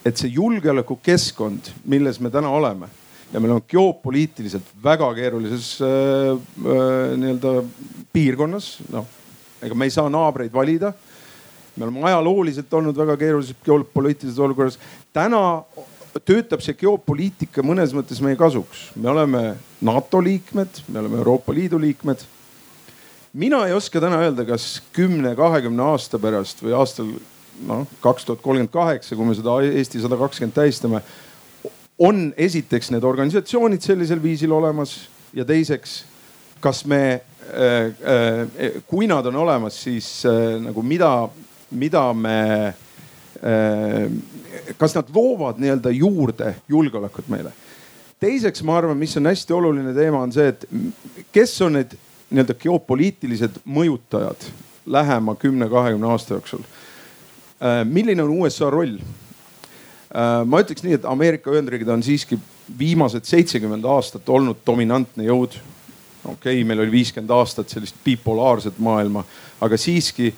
et see julgeolekukeskkond, milles me täna oleme ja me oleme geopoliitiliselt väga keerulises äh, äh, nii-öelda piirkonnas, noh ega me ei saa naabreid valida. me oleme ajalooliselt olnud väga keerulises geopoliitilises olukorras. täna töötab see geopoliitika mõnes mõttes meie kasuks. me oleme NATO liikmed, me oleme Euroopa Liidu liikmed. mina ei oska täna öelda, kas kümne, kahekümne aasta pärast või aastal noh, kaks tuhat kolmkümmend kaheksa, kui me seda Eesti sada kakskümmend tähistame, on esiteks need organisatsioonid sellisel viisil olemas ja teiseks, kas me äh, äh, kui nad on olemas, siis äh, nagu mida, mida me kas nad loovad nii-öelda juurde julgeolekut meile? teiseks, ma arvan, mis on hästi oluline teema, on see, et kes on need nii-öelda geopoliitilised mõjutajad lähema kümne, kahekümne aasta jooksul. Äh, milline on USA roll? Äh, ma ütleks nii, et Ameerika Ühendriigid on siiski viimased seitsekümmend aastat olnud dominantne jõud. okei okay,, meil oli viiskümmend aastat sellist bipolaarset maailma, aga siiski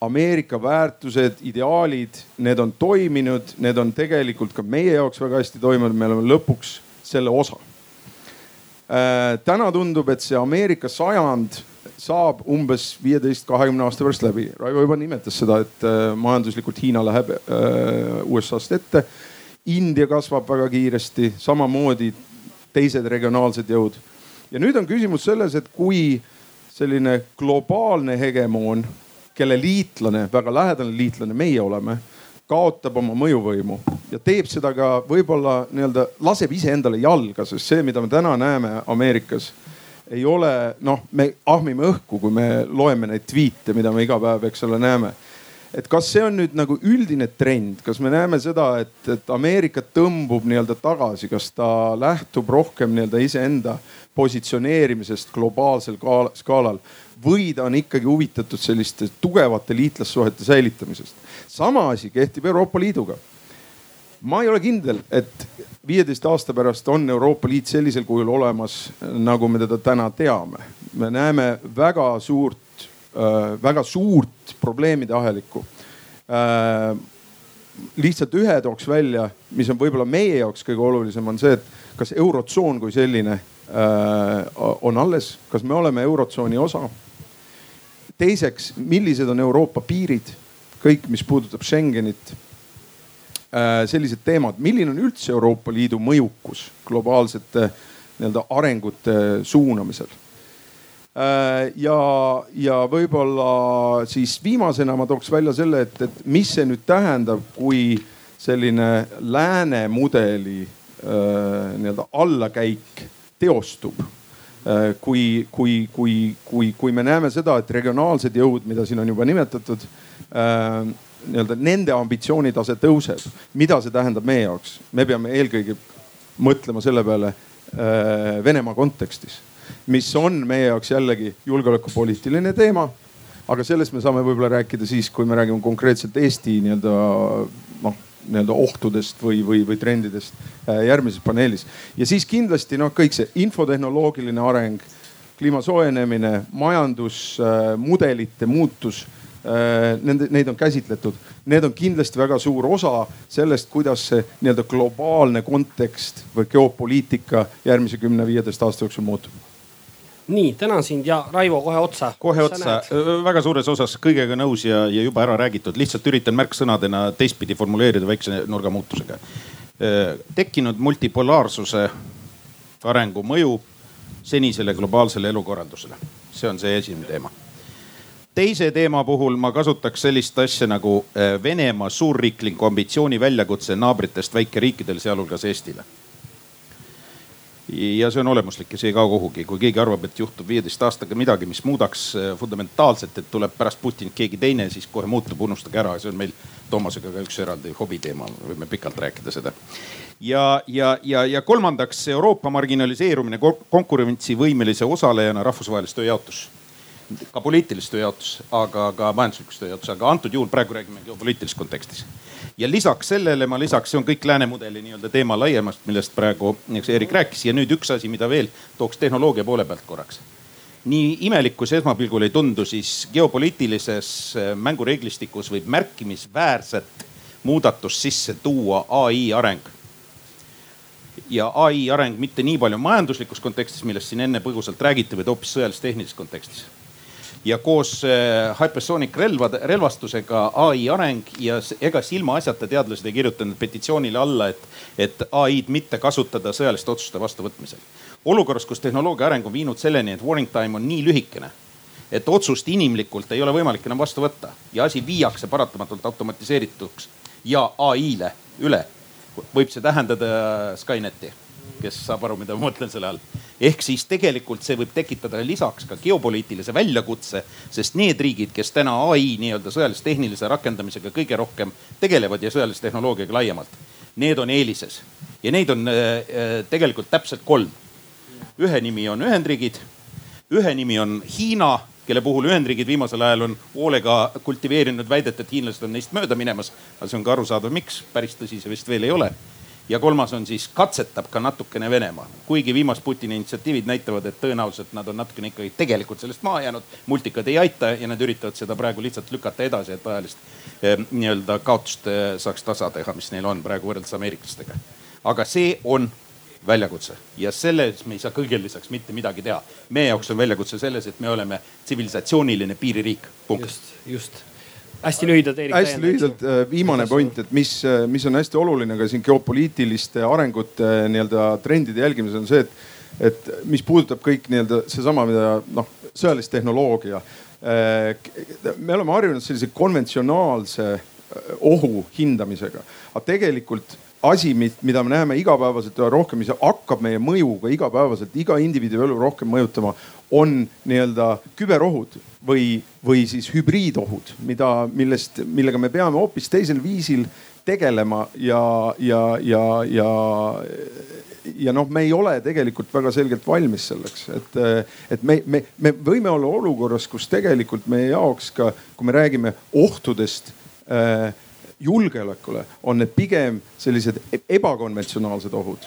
Ameerika väärtused, ideaalid, need on toiminud, need on tegelikult ka meie jaoks väga hästi toiminud, me oleme lõpuks selle osa. Äh, täna tundub, et see Ameerika sajand saab umbes viieteist, kahekümne aasta pärast läbi. Raivo juba nimetas seda, et äh, majanduslikult Hiina läheb äh, USA-st ette. India kasvab väga kiiresti, samamoodi teised regionaalsed jõud. ja nüüd on küsimus selles, et kui selline globaalne hegemoon kelle liitlane, väga lähedane liitlane meie oleme, kaotab oma mõjuvõimu ja teeb seda ka võib-olla nii-öelda laseb iseendale jalga, sest see, mida me täna näeme Ameerikas ei ole noh, me ahmime õhku, kui me loeme neid tweet'e, mida me iga päev, eks ole, näeme. Et kas see on nüüd nagu üldine trend, kas me näeme seda, et, et Ameerika tõmbub nii-öelda tagasi, kas ta lähtub rohkem nii-öelda iseenda positsioneerimisest globaalsel skaalal või ta on ikkagi huvitatud selliste tugevate liitlassuhete säilitamisest. sama asi kehtib Euroopa Liiduga. ma ei ole kindel, et viieteist aasta pärast on Euroopa Liit sellisel kujul olemas, nagu me teda täna teame. me näeme väga suurt, äh, väga suurt probleemide ahelikku äh, lihtsalt ühe tooks välja, mis on võib-olla meie jaoks kõige olulisem, on see, et kas eurotsoon kui selline äh, on alles, kas me oleme eurotsooni osa teiseks, millised on Euroopa piirid, kõik, mis puudutab Schengenit. Äh, sellised teemad, milline on üldse Euroopa Liidu mõjukus globaalsete nii-öelda arengute suunamisel? Äh, ja, ja võib-olla siis viimasena ma tooks välja selle, et, et mis see nüüd tähendab, kui selline lääne mudeli äh, nii-öelda allakäik teostub kui, kui, kui, kui, kui me näeme seda, et regionaalsed jõud, mida siin on juba nimetatud äh,, nii-öelda nende ambitsioonitase tõuseb, mida see tähendab meie jaoks? me peame eelkõige mõtlema selle peale äh, Venemaa kontekstis, mis on meie jaoks jällegi julgeolekupoliitiline teema. aga sellest me saame võib-olla rääkida siis, kui me räägime konkreetselt Eesti nii-öelda noh nii-öelda ohtudest või, või, või trendidest äh, järgmises paneelis. ja siis kindlasti noh, kõik see infotehnoloogiline areng, kliima soojenemine, majandusmudelite muutus äh, nende, neid on käsitletud. Need on kindlasti väga suur osa sellest, kuidas see nii-öelda globaalne kontekst või geopoliitika järgmise kümne-viieteist aasta jooksul muutub nii, tänan sind ja Raivo kohe otsa. kohe otsa, väga suures osas kõigega nõus ja, ja juba ära räägitud, lihtsalt üritan märksõnadena teistpidi formuleerida väikse nurgamuutusega. tekkinud multipolaarsuse arengu mõju senisele globaalsele elukorraldusele, see on see esimene teema. Teise teema puhul ma kasutaks sellist asja nagu Venemaa suurriikliku ambitsiooni väljakutse naabritest väikeriikidele, sealhulgas Eestile ja see on olemuslik ja see ei kao kuhugi. kui keegi arvab, et juhtub viieteist aastaga midagi, mis muudaks äh, fundamentaalselt, et tuleb pärast Putinit keegi teine, siis kohe muutub, unustage ära, see on meil Toomasega ka üks eraldi hobiteema, võime pikalt rääkida seda. ja, ja, ja, ja kolmandaks Euroopa marginaliseerumine konkurentsivõimelise osalejana rahvusvahelis tööjaotus ka poliitilist tööjaotust, aga ka majanduslikust tööjaotust, aga antud juhul praegu räägime geopoliitilises kontekstis. Ja lisaks sellele ma lisaks, see on kõik läänemudeli nii-öelda teema laiemast, millest praegu eks Eerik rääkis ja nüüd üks asi, mida veel tooks tehnoloogia poole pealt korraks nii imelik kui see esmapilgul ei tundu, siis geopoliitilises äh, mängureeglistikus võib märkimisväärset muudatust sisse tuua ai areng. ja ai areng mitte nii palju majanduslikus kontekstis, millest siin enne põgusalt räägiti, vaid hoopis sõjalis-tehnilises kontekstis. Ja koos äh, hypersonic relvade, relvastusega ai areng ja ega ilmaasjata teadlased ei kirjutanud petitsioonile alla, et, et ai-d mitte kasutada sõjaliste otsuste vastuvõtmisel. Olukorras, kus tehnoloogia areng on viinud selleni, et warning time on nii lühikene, et otsust inimlikult ei ole võimalik enam vastu võtta ja asi viiakse paratamatult automatiseerituks ja ai-le üle, võib see tähendada Skyneti, kes saab aru, mida ma mõtlen selle all. ehk siis tegelikult see võib tekitada lisaks ka geopoliitilise väljakutse, sest need riigid, kes täna ai nii-öelda sõjalis-tehnilise rakendamisega kõige rohkem tegelevad ja sõjalise tehnoloogiaga laiemalt, need on eelises ja neid on äh, tegelikult täpselt kolm ühe nimi on Ühendriigid, ühe nimi on Hiina, kelle puhul Ühendriigid viimasel ajal on hoolega kultiveerinud väidet, et hiinlased on neist mööda minemas. aga see on ka arusaadav, miks, päris tõsi see vist veel ei ole. Ja kolmas on siis katsetab ka natukene Venemaa, kuigi viimast Putini initsiatiivid näitavad, et tõenäoliselt nad on natukene ikkagi tegelikult sellest maha jäänud. multikad ei aita ja nad üritavad seda praegu lihtsalt lükata edasi, et ajalist eh, nii-öelda kaotust eh, saaks tasa teha, mis neil on praegu võrreldes ameeriklastega. aga see on väljakutse ja selles me ei saa kõigele lisaks mitte midagi teha. meie jaoks on väljakutse selles, et me oleme tsivilisatsiooniline piiririik, punkt. just, just hästi lühidalt, Eerik. hästi lühidalt äh, viimane point, et mis, äh, mis on hästi oluline ka siin geopoliitiliste arengute äh, nii-öelda trendide jälgimisel on see, et, et mis puudutab kõik nii-öelda seesama, mida noh, sõjalist tehnoloogia. me oleme harjunud sellise konventsionaalse ohu hindamisega, aga tegelikult asi, mida me näeme igapäevaselt üha rohkem, mis hakkab meie mõjuga igapäevaselt iga indiviidi elu rohkem mõjutama, on nii-öelda küberohud või, või siis hübriidohud, mida, millest, millega me peame hoopis teisel viisil tegelema ja, ja, ja, ja, ja noh, me ei ole tegelikult väga selgelt valmis selleks, et, et me, me, me võime olla olukorras, kus tegelikult meie jaoks ka, kui me räägime ohtudest äh, julgeolekule on need pigem sellised e-, ebakonventsionaalsed ohud.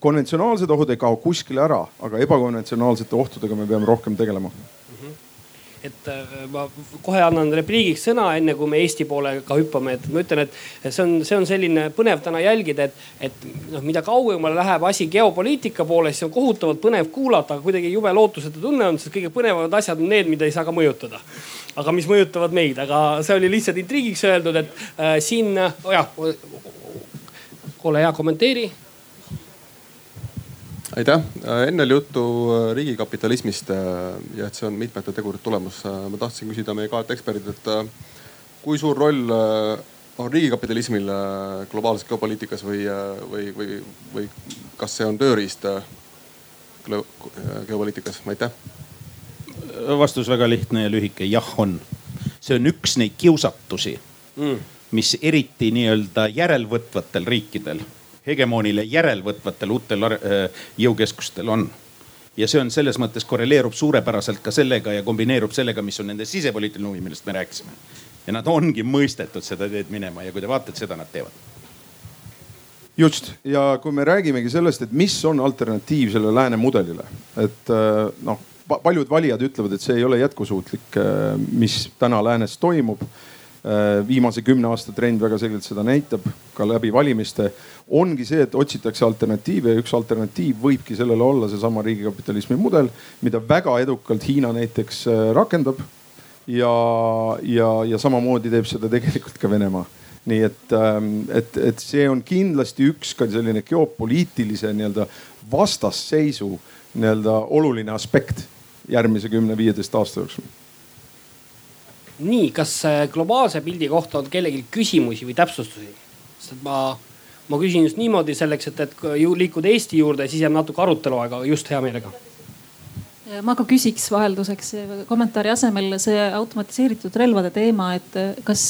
konventsionaalsed ohud ei kao kuskile ära, aga ebakonventsionaalsete ohtudega me peame rohkem tegelema. Et äh, ma kohe annan repliigiks sõna, enne kui me Eesti poole ka hüppame, et ma ütlen, et see on, see on selline põnev täna jälgida, et, et noh, mida kaugemale läheb asi geopoliitika poole, siis on kohutavalt põnev kuulata, aga kuidagi jube lootusetu tunne on, sest kõige põnevamad asjad on need, mida ei saa ka mõjutada. Aga mis mõjutavad meid, aga see oli lihtsalt intriigiks öeldud, et äh, siin oh jah, ole hea, kommenteeri aitäh, äh, enne oli juttu äh, riigikapitalismist äh, ja et see on mitmete tegurite tulemus. ma tahtsin küsida meie kahelt eksperdilt, et kui suur roll on riigikapitalismil globaalses geopoliitikas või, või, või, või kas see on tööriist geopoliitikas, aitäh vastus väga lihtne ja lühike, jah on. see on üks neid kiusatusi mm., mis eriti nii-öelda järelvõtvatel riikidel, hegemoonile järelvõtvatel uutel äh, jõukeskustel on ja see on selles mõttes korreleerub suurepäraselt ka sellega ja kombineerub sellega, mis on nende sisepoliitiline huvi, millest me rääkisime. ja nad ongi mõistetud seda teed minema ja kui te vaatate, seda nad teevad. just ja kui me räägimegi sellest, et mis on alternatiiv sellele lääne mudelile, et äh, noh, paljud valijad ütlevad, et see ei ole jätkusuutlik, äh, mis täna läänes toimub. Äh, viimase kümne aasta trend väga selgelt seda näitab ka läbi valimiste. ongi see, et otsitakse alternatiive ja üks alternatiiv võibki sellele olla seesama riigikapitalismi mudel, mida väga edukalt Hiina näiteks äh, rakendab. ja, ja, ja samamoodi teeb seda tegelikult ka Venemaa nii et, ähm, et, et see on kindlasti üks ka selline geopoliitilise nii-öelda vastasseisu nii-öelda oluline aspekt järgmise kümne-viieteist aasta jooksul. Nii, kas äh, globaalse pildi kohta on kellelgi küsimusi või täpsustusi? sest ma, ma küsin just niimoodi selleks, et, et liikuda Eesti juurde, siis jääb natuke arutelu aega, just hea meelega ma ka küsiks vahelduseks kommentaari asemel see automatiseeritud relvade teema, et kas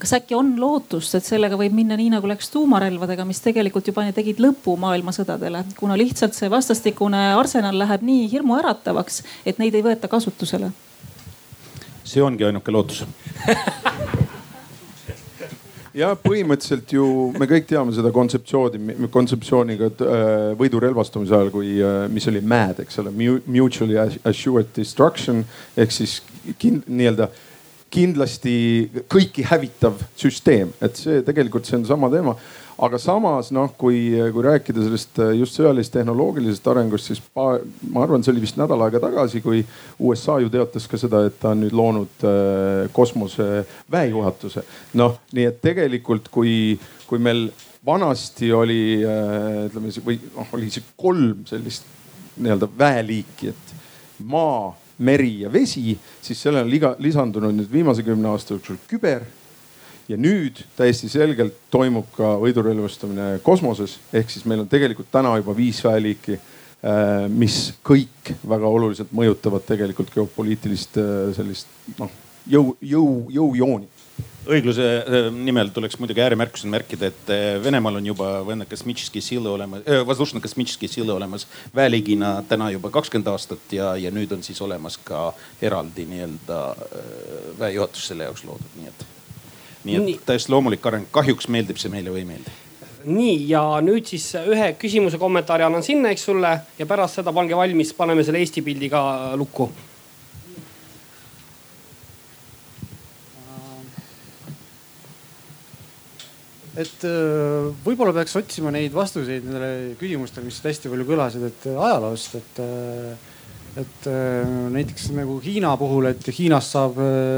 kas äkki on lootust, et sellega võib minna nii nagu läks tuumarelvadega, mis tegelikult juba tegid lõpu maailmasõdadele, kuna lihtsalt see vastastikune arsenal läheb nii hirmuäratavaks, et neid ei võeta kasutusele? See ongi ainuke lootus. Ja põhimõtteliselt ju me kõik teame seda kontseptsiooni, kontseptsiooniga äh, võidurelvastumise ajal, kui, äh, mis oli MAD, eks ole, mutually assured destruction ehk siis kind, nii-öelda kindlasti kõiki hävitav süsteem, et see tegelikult see on sama teema aga samas noh, kui, kui rääkida sellest äh, just sõjalisest tehnoloogilisest arengust, siis pa, ma arvan, see oli vist nädal aega tagasi, kui USA ju teatas ka seda, et ta on nüüd loonud äh, kosmose väejuhatuse. noh, nii et tegelikult, kui, kui meil vanasti oli äh, ütleme või noh, oli see kolm sellist nii-öelda väeliiki, et maa, meri ja vesi, siis sellele on liga, lisandunud nüüd viimase kümne aasta jooksul küber ja nüüd täiesti selgelt toimub ka võidurelvastumine kosmoses, ehk siis meil on tegelikult täna juba viis väeliiki, äh, mis kõik väga oluliselt mõjutavad tegelikult geopoliitilist äh, sellist noh jõu, jõu, jõujooni. Õigluse äh, nimel tuleks muidugi ääremärkusena märkida, et Venemaal on juba Vene kosmitski sile olemas äh,, Vazdušna kosmitski sile olemas väeligina täna juba kakskümmend aastat ja, ja nüüd on siis olemas ka eraldi nii-öelda väejuhatus selle jaoks loodud, nii et nii et nii. täiesti loomulik areng, kahjuks meeldib see meile või ei meeldi nii ja nüüd siis ühe küsimuse kommentaari annan sinna, eks sulle ja pärast seda pange valmis, paneme selle Eesti pildi ka lukku. et äh, võib-olla peaks otsima neid vastuseid nendele küsimustele, mis hästi palju kõlasid, et äh, ajaloost, et äh, et näiteks nagu Hiina puhul, et Hiinast saab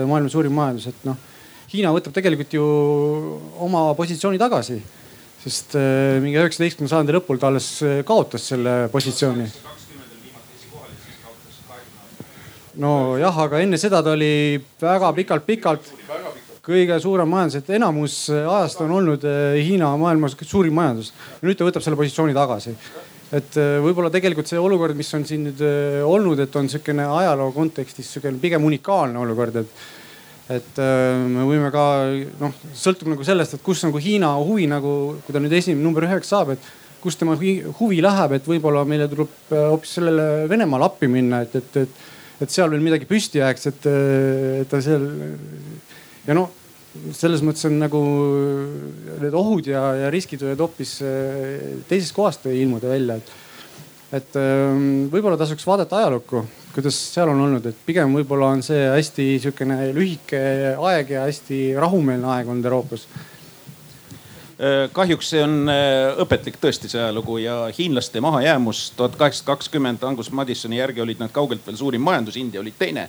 maailma suurim majandus, et noh Hiina võtab tegelikult ju oma positsiooni tagasi, sest äh, mingi üheksateistkümnenda sajandi lõpul ta alles äh, kaotas selle positsiooni. nojah, aga enne seda ta oli väga pikalt-pikalt kõige suurem majandus, et enamus äh, ajast on olnud Hiina maailmas suurim majandus. nüüd ta võtab selle positsiooni tagasi. et võib-olla tegelikult see olukord, mis on siin nüüd olnud, et on sihukene ajaloo kontekstis sihukene pigem unikaalne olukord, et et äh, me võime ka noh, sõltub nagu sellest, et kus nagu Hiina huvi nagu, kui ta nüüd esimene number üheks saab, et kus tema huvi läheb, et võib-olla meile tuleb äh, hoopis sellele Venemaale appi minna, et, et, et, et seal veel midagi püsti jääks, et, et ta seal ja noh, selles mõttes on nagu need ohud ja, ja riskid võivad hoopis äh, teisest kohast ilmuda välja, et et ähm, võib-olla tasuks vaadata ajalukku, kuidas seal on olnud, et pigem võib-olla on see hästi sihukene lühike aeg ja hästi rahumeelne aeg olnud Euroopas äh, kahjuks see on äh, õpetlik tõesti see ajalugu ja hiinlaste mahajäämus tuhat kaheksasada kakskümmend Angus Madisoni järgi olid nad kaugelt veel suurim majandus, India oli teine.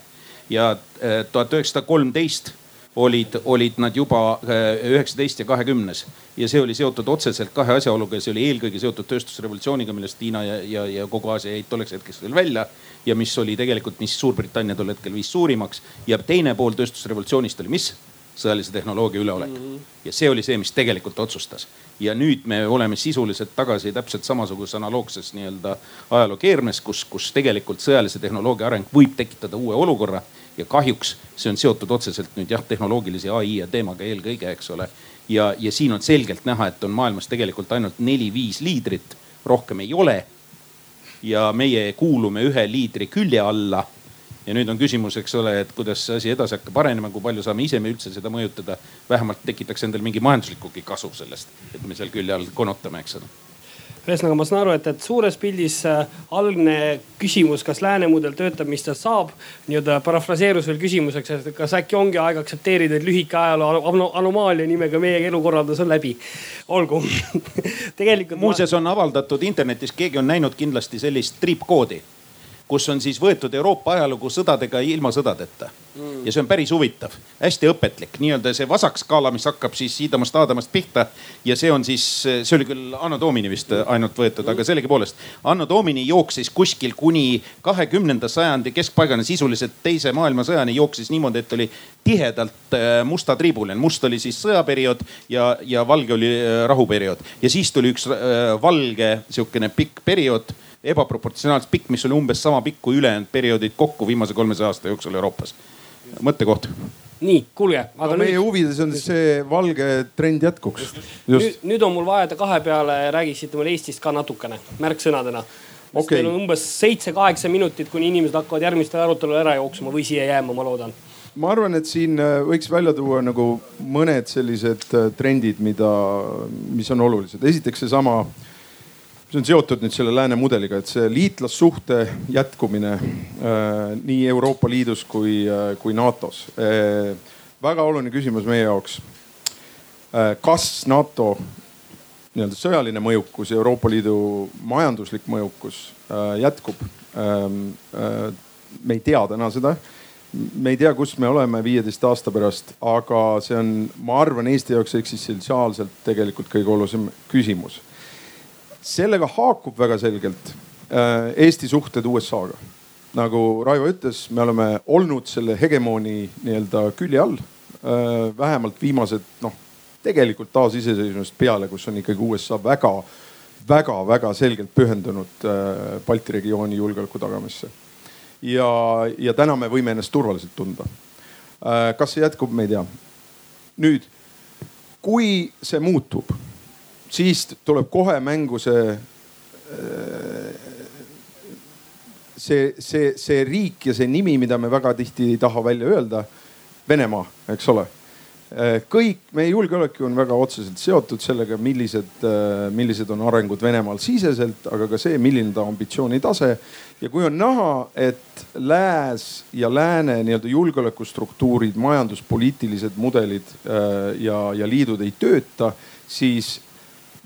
ja äh, tuhat üheksasada kolmteist olid, olid nad juba üheksateist ja kahekümnes ja see oli seotud otseselt kahe asjaoluga ja see oli eelkõige seotud tööstusrevolutsiooniga, millest Hiina ja, ja, ja kogu Aasia jäid tolleks hetkeks veel välja. ja mis oli tegelikult, mis Suurbritannia tol hetkel viis suurimaks ja teine pool tööstusrevolutsioonist oli mis? sõjalise tehnoloogia üleolek mm. -hmm. ja see oli see, mis tegelikult otsustas. ja nüüd me oleme sisuliselt tagasi täpselt samasuguses analoogses nii-öelda ajaloo keermes, kus, kus tegelikult sõjalise tehnoloogia areng võib tekitada uue olukorra. Ja kahjuks see on seotud otseselt nüüd jah, tehnoloogilise ai ja teemaga eelkõige, eks ole ja, ja siin on selgelt näha, et on maailmas tegelikult ainult neli-viis liidrit, rohkem ei ole. ja meie kuulume ühe liidri külje alla. ja nüüd on küsimus, eks ole, et kuidas see asi edasi hakkab arenema, kui palju saame ise me üldse seda mõjutada. vähemalt tekitaks endal mingi majanduslikugi kasu sellest, et me seal külje all konutame, eks ole ühesõnaga, ma saan aru, et, et suures pildis äh, algne küsimus, kas lääne mudel töötab, mis ta saab, nii-öelda parafraseerus veel küsimuseks, et kas äkki ongi aeg aktsepteerida, et lühike ajaloo anomaalia nimega meie elukorraldus on läbi. olgu tegelikult. muuseas ma... on avaldatud internetis, keegi on näinud kindlasti sellist triipkoodi kus on siis võetud Euroopa ajalugu sõdadega ilma sõdadeta mm.. ja see on päris huvitav, hästi õpetlik, nii-öelda see vasakskaala, mis hakkab siis Iidamast Aadamast pihta. ja see on siis, see oli küll Anno Domini vist ainult võetud, aga sellegipoolest. Anno Domini jooksis kuskil kuni kahekümnenda sajandi keskpaigani, sisuliselt teise maailmasõjani jooksis niimoodi, et oli tihedalt äh, musta triibuline. must oli siis sõjaperiood ja, ja valge oli äh, rahuperiood ja siis tuli üks äh, valge sihukene pikk periood ebaproportsionaalselt pikk, mis oli umbes sama pikk kui ülejäänud perioodid kokku viimase kolmesaja aasta jooksul Euroopas. mõttekoht nii, kuulge, aga no, meie nüüd. huvides on see valge trend jätkuks. nüüd, nüüd on mul vaja te kahe peale räägiksite mulle Eestist ka natukene märksõnadena. Okay. meil on umbes seitse-kaheksa minutit, kuni inimesed hakkavad järgmistel arutelul ära jooksma või siia jääma, ma loodan ma arvan, et siin äh, võiks välja tuua nagu mõned sellised äh, trendid, mida, mis on olulised. esiteks seesama, see on seotud nüüd selle lääne mudeliga, et see liitlassuhte jätkumine äh, nii Euroopa Liidus kui äh,, kui NATO-s äh,. väga oluline küsimus meie jaoks äh,. kas NATO nii-öelda sõjaline mõjukus ja Euroopa Liidu majanduslik mõjukus äh, jätkub ähm,? Äh, me ei tea täna seda me ei tea, kus me oleme viieteist aasta pärast, aga see on, ma arvan, Eesti jaoks eksistentsiaalselt tegelikult kõige olulisem küsimus. Sellega haakub väga selgelt äh, Eesti suhted USA-ga. nagu Raivo ütles, me oleme olnud selle hegemooni nii-öelda külje all äh, vähemalt viimased noh, tegelikult taasiseseisvumisest peale, kus on ikkagi USA väga, väga, väga selgelt pühendunud äh, Balti regiooni julgeoleku tagamisse ja, ja täna me võime ennast turvaliselt tunda. Kas see jätkub, me ei tea. nüüd, kui see muutub, siis tuleb kohe mängu see, see, see, see riik ja see nimi, mida me väga tihti ei taha välja öelda. Venemaa, eks ole kõik meie julgeolek on väga otseselt seotud sellega, millised, millised on arengud Venemaal siseselt, aga ka see, milline ta ambitsiooni tase. ja kui on näha, et lääs ja lääne nii-öelda julgeolekustruktuurid, majanduspoliitilised mudelid ja, ja liidud ei tööta, siis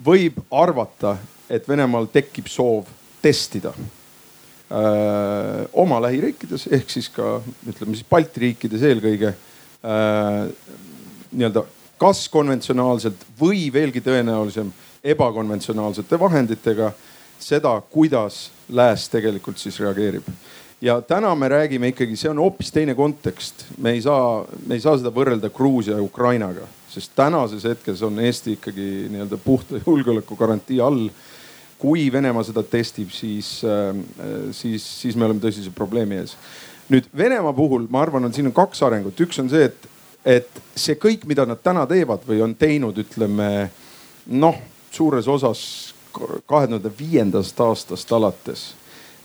võib arvata, et Venemaal tekib soov testida öö, oma lähiriikides ehk siis ka ütleme siis Balti riikides eelkõige nii-öelda kas konventsionaalselt või veelgi tõenäolisem ebakonventsionaalsete vahenditega seda, kuidas lääs tegelikult siis reageerib. ja täna me räägime ikkagi, see on hoopis teine kontekst, me ei saa, me ei saa seda võrrelda Gruusia ja Ukrainaga, sest tänases hetkes on Eesti ikkagi nii-öelda puhta julgeoleku garantii all. kui Venemaa seda testib, siis, siis, siis me oleme tõsise probleemi ees. nüüd Venemaa puhul ma arvan, on siin on kaks arengut, üks on see, et et see kõik, mida nad täna teevad või on teinud, ütleme noh, suures osas kahe tuhande viiendast aastast alates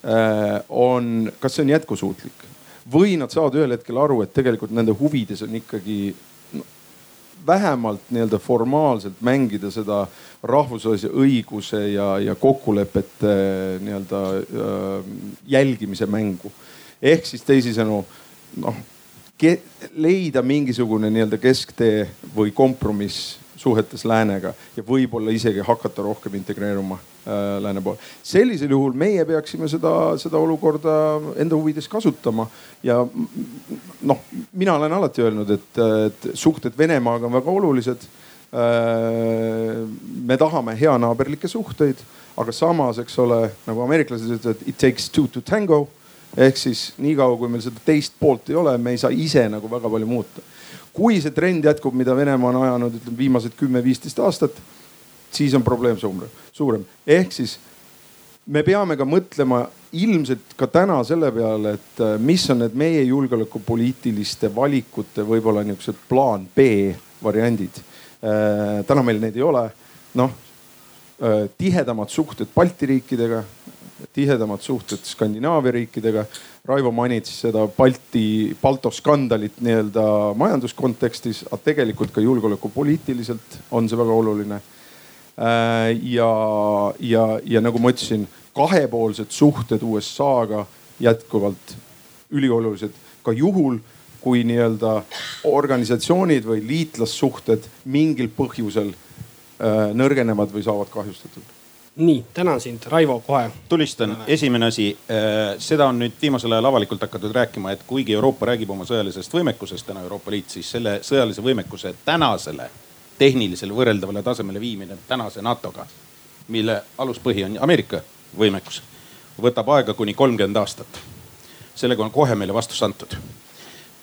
äh, on, kas see on jätkusuutlik või nad saavad ühel hetkel aru, et tegelikult nende huvides on ikkagi vähemalt nii-öelda formaalselt mängida seda rahvusvahelise õiguse ja, ja kokkulepete nii-öelda äh, jälgimise mängu. ehk siis teisisõnu noh leida mingisugune nii-öelda kesktee või kompromiss suhetes läänega ja võib-olla isegi hakata rohkem integreeruma äh, lääne poole. sellisel juhul meie peaksime seda, seda olukorda enda huvides kasutama ja noh, mina olen alati öelnud, et, et suhted Venemaaga on väga olulised äh,. me tahame heanaaberlikke suhteid, aga samas, eks ole, nagu ameeriklased ütlevad, it takes two to tango ehk siis niikaua, kui meil seda teist poolt ei ole, me ei saa ise nagu väga palju muuta. Kui see trend jätkub, mida Venemaa on ajanud, ütleme viimased kümme-viisteist aastat, siis on probleem suurem, suurem. ehk siis me peame ka mõtlema ilmselt ka täna selle peale, et äh, mis on need meie julgeolekupoliitiliste valikute võib-olla niisugused plaan B variandid. Äh, täna meil neid ei ole. noh, äh, tihedamad suhted Balti riikidega, tihedamad suhted Skandinaavia riikidega. Raivo mainis seda Balti, Balto skandalit nii-öelda majanduskontekstis, aga tegelikult ka julgeolekupoliitiliselt on see väga oluline. Äh, ja, ja, ja nagu ma ütlesin, kahepoolsed suhted USA-ga jätkuvalt üliolulised ka juhul, kui nii-öelda organisatsioonid või liitlassuhted mingil põhjusel äh, nõrgenevad või saavad kahjustatud nii, tänan sind, Raivo, kohe. tulistan, esimene asi, äh, seda on nüüd viimasel ajal avalikult hakatud rääkima, et kuigi Euroopa räägib oma sõjalisest võimekusest, täna Euroopa Liit, siis selle sõjalise võimekuse tänasele tehnilisele võrreldavale tasemele viimine tänase NATO-ga, mille aluspõhi on Ameerika võimekus, võtab aega kuni kolmkümmend aastat. sellega on kohe meile vastus antud.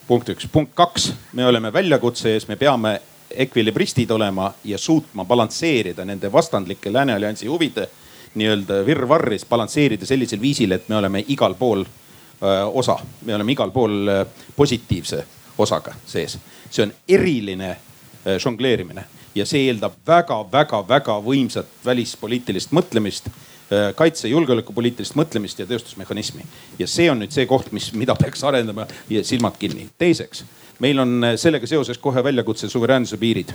punkt üks, punkt kaks, me oleme väljakutse ees, me peame ekvilibristid olema ja suutma balansseerida nende vastandlike Lääne alliansi huvide nii-öelda virvarris, balansseerida sellisel viisil, et me oleme igal pool öö, osa, me oleme igal pool öö, positiivse osaga sees. see on eriline äh, žongleerimine ja see eeldab väga-väga-väga võimsat välispoliitilist mõtlemist äh, kaitse, julgeolekupoliitilist mõtlemist ja tööstusmehhanismi. ja see on nüüd see koht, mis, mida peaks arendama ja silmad kinni. teiseks, meil on sellega seoses kohe väljakutse suveräänsuse piirid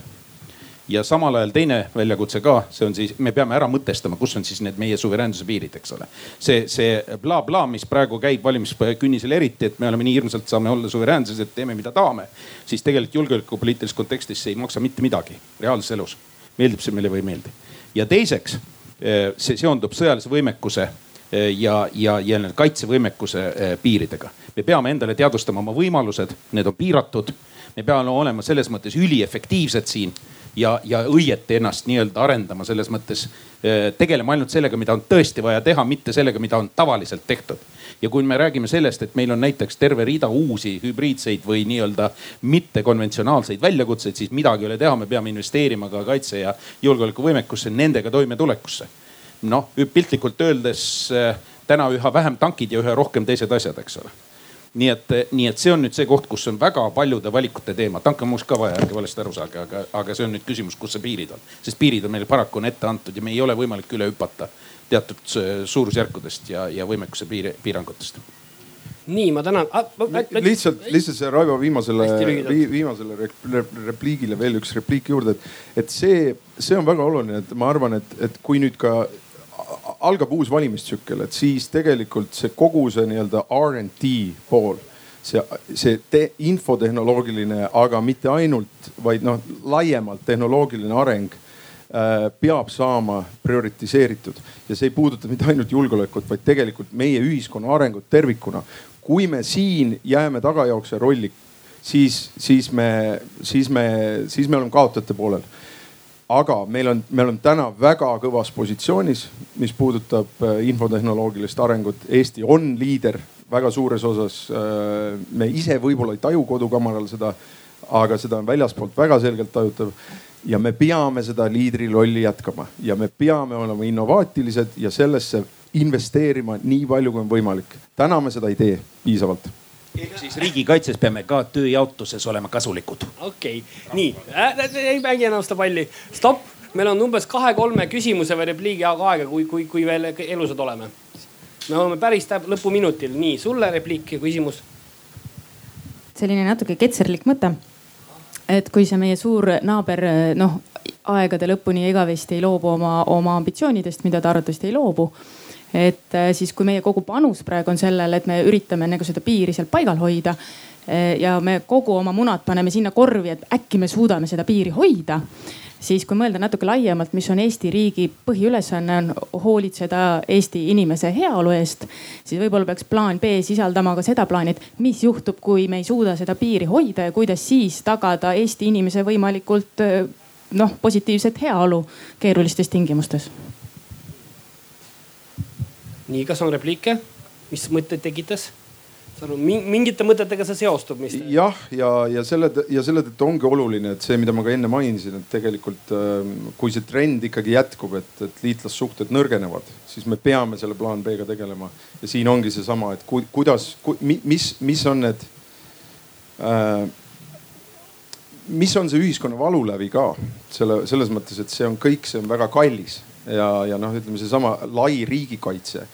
ja samal ajal teine väljakutse ka, see on siis, me peame ära mõtestama, kus on siis need meie suveräänsuse piirid, eks ole. see, see blablabla bla,, mis praegu käib valimiskünnisel eriti, et me oleme nii hirmsalt, saame olla suveräänsed, et teeme, mida tahame. siis tegelikult julgeolekupoliitilises kontekstis see ei maksa mitte midagi reaalses elus. meeldib see meile või ei meeldi. ja teiseks, eh, see seondub sõjalise võimekuse eh, ja, ja, ja kaitsevõimekuse eh, piiridega. me peame endale teadvustama oma võimalused, need on piiratud. me peame olema selles mõttes üliefektiivsed siin ja, ja õieti ennast nii-öelda arendama selles mõttes. Eh, tegelema ainult sellega, mida on tõesti vaja teha, mitte sellega, mida on tavaliselt tehtud. ja kui me räägime sellest, et meil on näiteks terve rida uusi hübriidseid või nii-öelda mittekonventsionaalseid väljakutseid, siis midagi ei ole teha, me peame investeerima ka kaitse ja julgeolekuvõimekusse, nendega toimetulekusse. Noh, piltlikult öeldes eh, täna üha vähem tankid ja üha rohkem teised asjad, eks ole nii et, nii et see on nüüd see koht, kus on väga paljude valikute teema. tanke on muuseas ka vaja, ärge valesti aru saage, aga, aga see on nüüd küsimus, kus see piirid on. sest piirid on meil paraku on ette antud ja me ei ole võimalik üle hüpata teatud suurusjärkudest ja, ja võimekuse piir, piirangutest nii, ma tänan ah,. lihtsalt, lihtsalt see Raivo viimasele, viimasele repliigile veel üks repliik juurde, et, et see, see on väga oluline, et ma arvan, et, et kui nüüd ka algab uus valimistsükkel, et siis tegelikult see kogu see nii-öelda RD pool, see, see te, infotehnoloogiline, aga mitte ainult, vaid noh, laiemalt tehnoloogiline areng äh, peab saama prioritiseeritud ja see ei puuduta mitte ainult julgeolekut, vaid tegelikult meie ühiskonna arengut tervikuna. kui me siin jääme tagajooksja rolli, siis, siis me, siis me, siis me oleme kaotajate poolel aga meil on, me oleme täna väga kõvas positsioonis, mis puudutab äh, infotehnoloogilist arengut. Eesti on liider väga suures osas. Äh, me ise võib-olla ei taju kodukamaral seda, aga seda on väljaspoolt väga selgelt tajutav. ja me peame seda liidrirolli jätkama ja me peame olema innovaatilised ja sellesse investeerima nii palju, kui on võimalik. täna me seda ei tee piisavalt ehk siis riigikaitses peame ka tööjaotuses olema kasulikud. okei okay., nii äh,, ei mängi enam seda palli, stopp, meil on umbes kahe-kolme küsimuse või repliigi aega, kui, kui, kui veel elusad oleme. me oleme päris lõpuminutil, nii sulle repliik ja küsimus. selline natuke ketserlik mõte. et kui see meie suur naaber noh aegade lõpuni igavesti ei loobu oma, oma ambitsioonidest, mida ta arvatavasti ei loobu et äh, siis, kui meie kogu panus praegu on sellel, et me üritame nagu seda piiri seal paigal hoida äh, ja me kogu oma munad paneme sinna korvi, et äkki me suudame seda piiri hoida siis kui mõelda natuke laiemalt, mis on Eesti riigi põhiülesanne, on hoolitseda Eesti inimese heaolu eest, siis võib-olla peaks plaan B sisaldama ka seda plaani, et mis juhtub, kui me ei suuda seda piiri hoida ja kuidas siis tagada Eesti inimese võimalikult äh, noh, positiivset heaolu keerulistes tingimustes nii, kas on repliike, mis mõtteid tekitas? mingite mõtetega see seostub, mis? jah, ja, ja, ja selle ja selle tõttu ongi oluline, et see, mida ma ka enne mainisin, et tegelikult ähm, kui see trend ikkagi jätkub, et, et liitlassuhted nõrgenevad, siis me peame selle plaan B-ga tegelema. ja siin ongi seesama, et ku, kuidas ku,, mis, mis on need äh, mis on see ühiskonna valulävi ka selle, selles mõttes, et see on kõik, see on väga kallis ja, ja noh, ütleme seesama lai riigikaitse,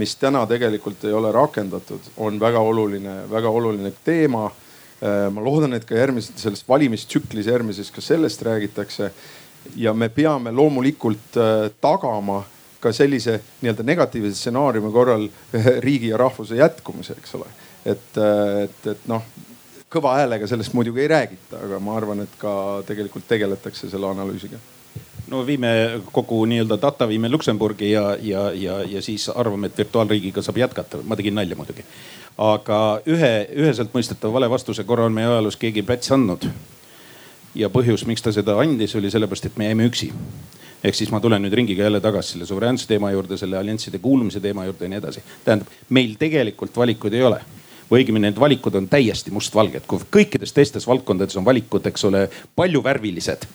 mis täna tegelikult ei ole rakendatud, on väga oluline, väga oluline teema. Äh, ma loodan, et ka järgmises selles valimistsüklis järgmises ka sellest räägitakse. ja me peame loomulikult äh, tagama ka sellise nii-öelda negatiivse stsenaariumi korral riigi ja rahvuse jätkumise, eks ole. et, äh, et, et noh, kõva häälega sellest muidugi ei räägita, aga ma arvan, et ka tegelikult tegeletakse selle analüüsiga no viime kogu nii-öelda data viime Luksemburgi ja, ja, ja, ja siis arvame, et virtuaalriigiga saab jätkata. ma tegin nalja muidugi. aga ühe, üheselt mõistetava vale vastuse korra on meie ajaloos keegi plats andnud. ja põhjus, miks ta seda andis, oli sellepärast, et me jäime üksi. ehk siis ma tulen nüüd ringiga jälle tagasi selle suveräänsuse teema juurde, selle allianside kuulumise teema juurde ja nii edasi. tähendab, meil tegelikult valikuid ei ole või õigemini need valikud on täiesti mustvalged, kui kõikides teistes valdkondades on valikud, eks ole, palju värvilised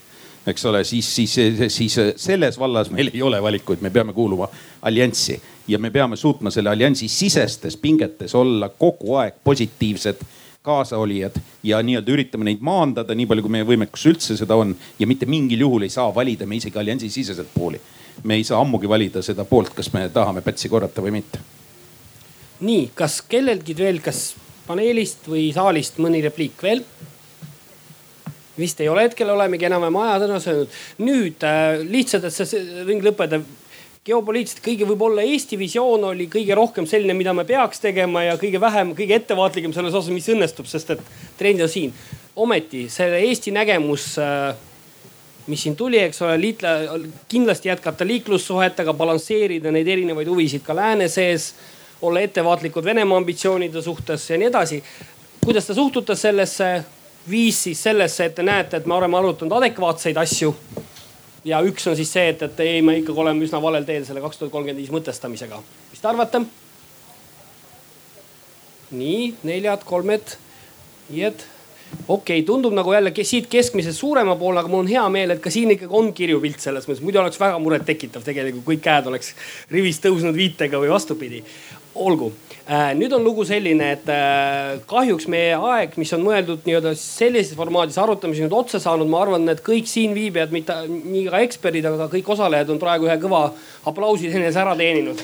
eks ole, siis, siis, siis selles vallas meil ei ole valikuid, me peame kuuluma allianssi ja me peame suutma selle alliansi sisestes pingetes olla kogu aeg positiivsed kaasaolijad ja nii-öelda üritame neid maandada nii palju, kui meie võimekus üldse seda on. ja mitte mingil juhul ei saa valida me isegi alliansi siseselt pooli. me ei saa ammugi valida seda poolt, kas me tahame Pätsi korrata või mitte. nii, kas kellelgi veel, kas paneelist või saalist mõni repliik veel? Vist ei ole hetkel, olemegi enam-vähem ajasõna söönud. nüüd äh, lihtsalt, et see ring lõpetada geopoliitiliselt kõige võib-olla Eesti visioon oli kõige rohkem selline, mida me peaks tegema ja kõige vähem, kõige ettevaatlikum selles osas, mis õnnestub, sest et trend on siin. ometi selle Eesti nägemus, äh, mis siin tuli, eks ole, liitla-, kindlasti jätkata liiklussuhetega, balansseerida neid erinevaid huvisid ka lääne sees. olla ettevaatlikud Venemaa ambitsioonide suhtes ja nii edasi. kuidas te suhtute sellesse? Viis siis sellesse, et te näete, et me oleme arutanud adekvaatseid asju ja üks on siis see, et, et ei, me ikkagi oleme üsna valel teel selle kaks tuhat kolmkümmend viis mõtestamisega. mis te arvate? nii, neljad, kolmed, viied. okei okay,, tundub nagu jälle siit keskmisest suurema poole, aga mul on hea meel, et ka siin ikkagi on kirju pilt selles mõttes, muidu oleks väga murettekitav tegelikult, kõik käed oleks rivis tõusnud viitega või vastupidi. olgu nüüd on lugu selline, et äh, kahjuks meie aeg, mis on mõeldud nii-öelda sellises formaadis arutamiseks nüüd otsa saanud, ma arvan, et kõik siinviibijad, mitte nii ka eksperdid, aga ka kõik osalejad on praegu ühe kõva aplausi enes ära teeninud